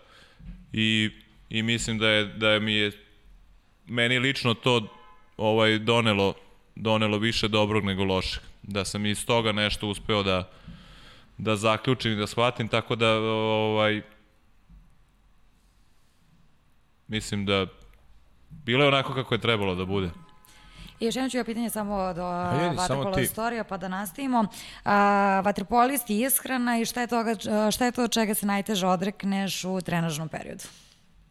i, i mislim da je, da je mi je meni lično to ovaj donelo donelo više dobrog nego lošeg. Da sam iz toga nešto uspeo da da zaključim i da shvatim, tako da ovaj mislim da bilo je onako kako je trebalo da bude. I još jedno ću ja pitanje samo do ti. istorija, pa da nastavimo. A, vaterpolist i ishrana i šta je, toga, šta je to čega se najteže odrekneš u trenažnom periodu?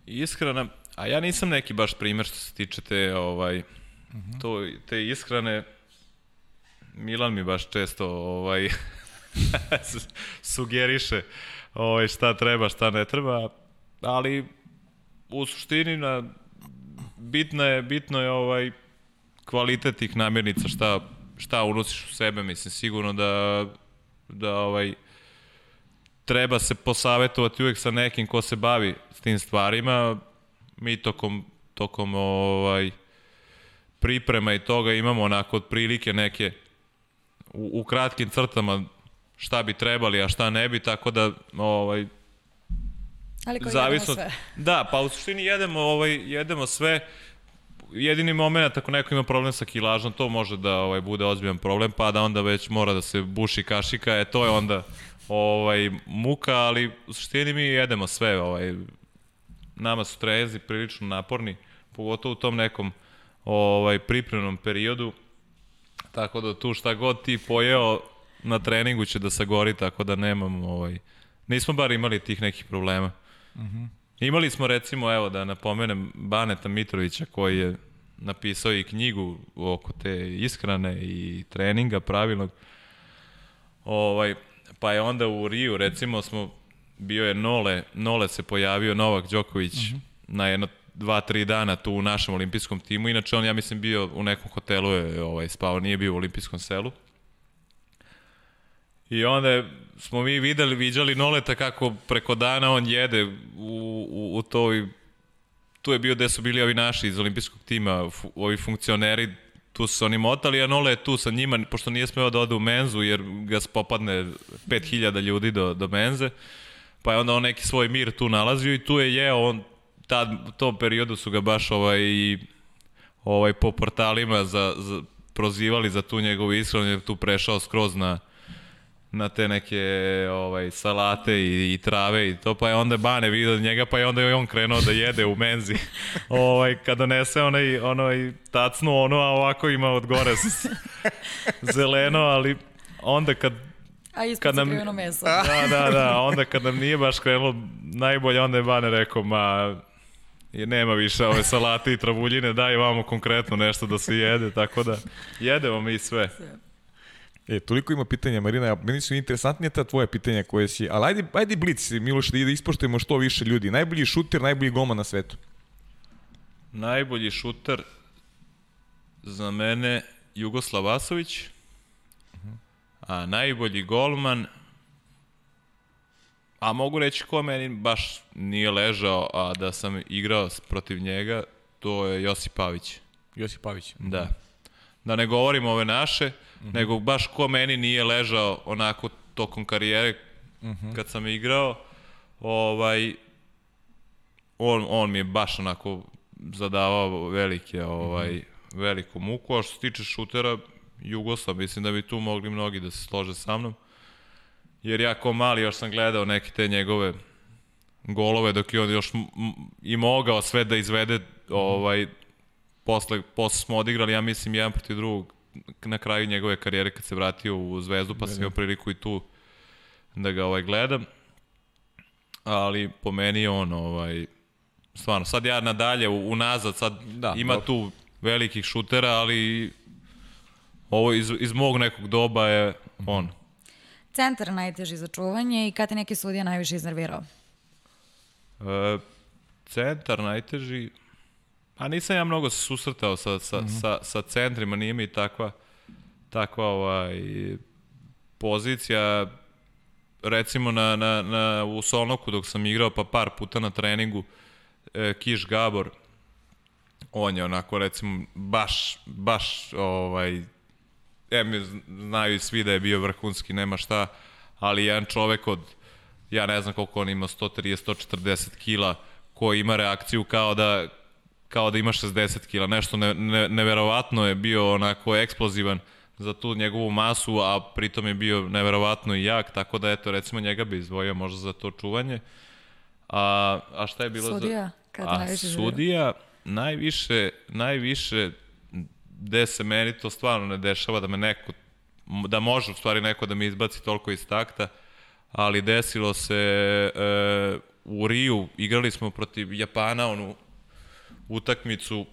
Ishrana, a ja nisam neki baš primer što se tiče te, ovaj, to, te ishrane. Milan mi baš često ovaj, <laughs> sugeriše ovaj, šta treba, šta ne treba, ali u suštini na, bitno je, bitno je ovaj, kvalitet tih namirnica, šta, šta unosiš u sebe, mislim, sigurno da, da ovaj, treba se posavetovati uvek sa nekim ko se bavi s tim stvarima. Mi tokom, tokom ovaj, priprema i toga imamo onako otprilike neke u, u kratkim crtama šta bi trebali, a šta ne bi, tako da ovaj, Ali koji zavisno... sve. Da, pa u suštini jedemo, ovaj, jedemo sve. Jedini moment ako neko ima problem sa kilažom, to može da ovaj bude ozbiljan problem, pa da onda već mora da se buši kašika, e to je onda ovaj muka, ali u suštini mi jedemo sve, ovaj nama su trezi prilično naporni, pogotovo u tom nekom ovaj pripremnom periodu. Tako da tu šta god ti pojeo na treningu će da sagori, tako da nemam ovaj nismo bar imali tih nekih problema. Imali smo recimo, evo da napomenem, Baneta Mitrovića koji je napisao i knjigu oko te ishrane i treninga pravilnog. Ovaj, pa je onda u Riju recimo smo, bio je Nole, Nole se pojavio, Novak Đoković na jedno dva, tri dana tu u našem olimpijskom timu. Inače on, ja mislim, bio u nekom hotelu je ovaj, spao, nije bio u olimpijskom selu. I onda smo mi videli, viđali Noleta kako preko dana on jede u, u, u toj tu je bio gde su bili ovi naši iz olimpijskog tima, fu, ovi funkcioneri, tu su oni motali, a Nole je tu sa njima, pošto nije smeo da ode u menzu, jer ga popadne 5000 ljudi do, do menze, pa je onda on neki svoj mir tu nalazio i tu je jeo, on, tad, u tom periodu su ga baš ovaj, ovaj, po portalima za, za, prozivali za tu njegovu ishranu, tu prešao skroz na, na te neke ovaj salate i, i trave i to pa je onda Bane video njega pa je onda i on krenuo da jede u menzi. <laughs> ovaj kad donese onaj onaj tacnu ono a ovako ima od gore zeleno, ali onda kad A ispod Kad nam- meso. da, da, da, onda kad nam nije baš krenulo najbolje, onda je Bane rekao, ma, je, nema više ove salate i travuljine, daj vamo konkretno nešto da se jede, tako da jedemo mi sve. E, toliko ima pitanja, Marina, meni su interesantnije ta tvoja pitanja koje si, ali ajde, ajde blic, Miloš, da da ispoštujemo što više ljudi. Najbolji šuter, najbolji golman na svetu. Najbolji šuter za mene Jugoslav Vasović, a najbolji golman, a mogu reći ko meni baš nije ležao, a da sam igrao protiv njega, to je Josip Pavić. Josip Pavić. Da. Da ne govorim ove naše, nego baš ko meni nije ležao onako tokom karijere kad sam igrao, ovaj, on, on mi je baš onako zadavao velike, ovaj, veliku muku, a što se tiče šutera, Jugoslav, mislim da bi tu mogli mnogi da se slože sa mnom. Jer ja ko mali još sam gledao neke te njegove golove dok je on još i mogao sve da izvede ovaj posle, posle smo odigrali, ja mislim, jedan protiv drugog na kraju njegove karijere kad se vratio u Zvezdu, pa sam imao priliku i tu da ga ovaj gledam. Ali po meni je on ovaj stvarno, sad ja nadalje unazad, sad Da, ima dobro. tu velikih šutera, ali ovo iz, iz mog nekog doba je on. Centar najteži za čuvanje i kad te neki sudija najviše iznervirao? E, centar najteži, a nisam ja mnogo susretao sa, sa, sa, sa centrima, nije mi takva, takva ovaj, pozicija. Recimo na, na, na, u Solnoku dok sam igrao pa par puta na treningu, e, Kiš Gabor, on je onako recimo baš, baš ovaj, em, znaju svi da je bio vrhunski, nema šta, ali jedan čovek od, ja ne znam koliko on ima, 130-140 kila, koji ima reakciju kao da, kao da ima 60 kila, nešto ne, ne, neverovatno je bio onako eksplozivan za tu njegovu masu, a pritom je bio neverovatno i jak, tako da eto, recimo njega bi izdvojio možda za to čuvanje. A, a šta je bilo za... Sudija, kad a najviše sudija, najviše, najviše gde se meni to stvarno ne dešava da me neko, da može u stvari neko da mi izbaci toliko iz takta, ali desilo se e, u Riju, igrali smo protiv Japana onu utakmicu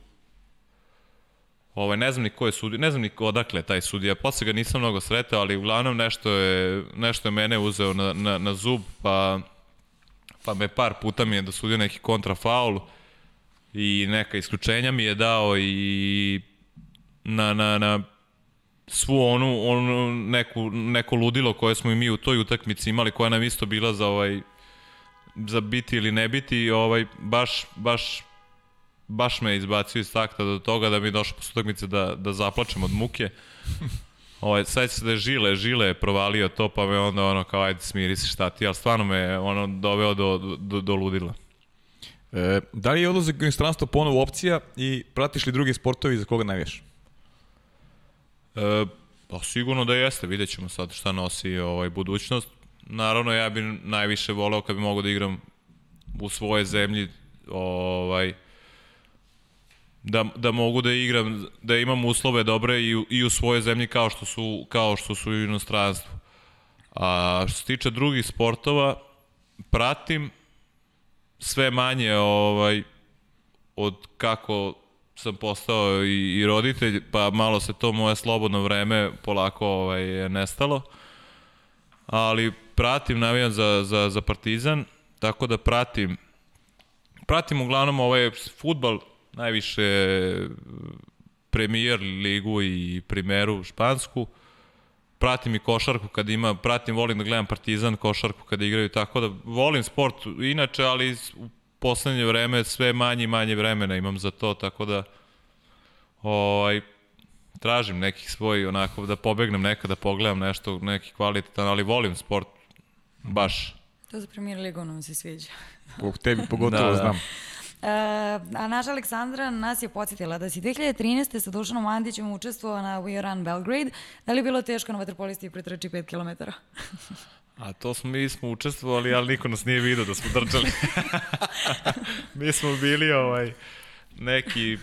Ovaj, ne znam ni ko je sudija, ne znam ni odakle je taj sudija, posle ga nisam mnogo sretao, ali uglavnom nešto je, nešto je mene uzeo na, na, na zub, pa, pa me par puta mi je dosudio neki kontrafaul i neka isključenja mi je dao i na, na, na svu onu, onu neku, neko ludilo koje smo i mi u toj utakmici imali, koja nam isto bila za ovaj za biti ili ne biti, ovaj, baš, baš baš me izbacio iz takta do toga da mi došlo posle utakmice da, da zaplačem od muke. <laughs> Ovaj, sad se da je Žile, Žile je provalio to, pa me onda ono kao ajde smiri se šta ti, ali stvarno me ono doveo do, do, do ludila. E, da li je odlazak u inostranstvo ponovo opcija i pratiš li drugi sportovi za koga navijaš? E, pa sigurno da jeste, vidjet ćemo sad šta nosi ovaj budućnost. Naravno ja bih najviše voleo kad bi mogo da igram u svojoj zemlji ovaj, da, da mogu da igram, da imam uslove dobre i, i u svojoj zemlji kao što su, kao što su u inostranstvu. A što se tiče drugih sportova, pratim sve manje ovaj, od kako sam postao i, i roditelj, pa malo se to moje slobodno vreme polako ovaj, nestalo. Ali pratim, navijam za, za, za Partizan, tako da pratim pratim uglavnom ovaj futbal najviše premier ligu i primeru špansku. Pratim i košarku kad ima, pratim, volim da gledam Partizan košarku kad igraju, tako da volim sport inače, ali u poslednje vreme sve manje i manje vremena imam za to, tako da ovaj, tražim nekih svoj, onako, da pobegnem nekada, da pogledam nešto, neki kvalitetan, ali volim sport, baš. To za premier ligu nam se sviđa. Po tebi pogotovo da, da. znam. E, a naša Aleksandra nas je podsjetila da si 2013. sa Dušanom Mandićem učestvovao na We Run Belgrade. Da li je bilo teško na vaterpolisti pretrči 5 km? <laughs> A to smo, mi smo učestvovali, ali niko nas nije vidio da smo trčali. <laughs> mi smo bili ovaj, neki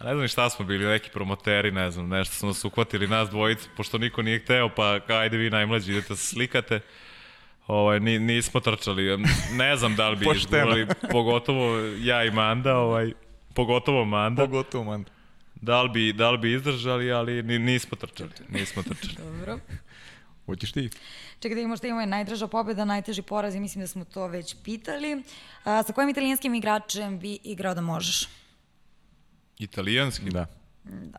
A ne znam šta smo bili, neki promoteri, ne znam, nešto su nas uhvatili, nas dvojice, pošto niko nije hteo, pa ajde vi najmlađi, idete se slikate. Ovaj, ni, nismo trčali. Ne znam da li bi izgurali, pogotovo ja i Manda, ovaj, pogotovo Manda. Pogotovo Manda. Da li bi, da li bi izdržali, ali nismo trčali. Nismo trčali. Dobro. Hoćeš ti? Čekaj da imamo šta ima najdraža pobjeda, najteži poraz i mislim da smo to već pitali. A, sa kojim italijanskim igračem bi igrao da možeš? Italijanski? Da. Da.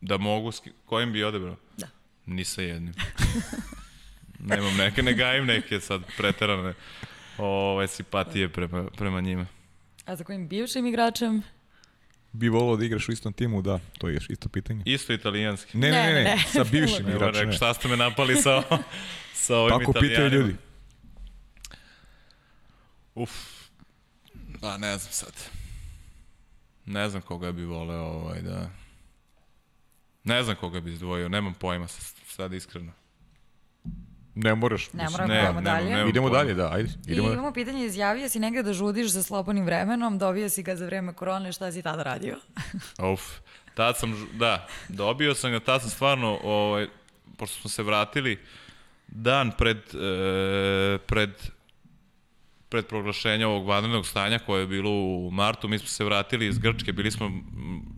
Da mogu, kojim bi odebrao? Da. Ni sa jednim. <laughs> Nemam neke, ne gajim neke sad preterane ove, simpatije prema, prema njima. A za kojim bivšim igračem? Bi volao da igraš u istom timu, da, to je isto pitanje. Isto italijanski. Ne, ne, ne, ne, ne. sa bivšim igračem. Evo, šta ste me napali sa, <laughs> sa ovim Tako pitaju ljudi. Uf, pa ne znam sad. Ne znam koga bi voleo ovaj, da... Ne znam koga bi izdvojio, nemam pojma sad iskreno. Ne moraš. Ne moramo, ne, idemo dalje. Ne, idemo dalje, da, ajde. Idemo I imamo pitanje, izjavio si negde da žudiš za slobodnim vremenom, dobio si ga za vreme korone, šta si tada radio? <laughs> Uf, tad sam, da, dobio sam ga, tad sam stvarno, ovaj, pošto smo se vratili, dan pred, e, pred pred proglašenja ovog vanrednog stanja koje je bilo u martu, mi smo se vratili iz Grčke, bili smo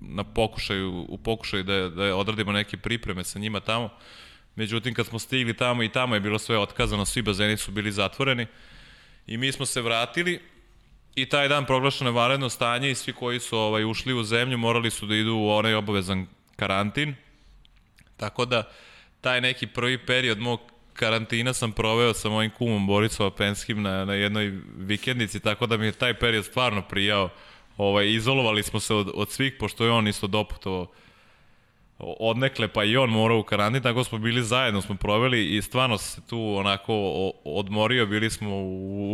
na pokušaju, u pokušaju da, da odradimo neke pripreme sa njima tamo. Međutim, kad smo stigli tamo i tamo je bilo sve otkazano, svi bazeni su bili zatvoreni i mi smo se vratili i taj dan proglašeno je vanredno stanje i svi koji su ovaj, ušli u zemlju morali su da idu u onaj obavezan karantin. Tako da, taj neki prvi period mog karantina sam proveo sa mojim kumom Borisom Apenskim na, na jednoj vikendici, tako da mi je taj period stvarno prijao. Ovaj, izolovali smo se od, od svih, pošto je on isto doputovao odnekle, pa i on morao u karantin, tako smo bili zajedno, smo proveli i stvarno se tu onako odmorio, bili smo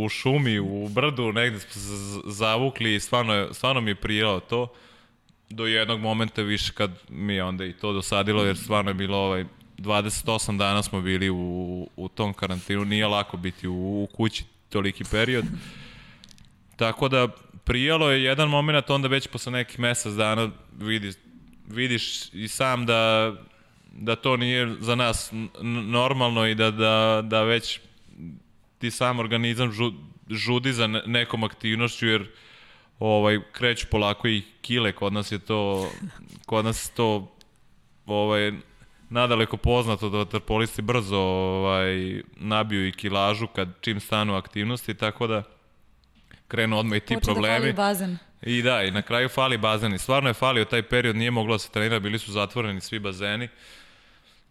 u, šumi, u brdu, negde smo se zavukli i stvarno, stvarno mi je prijelo to do jednog momenta više kad mi je onda i to dosadilo, jer stvarno je bilo ovaj, 28 dana smo bili u, u tom karantinu, nije lako biti u, u kući toliki period. Tako da prijalo je jedan moment, onda već posle nekih mesec dana vidi, vidiš i sam da, da to nije za nas normalno i da, da, da već ti sam organizam žu, žudi za ne- nekom aktivnošću jer ovaj kreću polako i kile kod nas je to kod nas to ovaj nadaleko poznato da vaterpolisti brzo ovaj nabiju i kilažu kad čim stanu aktivnosti tako da krenu odmah i ti Počne da problemi. bazen. I da, i na kraju fali bazen. I stvarno je falio taj period, nije moglo da se trenira, bili su zatvoreni svi bazeni.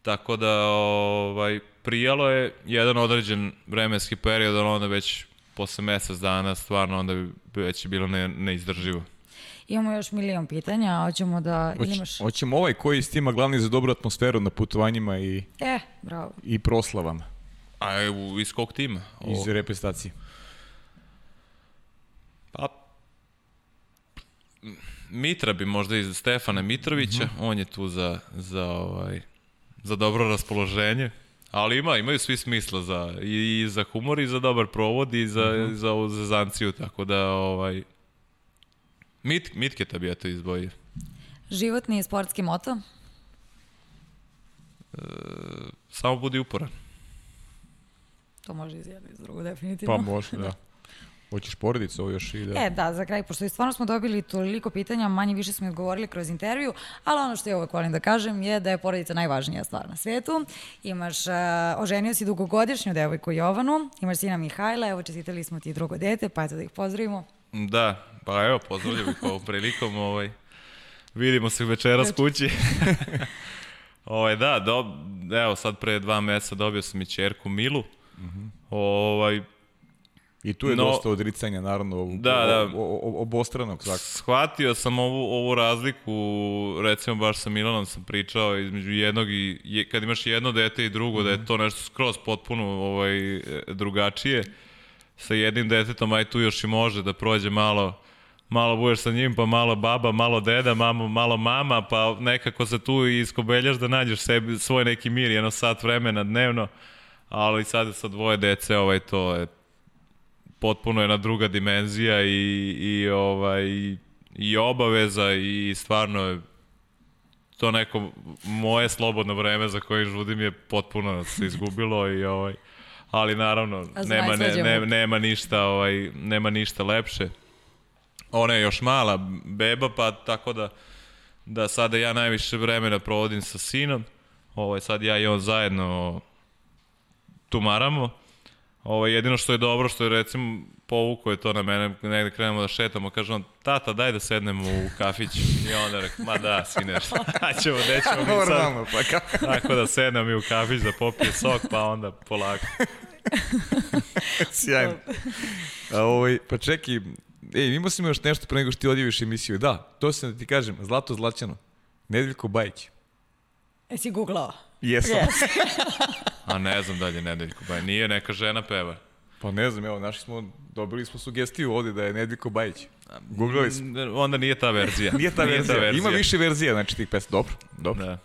Tako da, ovaj, prijalo je jedan određen vremenski period, ali onda već posle mesec dana stvarno onda bi već je bilo ne, neizdrživo. Imamo još milion pitanja, a hoćemo da... Hoć, imaš... hoćemo ovaj koji stima glavni za dobru atmosferu na putovanjima i, E, bravo. i proslavama A iz kog tima? O, iz reprezentacije. Pa, Mitra bi možda iz Stefana Mitrovića, Mhm. on je tu za, za, ovaj, za dobro raspoloženje. Ali ima, imaju svi smisla za, i, i za humor i za dobar provod i za, Mhm. za ovu zezanciju, tako da ovaj, Mit, Mitketa bi ja to izdvojio. Životni i sportski moto? Samo budi uporan. To može iz jedno i iz drugo, definitivno. Pa može, da. <laughs> Hoćeš porodicu ovo još i da... E, da, za kraj, pošto i stvarno smo dobili toliko pitanja, manje više smo odgovorili kroz intervju, ali ono što ja uvek volim da kažem je da je porodica najvažnija stvar na svetu. Imaš, uh, oženio si dugogodišnju devojku Jovanu, imaš sina Mihajla, evo čestitali smo ti drugo dete, pa eto da ih pozdravimo. Da, pa evo, pozdravljam ih ovom prilikom. <laughs> Ovaj, vidimo se večeras kući. <laughs> ovaj, da, do, evo sad pre dva meseca dobio sam i čerku Milu. Ovaj, I tu je No- dosta odricanja, naravno, Da, da. o, o, obostranog svakako. shvatio sam ovu, ovu razliku, recimo baš sa Milanom sam pričao između jednog i, je, kad imaš jedno dete i drugo, da je to nešto skroz potpuno ovaj, drugačije. Sa jednim detetom, aj tu još i može da prođe malo, malo budeš sa njim, pa malo baba, malo deda, mamo, malo mama, pa nekako se tu iskobeljaš da nađeš sebi svoj neki mir, jedno sat vremena dnevno, ali sad sa dvoje dece, ovaj, to je potpuno jedna druga dimenzija i, i, ovaj, i obaveza i stvarno je to neko moje slobodno vreme za koje žudim je potpuno se izgubilo i ovaj ali naravno nema ne, ne, nema ništa ovaj nema ništa lepše. Ona je još mala beba pa tako da da sada ja najviše vremena provodim sa sinom. Ovaj sad ja i on zajedno tumaramo. Ovo, jedino što je dobro, što je recimo povuko je to na mene, negde krenemo da šetamo, kaže on, tata, daj da sednemo u kafić. I onda rekao, ma da, sine, šta <laughs> ćemo, gde ćemo mi sad? Normalno, pa kako? Tako da sednemo mi u kafić da popije sok, pa onda polako. <laughs> Sjajno. A, ovaj, pa čeki, ej, imao sam još nešto pre nego što ti odjaviš emisiju. Da, to sam da ti kažem, Zlato Zlaćano, Nedeljko Bajić. Jesi googlao? Jesam. <laughs> A ne znam dalje Nedeljko, ba, nije neka žena peva. Pa ne znam, evo, našli smo, dobili smo sugestiju ovde da je Nedeljko Bajić. Googlali smo. Onda nije ta verzija. <laughs> Nije ta verzija. Ima više verzija, znači tih pesma. Dobro, dobro. Da.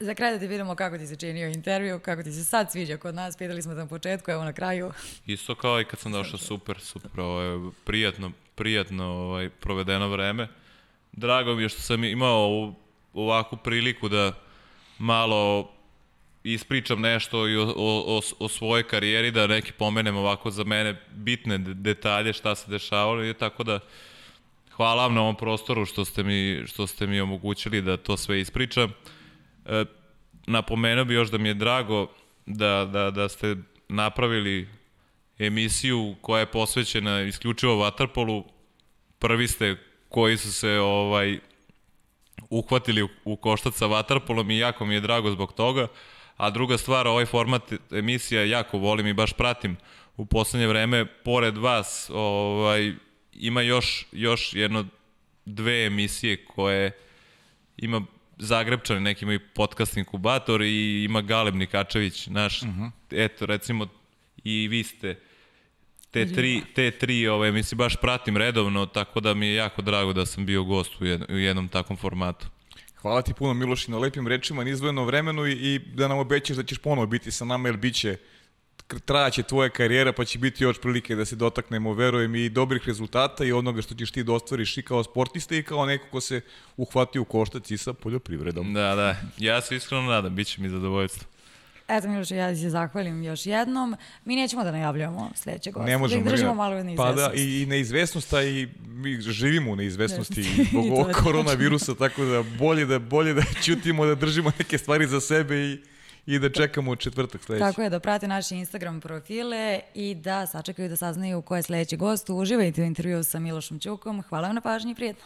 Za kraj da ti vidimo kako ti se činio intervju, kako ti se sad sviđa kod nas, pitali smo te na početku, evo na kraju. Isto kao i kad sam došao, super, super, ovo je prijatno, prijatno ovaj, provedeno vreme. Drago mi je što sam imao ovakvu priliku da malo ispričam nešto i o, o, o, svojoj karijeri, da neki pomenem ovako za mene bitne de- detalje šta se dešavalo i tako da hvala vam na ovom prostoru što ste mi, što ste mi omogućili da to sve ispričam. E, napomenuo bi još da mi je drago da, da, da ste napravili emisiju koja je posvećena isključivo Waterpolu. Prvi ste koji su se ovaj uhvatili u, u koštac sa Waterpolom i jako mi je drago zbog toga. A druga stvar, ovaj format emisija jako volim i baš pratim u poslednje vreme. Pored vas ovaj, ima još, još jedno dve emisije koje ima Zagrebčani, neki imaju podcast inkubator i ima Galeb Nikačević, naš, uh -huh. eto, recimo, i vi ste te tri, te tri ove, mislim, baš pratim redovno, tako da mi je jako drago da sam bio gost u jednom, u jednom takvom formatu. Hvala ti puno Miloši na lepim rečima, na izdvojenom vremenu i, i da nam obećaš da ćeš ponovo biti sa nama, jer bit će trajaće tvoja karijera, pa će biti još prilike da se dotaknemo, verujem, i dobrih rezultata i onoga što ćeš ti da ostvariš i kao sportista i kao neko ko se uhvati u koštac i sa poljoprivredom. Da, da. Ja se iskreno nadam, bit će mi zadovoljstvo. Eto, Miloše, ja se zahvalim još jednom. Mi nećemo da najavljamo sledećeg gosta. Ne možemo. Da držimo malo u Pa da, i, i neizvesnost, a i mi živimo u neizvesnosti zbog <laughs> ovog <laughs> koronavirusa, tako da bolje da bolje da ćutimo, da držimo neke stvari za sebe i i da čekamo četvrtak sledeći. Tako je, da prate naše Instagram profile i da sačekaju da saznaju ko je sledeći gost. Uživajte u intervju sa Milošom Ćukom. Hvala vam na pažnji i prijetno.